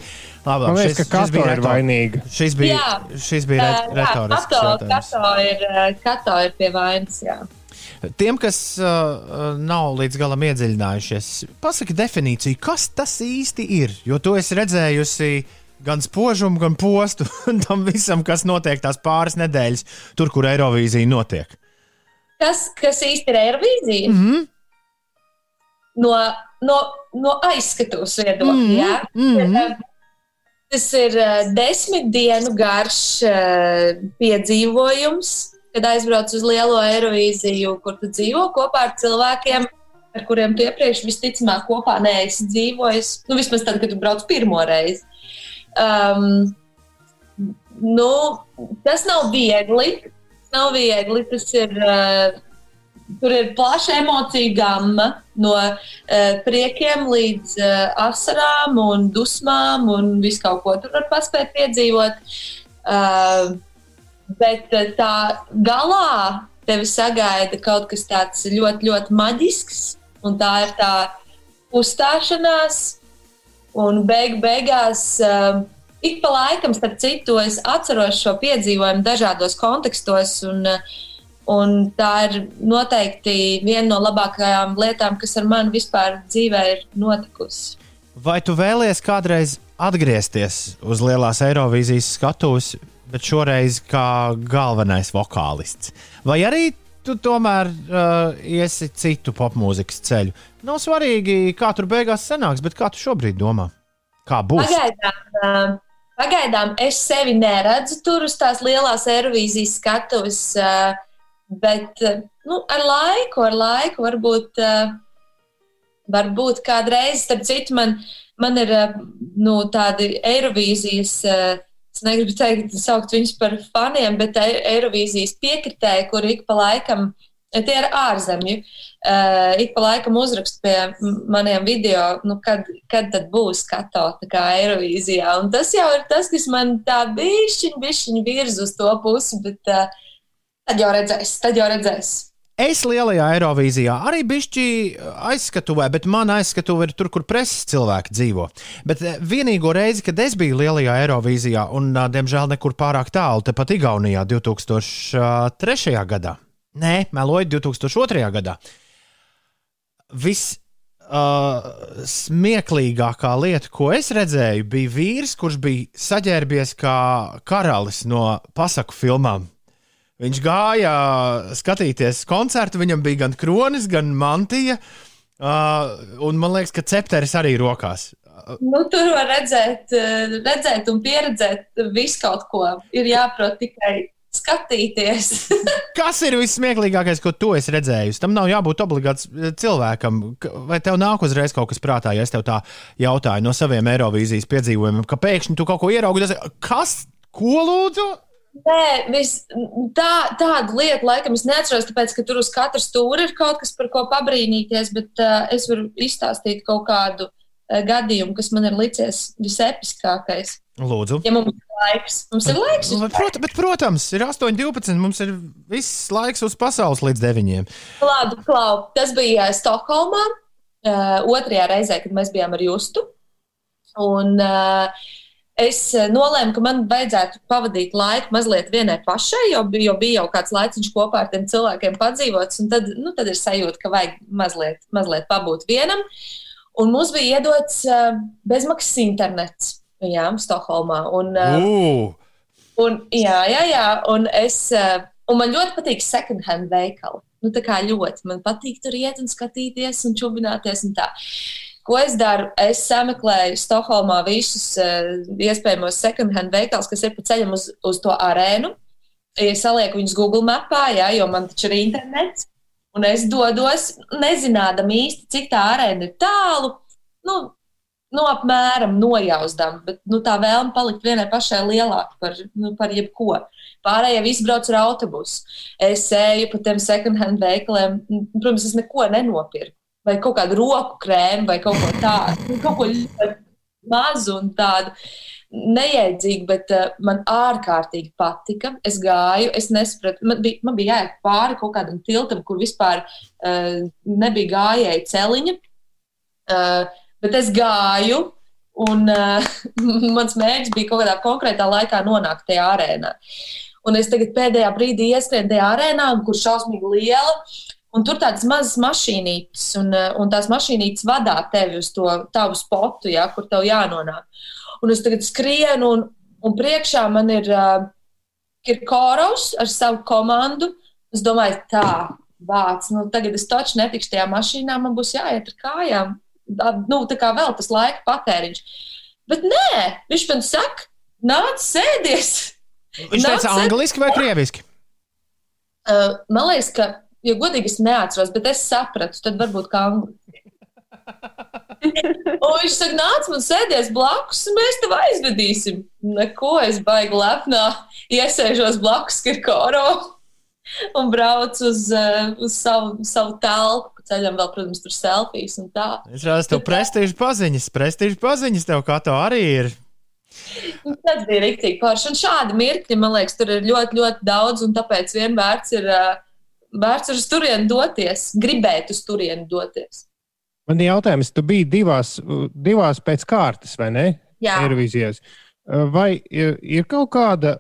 labi, labi liekas, ka Kato ir retor- vainīga. Šis bija, Jā. šis bija re retorisks Kato. Kato, ir, eh, Kato ir pie vainas. Jā. Tiem, kas uh, nav līdz galam iedziļinājušies, pasaki definīciju, kas tas īsti ir. Jo tu esi redzējusi gan spožumu, gan postu tam visam, kas notiek tās pāris nedēļas, tur, kur Eirovīzija notiek. Kas, kas īsti ir Eirovīzija? Mm -hmm. no, no, no aizskatuves viedokļa. Mhm, jā. mhm. Tas ir uh, desmit dienu garš uh, piedzīvojums, kad aizbrauc uz lielo aerovīziju, kur tu dzīvo kopā ar cilvēkiem. Ar kuriem tu iepriekš visticamāk kopā neesi dzīvojis. Nu, vismaz tad, kad tu brauc pirmo reizi. Um, nu, tas nav viegli. Nav viegli. Tas ir, uh, tur ir plaša emociju gama no uh, priekiem līdz uh, asarām un dusmām un visu kaut ko tur var paspēt piedzīvot. Uh, bet uh, tā galā tevi sagaida kaut kas tāds ļoti, ļoti maģisks, un tā ir tā uzstāšanās. Un beig, beigās, uh, ik pa laikam, starp citu, es atceros šo piedzīvojumu dažādos kontekstos. Un, uh, un tā ir noteikti viena no labākajām lietām, kas ar mani vispār dzīvē ir notikusi. Vai tu vēlies kādreiz atgriezties uz lielās Eirovīzijas skatuves, bet šoreiz kā galvenais vokālists? Vai arī tu tomēr uh, iesi citu popmūzikas ceļu? Nav svarīgi, kā tur beigās sanāks, bet kā tu šobrīd domā? Kā būs? Pagaidām, uh, pagaidām es sevi neredzu tur uz tās lielās aerovīzijas skatuves, uh, bet uh, nu, ar laiku, ar laiku varbūt, uh, varbūt kādreiz, starp citu, man, man ir uh, nu, tādi aerovīzijas. Uh, Es negribu teikt, saukt viņus par faniem, bet Ei- Eirovīzijas piekritēji, kur ik pa laikam, tie ir ārzemju, uh, ik pa laikam uzrakst pie maniem video, nu, kad, kad tad būs kato tā kā Eirovīzijā. Un tas jau ir tas, kas man tā bišķiņ, bišķiņ virz uz to pusi, bet uh, tad jau redzēs, tad jau redzēs. Es lielajā Eirovīzijā arī bišķi aizskatuvēju, bet mana aizskatuve ir tur, kur preses cilvēki dzīvo. Bet eh, vienīgo reizi, kad es biju lielajā Eirovīzijā, un ā, diemžēl nekur pārāk tālu, tepat Igaunijā 2003. gadā, nē, meloju 2002. gadā. Viss uh, smieklīgākā lieta, ko es redzēju, bija vīrs, kurš bija saģērbies kā karalis no pasaku filmām. Viņš gāja skatīties koncertu, viņam bija gan kronis, gan mantija. Uh, un man liekas, ka cepteris arī rokās. Nu, tur var redzēt, redzēt un pieredzēt visu kaut ko. Ir jāprot tikai skatīties. Kas ir vissmieklīgākais, ko tu esi redzējis? Tam nav jābūt obligāts cilvēkam. Vai tev nāk uzreiz kaut kas prātā, ja es tev tā jautāju no saviem Eirovīzijas piedzīvojumiem, ka pēkšņi tu kaut ko ieraugi? tas- Kas? Ko lūdzu? Nē, vis, tā, tāda lieta, laikam, es neatceros, tāpēc, ka tur uz katra stūra ir kaut kas, par ko pabrīnīties, bet uh, es varu izstāstīt kaut kādu uh, gadījumu, kas man ir licies visepiskākais. Lūdzu. Ja mums ir laiks, mums ir laiks. Nu, Prot, bet, protams, ir 8,12. Mums ir viss laiks uz pasaules līdz 9. Labi, klau. Tas bija Stokholmā, uh, otrajā reizē, kad mēs bijām ar Justu. Un, uh, es eh, nolēmu, ka man vajadzētu pavadīt laiku mazliet vienai pašai, jo, jo bija jau kāds laiciņš kopā ar tiem cilvēkiem padzīvots. un Tad, nu, tad ir sajūta, ka vajag mazliet, mazliet pabūt vienam. Un mums bija iedots uh, bezmaksas internets jā, Stokholmā. Un, uh, Uh, Un, jā, jā, jā, un, es, eh, un man ļoti patīk second-hand veikali. Nu, tā kā ļoti man patīk tur iet un skatīties un čubināties. Un tā. Ko es daru? Es sameklēju Stokholmā visus uh, iespējamos second-hand veikalus, kas ir pa ceļam uz, uz to arēnu. Es salieku viņus Google mapā, jā, jo man taču ir internets. Un es dodos, nezinādam īsti, cik tā arēna ir tālu. Nu, nu, apmēram nojausdam, bet nu, tā vēlme palikt vienai pašai lielāka par, nu, par jebko. Pārējie visi brauc ar autobusu. Es eju pa tiem second-hand veikaliem. Protams, es neko nenopirku. Vai kaut kādu roku krēmu, vai kaut ko tādu. Nu, Kaut ko ļoti mazu un tādu neiedzīgu, bet uh, man ārkārtīgi patika. Es gāju, es nesapratu, man bija, man bija jāiet pāri kaut kādam tiltam, kur vispār uh, nebija gājēji celiņa. Uh, bet es gāju, un uh, mans mērķis bija kaut kādā konkrētā laikā nonākt tajā arēnā. Un es tagad pēdējā brīdī ieskrienu tajā arēnā, kur šausmīgi liela. Un tur tādas mazas mašīnītes, un, uh, un tās mašīnītes vadā tevi uz to tavu spotu, ja, kur tev jānonāk. Un es tagad skrienu, un, un priekšā man ir uh, Kirkorovs ar savu komandu. Es domāju, tā, vāc, nu, tagad es taču netikšu tajā mašīnā, man būs jāiet ar kājām. Nu, tā kā vēl tas laika patēriņš. Bet nē, viņš man saka, nāc, sēdies. viņš Nāc, teica sēdies. angliski vai krieviski? Uh, man liekas, ka, jo godīgi es neatceros, bet es sapratu, tad varbūt kā angliski. Un viņš saka, nāc, man sēdies blakus, un mēs tev aizvedīsim. Neko es baigi lepnā, iesēžos blakus Kirkoro un braucu uz, uh, uz savu, savu telpu. Ceļam vēl, protams, tur selfijas un tā. Es redzu, tev prestīžu paziņas, prestīžu paziņas tev kā to arī ir. Un Tas bija rīktīgi forši. Un šādi mirkļi, man liekas, tur ir ļoti, ļoti daudz, un tāpēc vienmēr ir uh, vērts uz turieni doties, gribēt uz turieni doties. Man ir jautājums, tu biji divās, divās pēc kārtas, vai ne? Jā. Eirovīzijās. Vai ir, ir kaut kāda,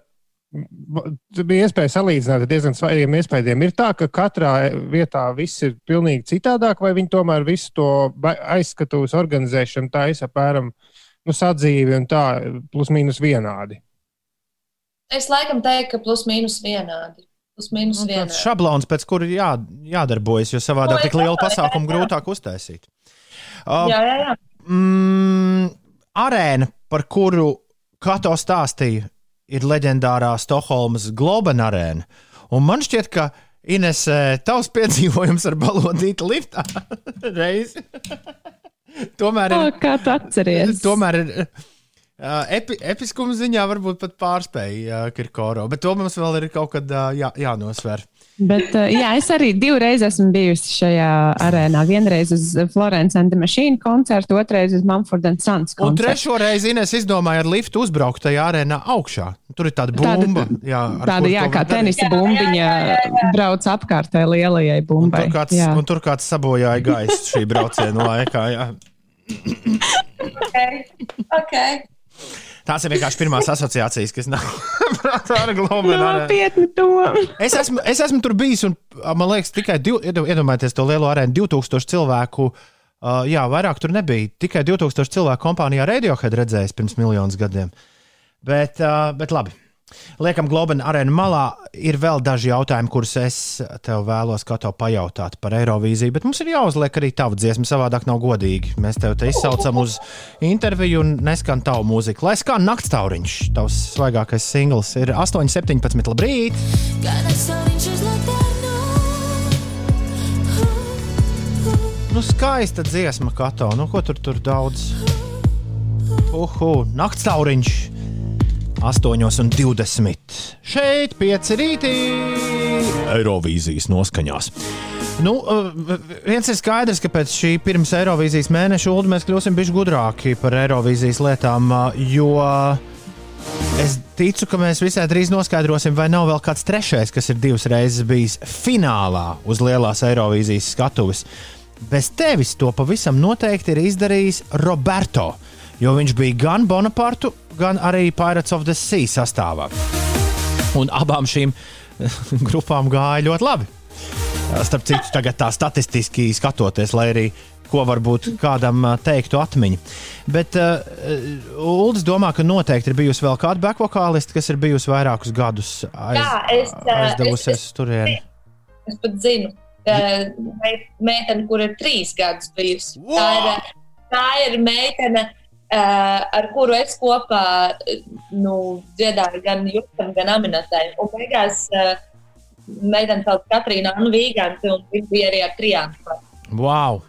bija iespēja salīdzināt ar diezgan svarīgiem iespējām. Ir tā, ka katrā vietā viss ir pilnīgi citādāk, vai viņi tomēr visu to aizskatuves organizēšanu taisa apmēram nu, sadzīvi un tā, plus mīnus vienādi. Es laikam teiktu, ka plus mīnus vienādi. Plus Nu, tāds šablons, pēc kura jā, jādarbojas, jo savādāk Nu, tik lielu pasākumu grūtāk uztaisīt. Uh, Jā, jā, jā. mm, arēna, par kuru Kato stāstīja, ir leģendārā Stokholmas Globen arēna. Un man šķiet, ka Ines, eh, tavs piedzīvojums ar balodīti liftā reizi. tomēr O, ir. kā tu atceries? Tomēr ir uh, epi, episkuma ziņā varbūt pat pārspēja uh, Kirkoro, bet to mums vēl ir kaut kad uh, jā, jānosver. Bet, uh, jā, es arī divreiz esmu bijusi šajā arēnā. Vienreiz uz Florence and the Machine koncertu, otrreiz uz Mumford and Sons Un koncertu. trešo reizi Ines izdomāja ar liftu uzbraukt tajā arēnā augšā. Tur ir tāda Tāda- bumba. jā, ar Tāda, jā, kā tenisa bumbiņa brauc apkārtē lielajai Un bumbai. tur, kāds, Jā. un tur kāds sabojāja gaisu šī brauciena laikā. Jā. Okay. Okay. Tās ir vienkārši pirmās asociācijas, kas nāk prātā ar Globenu. Nopietni to. Es esmu, es esmu tur bijis, un man liekas, tikai div, iedo- iedomājieties to lielo arēnu, 2000 cilvēku. Uh, jā, vairāk tur nebija. Tikai 2000 cilvēku kompānijā Radiohead redzējis pirms miljonus gadiem. Bet, uh, bet labi. Liekam, Globena arēna malā ir vēl daži jautājumi, kurus es tev vēlos kā tev pajautāt par Eirovīziju. Bet mums ir jāuzliek arī tava dziesma, savādāk nav godīgi. Mēs tev te izsaucam uz interviju un neskan tavu mūziku. Lai skan naktstauriņš, tavs svaigākais singls ir 8,17. Labrīt! Nu, skaista dziesma, Kato. Nu, ko tur, tur daudz? Uhu, naktstauriņš! 8,20. Šeit, 5 rītī! Eirovīzijas noskaņās. Nu, viens ir skaidrs, ka pēc šī pirms Eirovīzijas mēneša ulu mēs kļūsim bišķi gudrāki par Eirovīzijas lietām, jo es ticu, ka mēs visai drīz noskaidrosim, vai nav vēl kāds trešais, kas ir divas reizes bijis finālā uz lielās Eirovīzijas skatuves. Bez tevis to pavisam noteikti ir izdarījis Roberto. jo viņš bija gan Bonapartu, gan arī Pirates of the Sea sastāvā. Un abām šīm grupām gāja ļoti labi. Starp citu, tagad tā statistiski skatoties, lai arī ko varbūt kādam ā, teiktu atmiņa. Bet uh, Uldis domā, ka noteikti ir bijusi vēl kāda backvokāliste, kas ir bijusi vairākus gadus aiz, Jā, es, aizdevusies es- uz turieni. Es pat zinu, ka mei- meitene, kur ir trīs gadus bijusi. Tā ir, tā ir meitene, eh, ar kuru es kopā eh, nu, dziedāju gan Justam, gan Aminatai. Un beigās eh, meitene sauc Katrīna Anna Vīgante, un viņa bija arī ar trijām. Wow!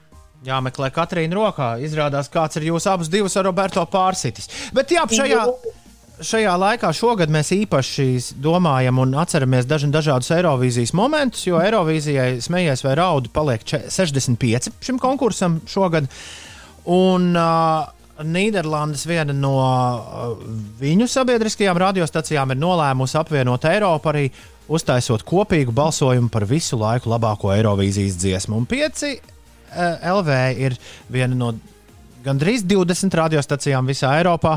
Jāmeklē Katrīna rokā. Izrādās, kāds ir jūsu abus divus ar Roberto pārsitis. Bet jā, šajā, šajā laikā šogad mēs īpaši domājam un atceramies dažādus Eirovīzijas momentus, jo Eirovīzijai smējies vai raudu paliek če- 65 šim konkursam šogad. Un uh, Nīderlandes viena no uh, viņu sabiedriskajām radiostacijām ir nolēmusi apvienot Eiropu arī uztaisot kopīgu balsojumu par visu laiku labāko Eirovīzijas dziesmu. Un pieci uh, LV ir viena no gandrīz 20 radiostacijām visā Eiropā,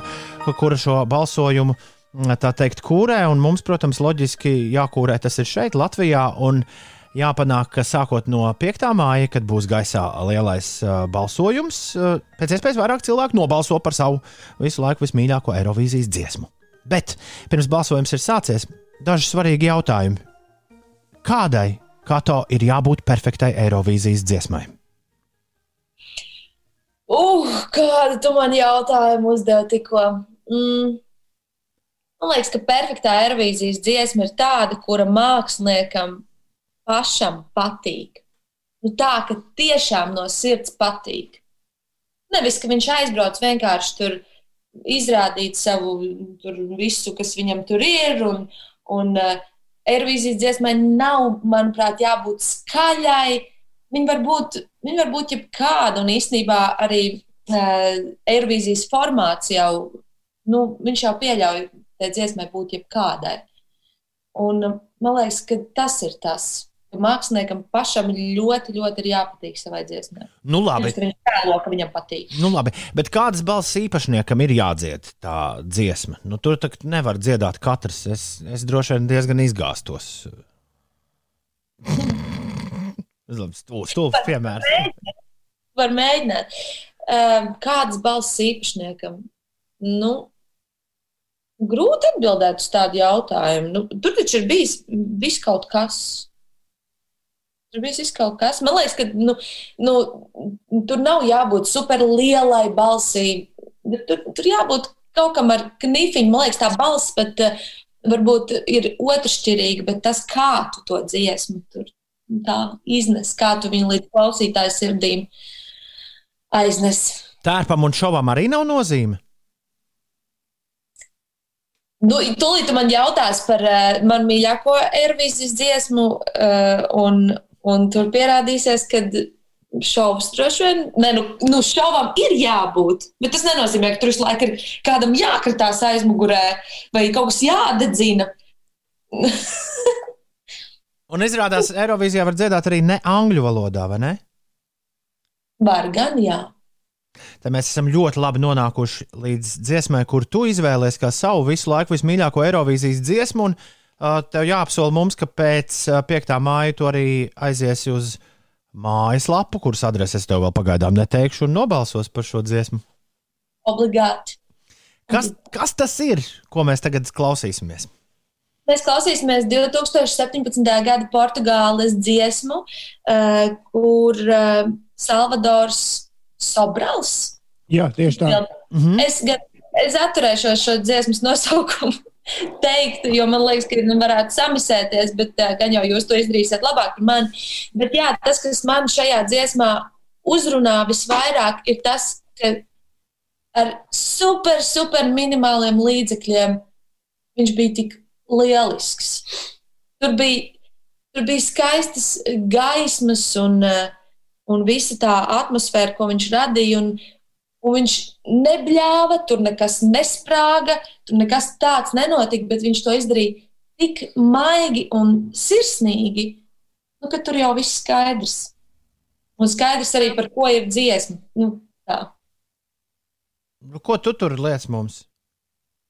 kura šo balsojumu mm, tā teikt kūrē. Un mums, protams, loģiski jākūrē tas ir šeit, Latvijā. Un jāpanāk, ka sākot no 5. māja, kad būs gaisā lielais uh, balsojums, uh, pēc iespējas vairāk cilvēku nobalso par savu visu laiku vismīļāko Eirovīzijas dziesmu. Bet pirms balsojums ir sācies, daži svarīgi jautājumi. Kādai, kā to ir jābūt perfektai Eirovīzijas dziesmai? Uh, kādu tu man jautājumu uzdevi tikko? Mm. Man liekas, ka perfektā aerovīzijas dziesma ir tāda, kura māksliniekam pašam patīk. Nu, tā, ka tiešām no sirds patīk. Nevis, ka viņš aizbrauc vienkārši tur izrādīt savu tur, visu, kas viņam tur ir. Un, un uh, Eirovīzijas dziesmai nav, manuprāt, jābūt skaļai. Viņa var būt, viņa var būt jebkāda, un īstenībā arī uh, Eirovīzijas formāts jau, nu, viņš jau pieļauj tai dziesmai būt jebkādai. Un uh, man liekas, ka tas ir tas, māksliniekam pašam ļoti, ļoti ir jāpatīk savai dziesmai. Nu, labi. Viņš tēlo, ka viņam patīk. Nu, labi, bet kādas balss īpašniekam ir jādzied tā dziesma? Nu, tur tak nevar dziedāt katrs. Es, es droši vien diezgan izgāstos. Stulbs stulbs piemērs. Var mēģināt. Um, kādas balss īpašniekam? Nu, grūti atbildēt uz tādu jautājumu. Nu, tur taču ir bijis viss kaut kas. Tur bija viss kaut kas. Man liekas, ka nu, nu, tur nav jābūt super lielai balsī. Tur, tur jābūt kaut kam ar knifiņu. Man liekas, tā balss pat uh, varbūt ir otršķirīga, bet tas, kā tu to dziesmu tur tā iznes, kā tu viņu līdz klausītāju sirdīm aiznes. Tērpam un šovam arī nav nozīme. Nu, tūlīt man jautās par uh, manu mīļāko Eirovīzijas dziesmu, uh, un, un tur pierādīsies, ka šovs droši vien, ne, nu, nu, šovam ir jābūt, bet tas nenozīmē, ka tur visu laiku ir kādam jākritās aizmugurē vai kaut kas jādedzina. Un izrādās, Eirovīzijā var dziedāt arī ne angļu valodā, vai ne? Var gan, jā. Tad mēs esam ļoti labi nonākuši līdz dziesmai, kur tu izvēlējies kā savu visu laiku vismīļāko Eirovīzijas dziesmu. Un, tev jāapsol mums, ka pēc uh, 5. māja tu arī aiziesi uz mājaslapu, kuras adreses tev vēl pagaidām neteikšu, un nobalsos par šo dziesmu. Obligāti. Kas, kas tas ir, ko mēs tagad klausīsimies? Mēs klausīsimies 2017. gada Portugāles dziesmu, uh, kur uh, Salvadors Sobrals. Jā, tieši tā. -hmm. Es, es atturēšos šo dziesmas nosaukumu teikt, jo man liekas, ka nu, varētu samisēties, bet uh, gan jau jūs to izdarīsiet labāk par mani. Bet jā, tas, kas man šajā dziesmā uzrunā visvairāk, ir tas, ka ar super, super minimāliem līdzekļiem viņš bija tik lielisks. Tur bija, tur bija skaistas gaismas un, un visa tā atmosfēra, ko viņš radīja. Un, un viņš nebļāva, tur nekas nesprāga, tur nekas tāds nenotika, bet viņš to izdarīja tik maigi un sirsnīgi, nu, ka tur jau viss skaidrs. Un skaidrs arī, par ko ir dziesma. Nu, tā. Nu, ko tu tur liec mums?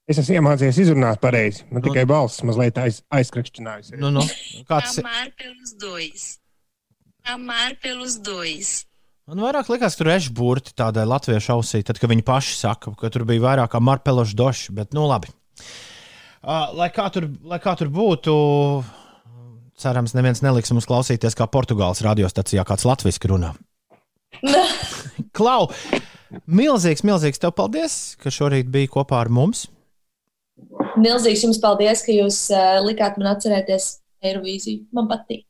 Es esmu iemācījies izrunāt pareizi. Man tikai balss mazliet aiz, aizkrakšķinājusies. Nu, nu, kāds... Amar pelos dois. Amar pelos dois. Man vairāk likās, ka tur ir burti tādai latviešu ausī, tad, kad viņi paši saka, ka tur bija vairāk kā marpelošs došs, bet nu labi. Uh, lai, kā tur, lai kā tur būtu, cerams, neviens neliks mums klausīties, kā Portugāles radiostacijā kāds latviešu runā. Klau! Milzīgs, milzīgs tev paldies, ka šorīt bija kopā ar mums. Milzīgs jums paldies, ka jūs uh, likāt man atcerēties Eirovīziju. Man patīk.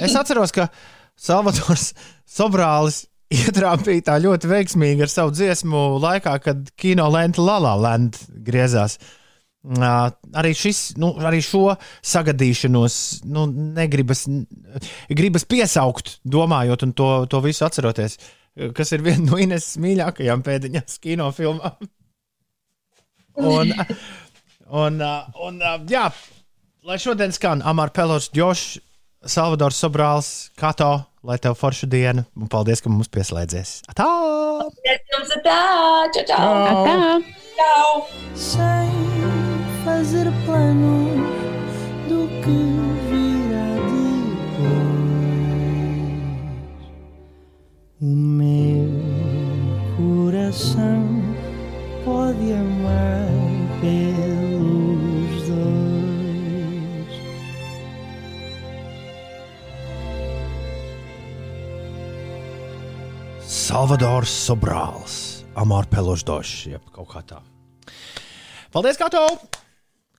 Es atceros, ka Salvadors Sobrālis ietrāpīja tā ļoti veiksmīgi ar savu dziesmu laikā, kad kino lenta Lala Land griezās. Uh, arī, šis, nu, arī šo sagadīšanos nu, negribas gribas piesaukt, domājot un to, to visu atceroties, kas ir viena no Ines mīļākajām pēdiņās kinofilmām. Un, un, un uh, jā, lai šodien skan Amāra Pelors, Džošs, Salvadors Sobrāls, Kato, lai tev forša diena, un paldies, ka mums pieslēdzies. Atā! Jums ir tā! Čau, čau! Atā! Čau! Sem fazer planos do que virá depois. O meu coração pode amar Salvadors Sobrāls, Amāra Pelosdošs, jeb kaut kā tā. Paldies, Kato!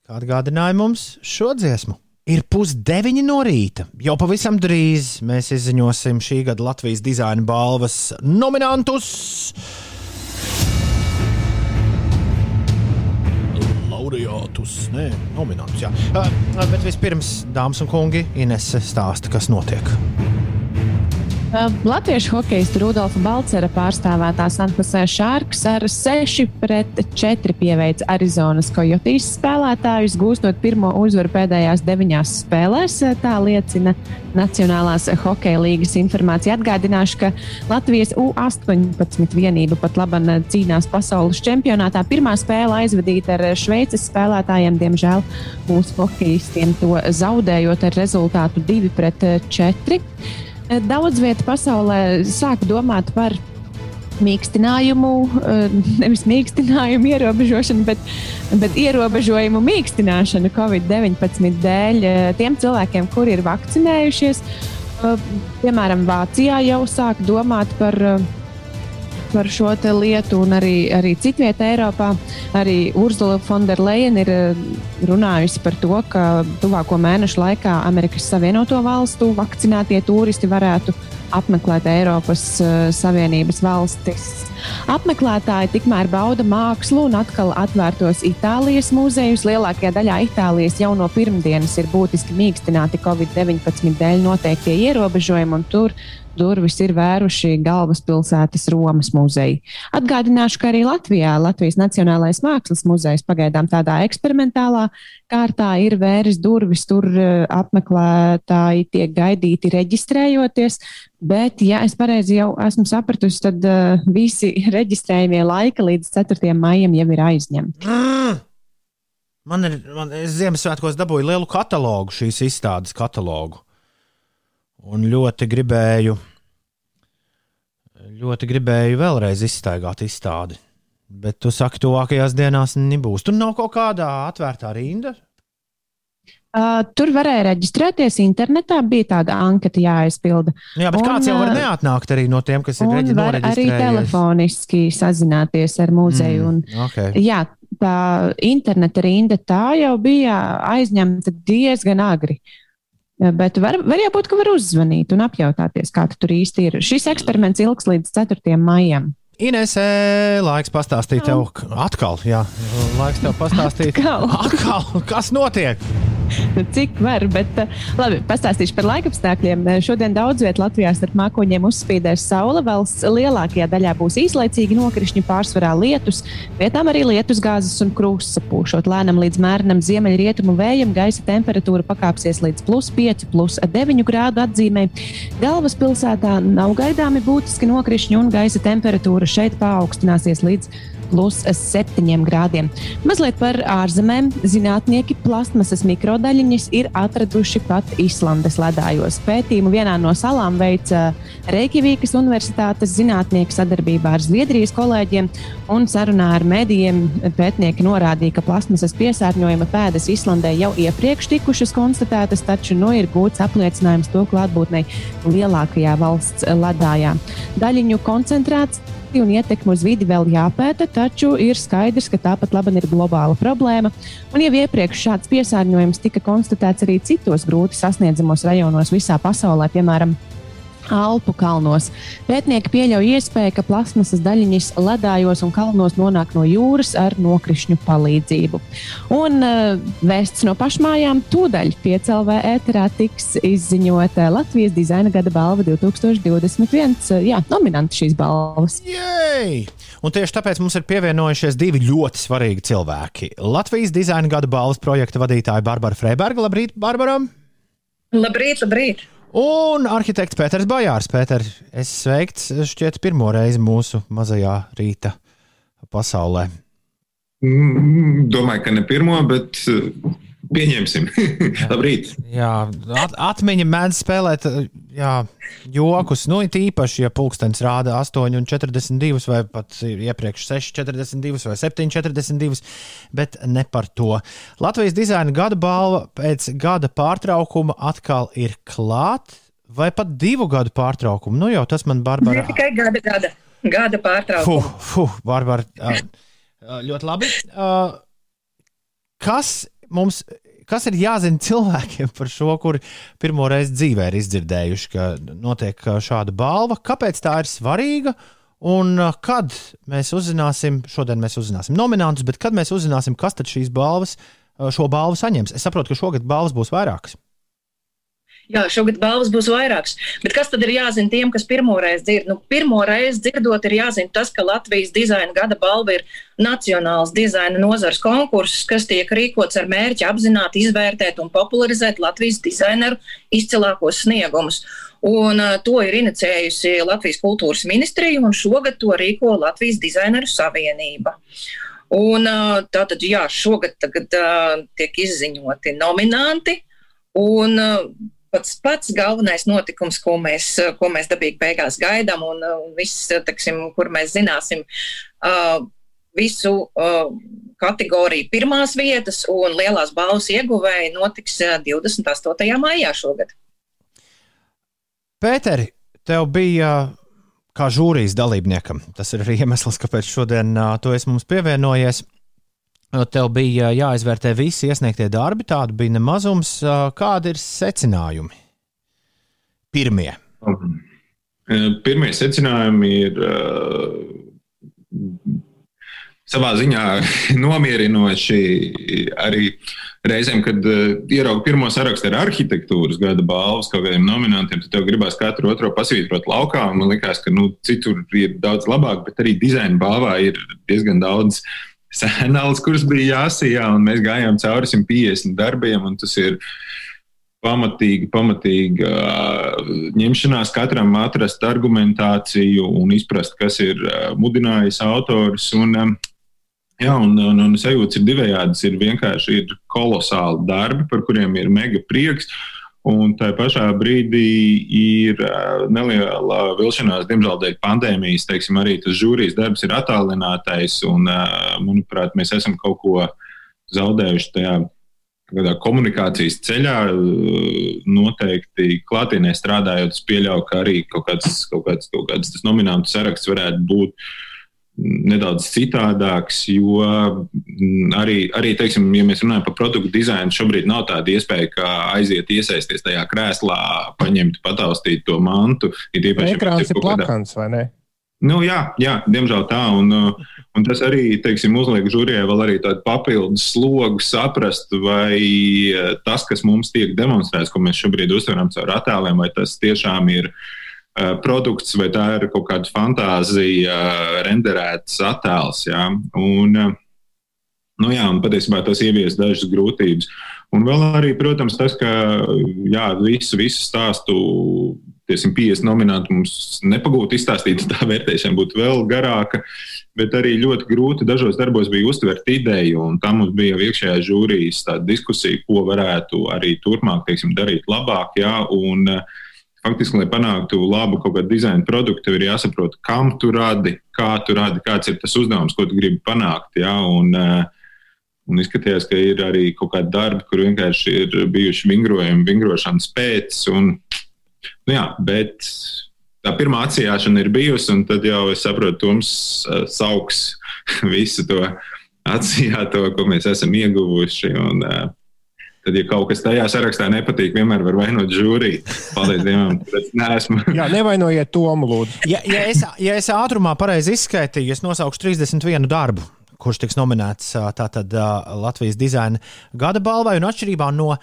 Kā atgādināja mums šo dziesmu. Ir pusdeviņi no rīta. Jau pavisam drīz mēs izziņosim šī gada Latvijas dizaina balvas nominantus. Laureātus, nē, nominantus. Jā. Uh, Bet vispirms, dāmas un kungi, Inese stāsta, kas notiek. Latviešu hokeja Rudolfa Balcera pārstāvētā Sanktpētera Šārks ar 6 pret 4 pieveica Arizonas Coyotes spēlētājus, gūstot pirmo uzvaru pēdējās deviņās spēlēs. Tā liecina Nacionālās hokeja līgas informācija. Atgādināšu, ka Latvijas U-18 vienība pat labi cīnās pasaules čempionātā. Pirmā spēle aizvadīta ar Šveices spēlētājiem, diemžēl mūsu hokeistiem to zaudējot ar rezultātu 2 pret 4. Daudz vietā pasaulē sāk domāt par mīkstinājumu, eh, nevis mīkstinājumu ierobežošanu, bet, bet ierobežojumu mīkstināšanu Covid-19 dēļ eh, tiem cilvēkiem, kuri ir vakcinējušies. Eh, Piemēram, Vācijā jau sāk domāt par, par šo lietu, un arī, arī citvietā Eiropā. Arī Urzula Fonderleina ir runājusi par to, ka tuvāko mēnešu laikā Amerikas Savienoto Valstu vakcinētie turisti varētu apmeklēt Eiropas uh, Savienības valstis. Apmeklētāji tikmēr bauda mākslu un atkal atvērtos Itālijas muzejus. Lielākajā daļā Itālijas jau no pirmdienas ir būtiski mīkstināti Covid-19 dēļ noteiktie ierobežojumi, un tur durvis ir vēruši galvaspilsētas Romas muzeja. Atgādināšu, ka arī Latvijā Latvijas Nacionālais Mākslas muzejs pagaidām tādā eksperimentālā kārtā ir vēris durvis. Tur eh, apmeklētāji tiek gaidīti reģistrējoties, bet, ja es pareizi jau esmu sapratusi, tad uh, visi reģistrējumie laika līdz 4. maijam jau ir aizņemti. Man ir, man, es Ziemassvētkos dabūju lielu katalogu, šīs izstādes katalogu. Un ļoti gribēju, ļoti gribēju vēlreiz izstaigāt izstādi. Bet tu saki, tuvākajās dienās nebūs. Tur nav kaut kādā atvērtā rinda. Uh, tur varēja reģistrēties internetā, bija tāda anketa jāaizpilda. Jā, bet un, kāds jau var neatnākt arī no tiem, kas ir Un reģi- var arī telefoniski sazināties ar muzeju. Mm, un, okay. Jā, tā interneta rinda tā jau bija aizņemta diezgan agri. Bet var, var jau būt, ka var uzzvanīt un apjautāties, kā tu tur īsti ir. Šis eksperiments ilgs līdz 4. maijam. Inesē, laiks pastāstīt tev atkal. Jā, laiks tev pastāstīt. Atkal. atkal kas notiek? Cik var, bet uh, labi, pastāstīšu par laikapstākļiem. Eh, Šodien daudz vietā Latvijā starp mākoņiem uzspīdēs saule. Valsts lielākajā daļā būs īslaicīgi nokrišņi, pārsvarā lietus, vietām arī lietus gāzes un krūsts sapūšot. Lēnam līdz mērenam ziemeļrietumu vējam gaisa temperatūra pakāpsies līdz plus 5, plus 9 grādu atzīmē. Galvaspilsētā nav gaidāmi būtiski nokrišņi un gaisa temperatūra šeit paaugstināsies līdz plus 7 grādiem. Mazliet par ārzemēm. Zinātnieki plasmasas mikrodaļiņas ir atraduši pat Islandes ledājos. Pētījumu vienā no salām veica Reikjavīkas Universitātes zinātnieki sadarbībā ar Zviedrijas kolēģiem un sarunā ar medijiem. Pētnieki norādīja, ka plasmasas piesārņojuma pēdas Islandē jau iepriekš tikušas konstatētas, taču nu ir gūts apliecinājums to klātbūtnei lielākajā valsts ledājā. Daļiņu koncentrācija un ietekme uz vidi vēl jāpēta, taču ir skaidrs, ka tāpat labi ir globāla problēma. Un jau iepriekš šāds piesārņojums tika konstatēts arī citos grūti sasniedzamos rajonos visā pasaulē, piemēram, Alpu kalnos. Pētnieki pieļauj iespēju, ka plasmasas daļiņas ledājos un kalnos nonāk no jūras ar nokrišņu palīdzību. Un uh, vēsts no pašmājām tūdaļ piecēlvē ēterā tiks izziņota Latvijas dizaina gada balva 2021. Uh, jā, nominanti šīs balvas. Jej! Un tieši tāpēc mums ir pievienojušies divi ļoti svarīgi cilvēki. Latvijas dizaina gada balvas projekta vadītāja Barbara Freiberga. Labrīt, Barbara! Labrīt, labrīt! Un arhitekts Pēters Bajārs. Pēter, es sveikts šķiet pirmo reizi mūsu mazajā rīta pasaulē. Mm, Domāju, ka ne pirmo, bet pieņemsim. Labrīt! Jā, at, atmiņa mēdz spēlēt jā, jokus. Nu, it īpaši, ja pulkstenis rāda 8,42 vai pat iepriekš 6,42 vai 7,42, bet ne par to. Latvijas dizaina gada balva pēc gada pārtraukuma atkal ir klāt, vai pat divu gadu pārtraukumu. Nu, jau tas man, Barbara. Ne tikai gada, gada, gada pārtraukuma. Fuh, fuh, Barbara, ļoti labi. Kas mums kas ir jāzina cilvēkiem par šo, kuri pirmo reizi dzīvē ir izdzirdējuši, ka notiek šāda balva? Kāpēc tā ir svarīga? Un kad mēs uzzināsim, šodien mēs uzzināsim nominantus, bet kad mēs uzzināsim, kas tad šīs balvas, šo balvu saņems? Es saprotu, ka šogad balvas būs vairākas. Jā, šogad balvas būs vairākas. Bet kas tad ir jāzina tiem, kas pirmo reizi dzird? Nu, pirmo reizi dzirdot, ir jāzina tas, ka Latvijas dizaina gada balva ir nacionāls dizaina nozars konkurss, kas tiek rīkots ar mērķi apzināti izvērtēt un popularizēt Latvijas dizaineru izcilākos sniegumus. Un uh, to ir inicējusi Latvijas kultūras ministrija, un šogad to rīko Latvijas dizaineru savienība. Un, uh, tātad, jā, šogad tagad, uh, tiek izziņoti nominanti. Un, uh, pats, pats galvenais notikums, ko mēs, ko mēs dabīgi beigās gaidām, un, un viss, teksim, kur mēs zināsim uh, visu uh, kategoriju pirmās vietas, un lielās balvas ieguvēji notiks uh, 28. maijā šogad. Pēteri, tev bija kā žūrijas dalībniekam. Tas ir arī iemesls, kāpēc šodien uh, tu esi mums pievienojies. Uh, Tev bija jāizvērtē visi iesniegtie darbi, tādu bija nemazums. Uh, Kādi ir secinājumi? Pirmie. Pirmie secinājumi ir uh, savā ziņā nomierinoši arī reizēm, kad uh, ieraugu pirmo sarakstu ar arhitektūras gada balvas kaut kādiem nominantiem, tad tev gribās katru otro pasvītrot laukā. Man liekas, ka nu, citur ir daudz labāk, bet arī dizaina balvā ir diezgan daudz sēnāls, kuras bija jāsijā, un mēs gājām cauri 150 darbiem, un tas ir pamatīgi, pamatīgi uh, ņemšanās katram atrast argumentāciju un izprast, kas ir uh, mudinājis autors. Un, um, jā, un, un, un sajūtas ir divējādas. Ir vienkārši ir kolosāli darbi, par kuriem ir mega prieks. Un tā pašā brīdī ir neliela vilšanās, diemžēl, dēļ pandēmijas. Teiksim, arī tas žūrijas darbs ir attālinātais, un, manuprāt, mēs esam kaut ko zaudējuši tajā komunikācijas ceļā. Noteikti klātienē strādājot, es pieļauju, ka arī kaut kāds, kaut kāds, kaut kāds tas nominantu saraksts varētu būt nedaudz citādāks, jo mm, arī, arī teiksim, ja mēs runājam par produktu dizainu, šobrīd nav tāda iespēja, kā aiziet, iesaisties tajā krēslā, paņemt, pataustīt to mantu. Ir īpaši, Ekrāns ir plakans, vai ne? Nu, jā, jā, diemžēl tā. Un, uh, un tas arī teiksim, uzliek žūrijai vēl arī tādu papildus slogu saprast, vai uh, tas, kas mums tiek demonstrēts, ko mēs šobrīd uztveram caur attēliem, vai tas tiešām ir uh, produkts, vai tā ir kaut kāda fantāzija, uh, renderēts attēls. Jā. Un, uh, Nu jā, un patiesībā tas ievies dažas grūtības. Un vēl arī, protams, tas, ka jā, visu, visu stāstu, tie 150 nominanti mums nepagūtu izstāstīt, tā vērtēšana būtu vēl garāka. bet arī ļoti grūti dažos darbos bija uztvert ideju. Un tam mums bija iekšējā žūrijas diskusija, ko varētu arī turpmāk teiksim, darīt labāk. Jā, un, uh, Faktiski, lai panāktu labu kaut kādu dizaina produktu, ir jāsaprot, kam tu radi, kā tu radi, kāds ir tas uzdevums, ko tu gribi panākt. Jā, un, uh, Un izskatījās, ka ir arī kaut kādi darbi, kur vienkārši ir bijuši vingrojumi, vingrošanas pēc. Un, nu jā, bet tā pirmā atsijāšana ir bijusi, un tad jau es saprotu, Toms uh, sauks visu to atsijāto, ko mēs esam ieguvuši. Un, uh, Tad, ja kaut kas tajā sarakstā nepatīk, vienmēr var vainot žūriju. Paldies Dievam, bet neesmu. Jā, nevainojiet Tomu, lūdzu. Ja, ja, es, ja es ātrumā pareizi izskaitīju, es nosaukšu 31 darbu, kurš tiks nominēts tātad Latvijas dizaina gada balvai, un atšķirībā no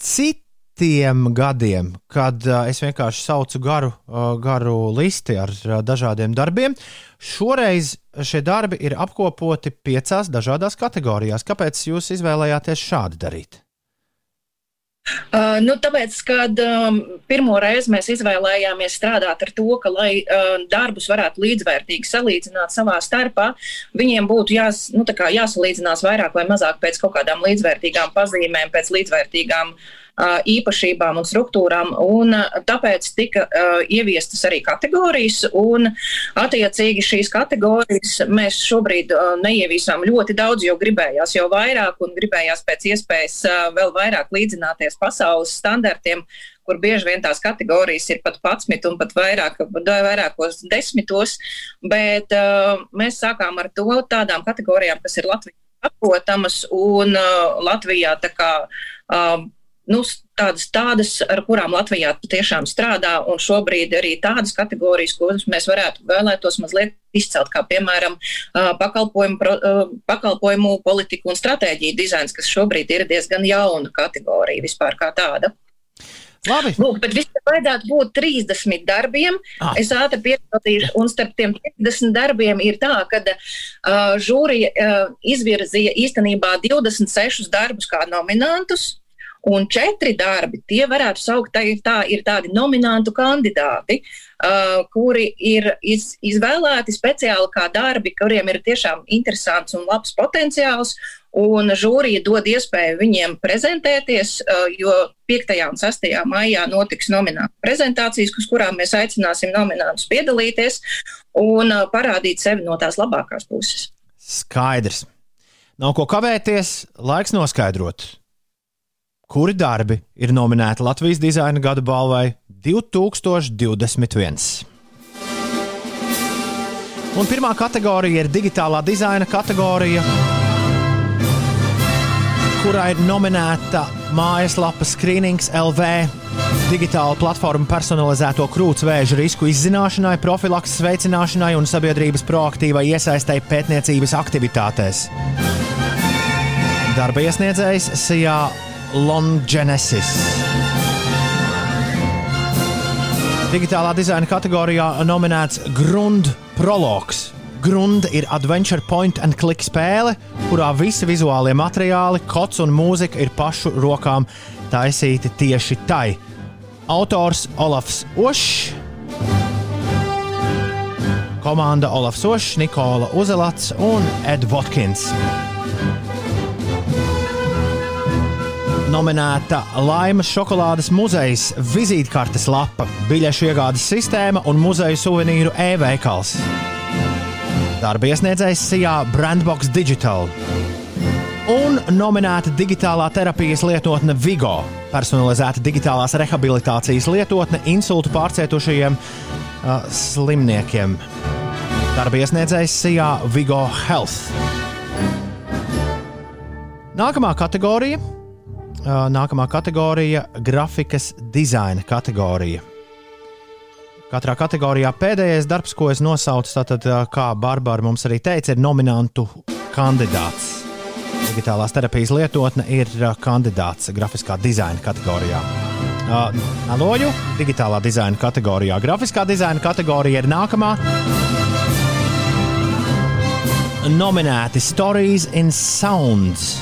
citiem gadiem, kad es vienkārši saucu garu, garu listi ar dažādiem darbiem, šoreiz šie darbi ir apkopoti piecās dažādās kategorijās. Kāpēc jūs izvēlējāties šādi darīt? Uh, nu, tāpēc, kad um, pirmo reizi mēs izvēlējāmies strādāt ar to, ka, lai uh, darbus varētu līdzvērtīgi salīdzināt savā starpā, viņiem būtu jās, nu, jāsalīdzinās vairāk vai mazāk pēc kaut kādām līdzvērtīgām pazīmēm, pēc līdzvērtīgām uh, īpašībām un struktūrām, un tāpēc tika ieviestas arī kategorijas, un attiecīgi šīs kategorijas mēs šobrīd neieviesām ļoti daudz, jo gribējās jau vairāk un gribējās pēc iespējas vēl vairāk līdzināties pasaules standartiem, kur bieži vien tās kategorijas ir pat 11 un pat vairāk, vairākos desmitos, bet uh, mēs sākām ar to tādām kategorijām, kas ir Latvijā saprotamas un uh, Latvijā tā kā uh, nu, tādas, tādas, ar kurām Latvijā patiešām strādā, un šobrīd arī tādas kategorijas, kuras mēs varētu vēlētos mazliet izcelt, kā piemēram pakalpojumu, pakalpojumu politiku un stratēģiju dizains, kas šobrīd ir diezgan jauna kategorija vispār kā tāda. Labi. Lūk, bet visam vajadzētu būt 30 darbiem. Ah. Es ātri pierakstīšu, un starp tiem 30 darbiem ir tā, ka uh, žūrija uh, izvirzīja īstenībā 26 darbus kā nominantus. Un četri darbi, tie varētu saukt, tā ir, tā, ir tādi nominantu kandidāti, uh, kuri ir iz, izvēlēti speciāli kā darbi, kuriem ir tiešām interesants un labs potenciāls. Un žūrija dod iespēju viņiem prezentēties, uh, jo 5. un 6. maijā notiks nominātu prezentācijas, uz kurām mēs aicināsim nominantus piedalīties un uh, parādīt sevi no tās labākās puses. Skaidrs. Nav ko kavēties, laiks noskaidrot kuri darbi ir nominēti Latvijas dizaina gada balvai 2021. Un pirmā kategorija ir digitālā dizaina kategorija, kurā ir nominēta mājaslapa Screenings LV. Digitāla platforma personalizēto krūtsvēža risku izzināšanai, profilakses veicināšanai un sabiedrības proaktīvai iesaistei pētniecības aktivitātēs. Darba iesniedzējs Sijā Longenesis. Digitālā dizaina kategorijā nominēts Grund Prologs. Grund ir adventure point and click spēle, kurā visi vizuālie materiāli, kods un mūzika ir pašu rokām taisīti tieši tai. Autors Olafs Ošs, komanda Olafs Ošs, Nikola Uzelats un Ed Votkins. Nominēta Laimas šokolādes muzeja vizītkartes lapa, biļešu iegādes sistēma un muzeja suvenīru e-veikals. Darba iesniedzējs Sijā Brandbox Digital. Un nominēta digitālā terapijas lietotne Vigo, personalizēta digitālās rehabilitācijas lietotne insultu pārcietušajiem uh, slimniekiem. Darba iesniedzējs Sijā Vigo Health. Nākamā kategorija nākamā kategorija - grafikas dizaina kategorija. Katrā kategorijā pēdējais darbs, ko es nosaucu, tātad, kā Barbara mums arī teica, ir nominantu kandidāts. Digitālās terapijas lietotne ir kandidāts grafiskā dizaina kategorijā. Aloju, digitālā dizaina kategorijā. Grafiskā dizaina kategorija ir nākamā. Nominēti Stories in Sounds.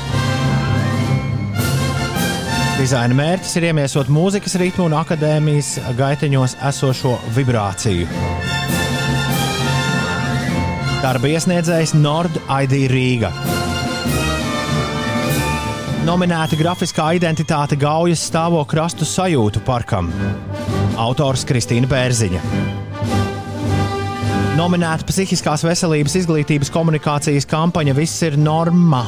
Dizaina mērķis ir iemiesot mūzikas ritmu un akadēmijas gaiteņos esošo vibrāciju. Darba iesniedzējs Nord ID Rīga. Nominēta grafiskā identitāte Gaujas stāvo krastu sajūtu parkam. Autors Kristīna Bērziņa. Nominēta psihiskās veselības izglītības komunikācijas kampaņa Viss ir normā,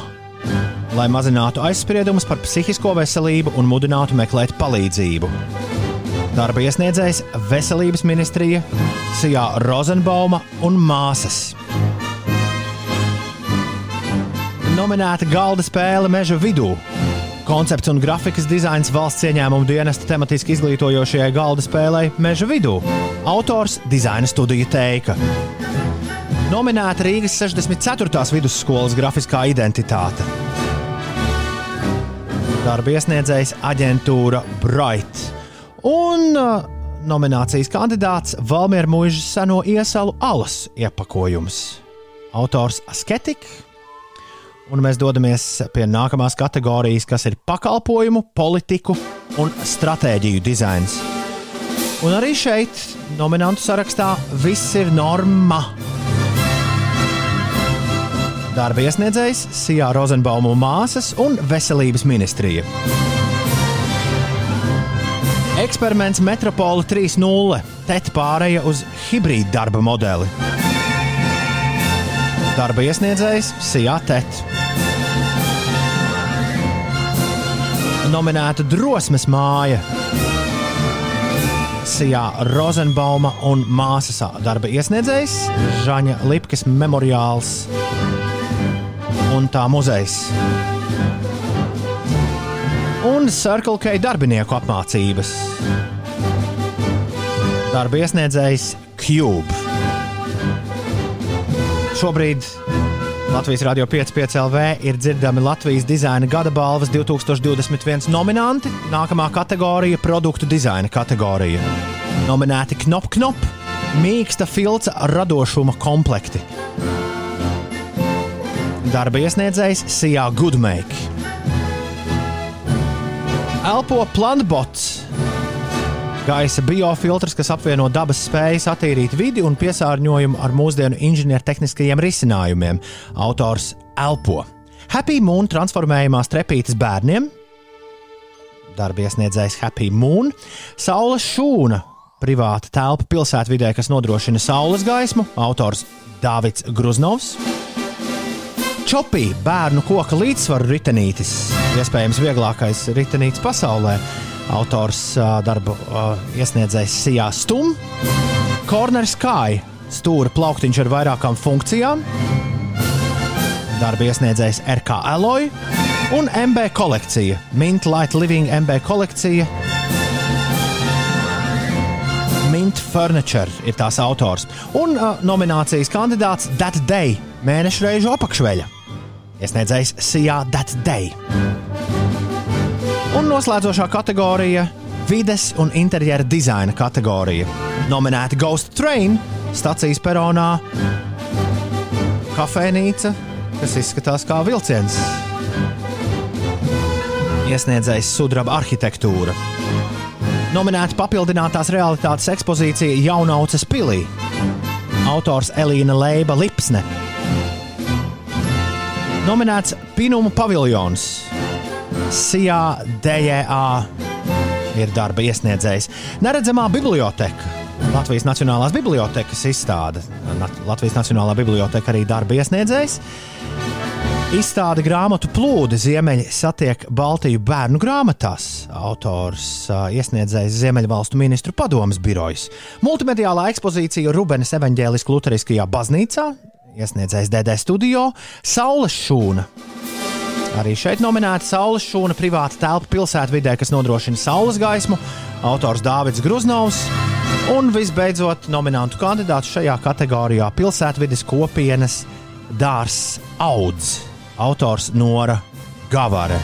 lai mazinātu aizspriedumus par psihisko veselību un mudinātu meklēt palīdzību. Darba iesniedzējs Veselības ministrija Sijā Rozenbauma un māsas. Nominēta galda spēle Meža vidū. Koncepts un grafikas dizains valsts ieņēmuma dienesta tematiski izglītojošajai galda spēlei Meža vidū. Autors dizaina studija teika. Nominēta Rīgas 64. vidusskolas grafiskā identitāte. Darba iesniedzējs aģentūra Bright. Un uh, nominācijas kandidāts Valmiera mūža seno iesalu alas iepakojums. Autors Asketika Un mēs dodamies pie nākamās kategorijas, kas ir pakalpojumu, politiku un stratēģiju dizains. Un arī šeit, nominantu sarakstā, viss ir norma. Darba iesniedzējs Sijā Rozenbauma māsas un Veselības ministrija. Eksperiments Metropola 3.0. TET pārēja uz hibrīda darba modeli. Darba iesniedzējs Sijā TET. Nominēta drosmes māja. Sijā Rozenbauma un māsas darba iesniedzējs Žaņa Lipkas memoriāls un tā muzejs. Un Circle K darbinieku apmācības. Darba iesniedzējs Cube. Šobrīd Latvijas Rādio 5,5 LV ir dzirdami Latvijas dizaina gada balvas 2021 nominanti. Nākamā kategorija - produktu dizaina kategorija. Nominēti Knop Knop, mīksta filca radošuma komplekti. Darba iesniedzējs Sijā Goodmake. Elpo plantbots. Gaisa biofiltrs, kas apvieno dabas spējas attīrīt vidi un piesārņojumu ar mūsdienu inženiertehniskajiem risinājumiem. Autors Elpo. Happy Moon transformējumās trepītes bērniem. Darba iesniedzējs Happy Moon. Saules šūna. Privāta telpa pilsētvidē, kas nodrošina saules gaismu. Autors Dāvids Gruznovs. Čopī bērnu koka līdzsvaru ritenītis. Iespējams, vieglākais ritenītis pasaulē. Autors darbu iesniedzējs Sijā Stum. Corner Sky stūra plauktiņš ar vairākām funkcijām. Darba iesniedzējs RK Alloy un MB kolekcija. Mint Light Living MB kolekcija. Mint Furniture ir tās autors. Un uh, nominācijas kandidāts That Day mēneša reižu apakšveļa. Iesniedzējs Sijā That Day. Un noslēdzošā kategorija - vides un interjera dizaina kategorija. Nominēta Ghost Train, stācijas peronā, kafejnīca, kas izskatās kā vilciens. Iesniedzējs sudraba arhitektūra. Nominēta papildinātās realitātes ekspozīcija Jaunauces pilī. Autors Elīna Leiba Lipsne. Nominēts Pinumu paviljons. Sijā DJA ir darba iesniedzējs. Neredzamā biblioteka. Latvijas Nacionālās bibliotekas izstāde. Latvijas Nacionālā biblioteka arī darba iesniedzējs. Izstāde grāmatu plūdi Ziemeļi satiek Baltiju bērnu grāmatās. Autors ā, iesniedzējs Ziemeļvalstu ministru padomas birojas. Multimediālā ekspozīcija Rubenes evaņģēliskā luteriskajā baznīcā. Iesniedzējs DD studio Saules šūna. Arī šeit nominēta Saules šūna privāta telpa pilsētvidē, kas nodrošina saules gaismu. Autors Dārvids Gruznovs. Un visbeidzot, nominantu kandidāts šajā kategorijā - pilsētvidas kopienas dārzs Auds. Autors Nora Gavare.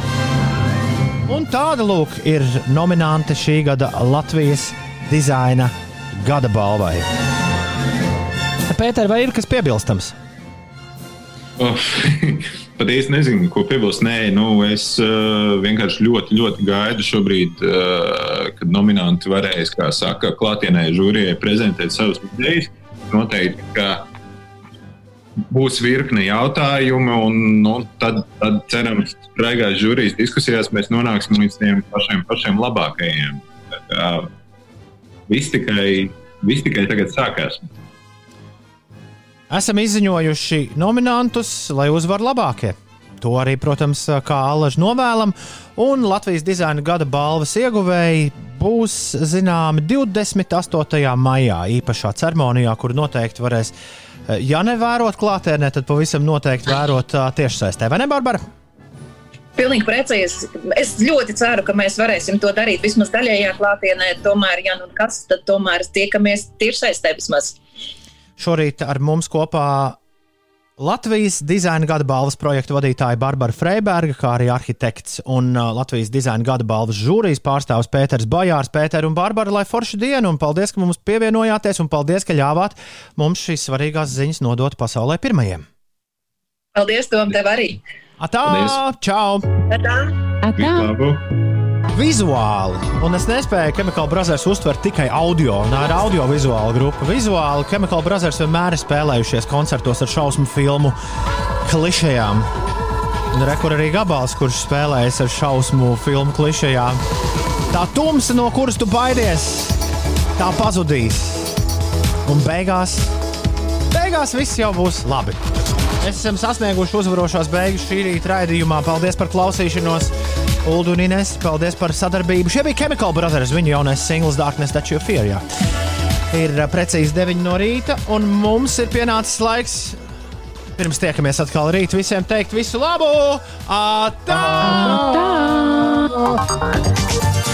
Un tāda lūk ir nominante šī gada Latvijas dizaina gada balvai. Pēter, vai ir kas piebilstams? Oh, Pat īsti nezinu, ko piebilst. Nē, nu, es uh, vienkārši ļoti, ļoti gaidu šobrīd, uh, kad nominanti varēs, kā saka, klātienē žūrijai prezentēt savus idejas. Noteikti, ka būs virkne jautājumu, un nu, tad, tad cerams, spraigās žūrijas diskusijās mēs nonāksim līdz tiem pašiem, pašiem labākajiem. Viss tikai, viss tikai tagad sākās. Esam izziņojuši nominantus, lai uzvarētu labākie. To arī, protams, kā alaži novēlam. Un Latvijas dizaina gada balvas ieguvēji būs zināmi 28. maijā, īpašā ceremonijā, kur noteikti varēs, ja nevērot klātienē, tad pavisam noteikti vērot ā, tiešsaistē. Vai ne, Barbara? Pilnīgi precīzi. Es ļoti ceru, ka mēs varēsim to darīt vismaz daļējā klātienē. Tomēr, ja nu kas, tad tomēr tiekamies tiešsaistē vismaz. Šorīt ar mums kopā Latvijas dizaina gada balvas projektu vadītāja Barbara Freiberga, kā arī arhitekts un uh, Latvijas dizaina gada balvas žūrijas pārstāvis Pēters Bajārs. Pēter un Barbara, lai forši dienu, un paldies, ka mums pievienojāties, un paldies, ka ļāvāt mums šīs svarīgās ziņas nodot pasaulē pirmajiem. Paldies, Tom, tev arī! Atā, čau! Atā. Atā. Vizuāli, un es nespēju Chemical Brothers uztvert tikai audio, tā ir audio-vizuāla grupa. Vizuāli Chemical Brothers vienmēr ir spēlējušies koncertos ar šausmu filmu klišejām. Rekur arī gabals, kurš spēlējas ar šausmu filmu klišejām. Tā tumsa, no kuras tu baidies, tā pazudīs. Un beigās, beigās viss jau būs labi. Mēs esam sasnieguši uzvarošās beigas šī rīta raidījumā. Paldies par klausīšanos! Ulu un Ines, paldies par sadarbību. Šie bija Chemical Brothers, viņu jaunais singls Darkness Taču Fear. Jā. Ir precīzi 9 no rīta, un mums ir pienācis laiks. Pirms tiekamies atkal rīt, visiem teikt visu labu! Atā! Tā!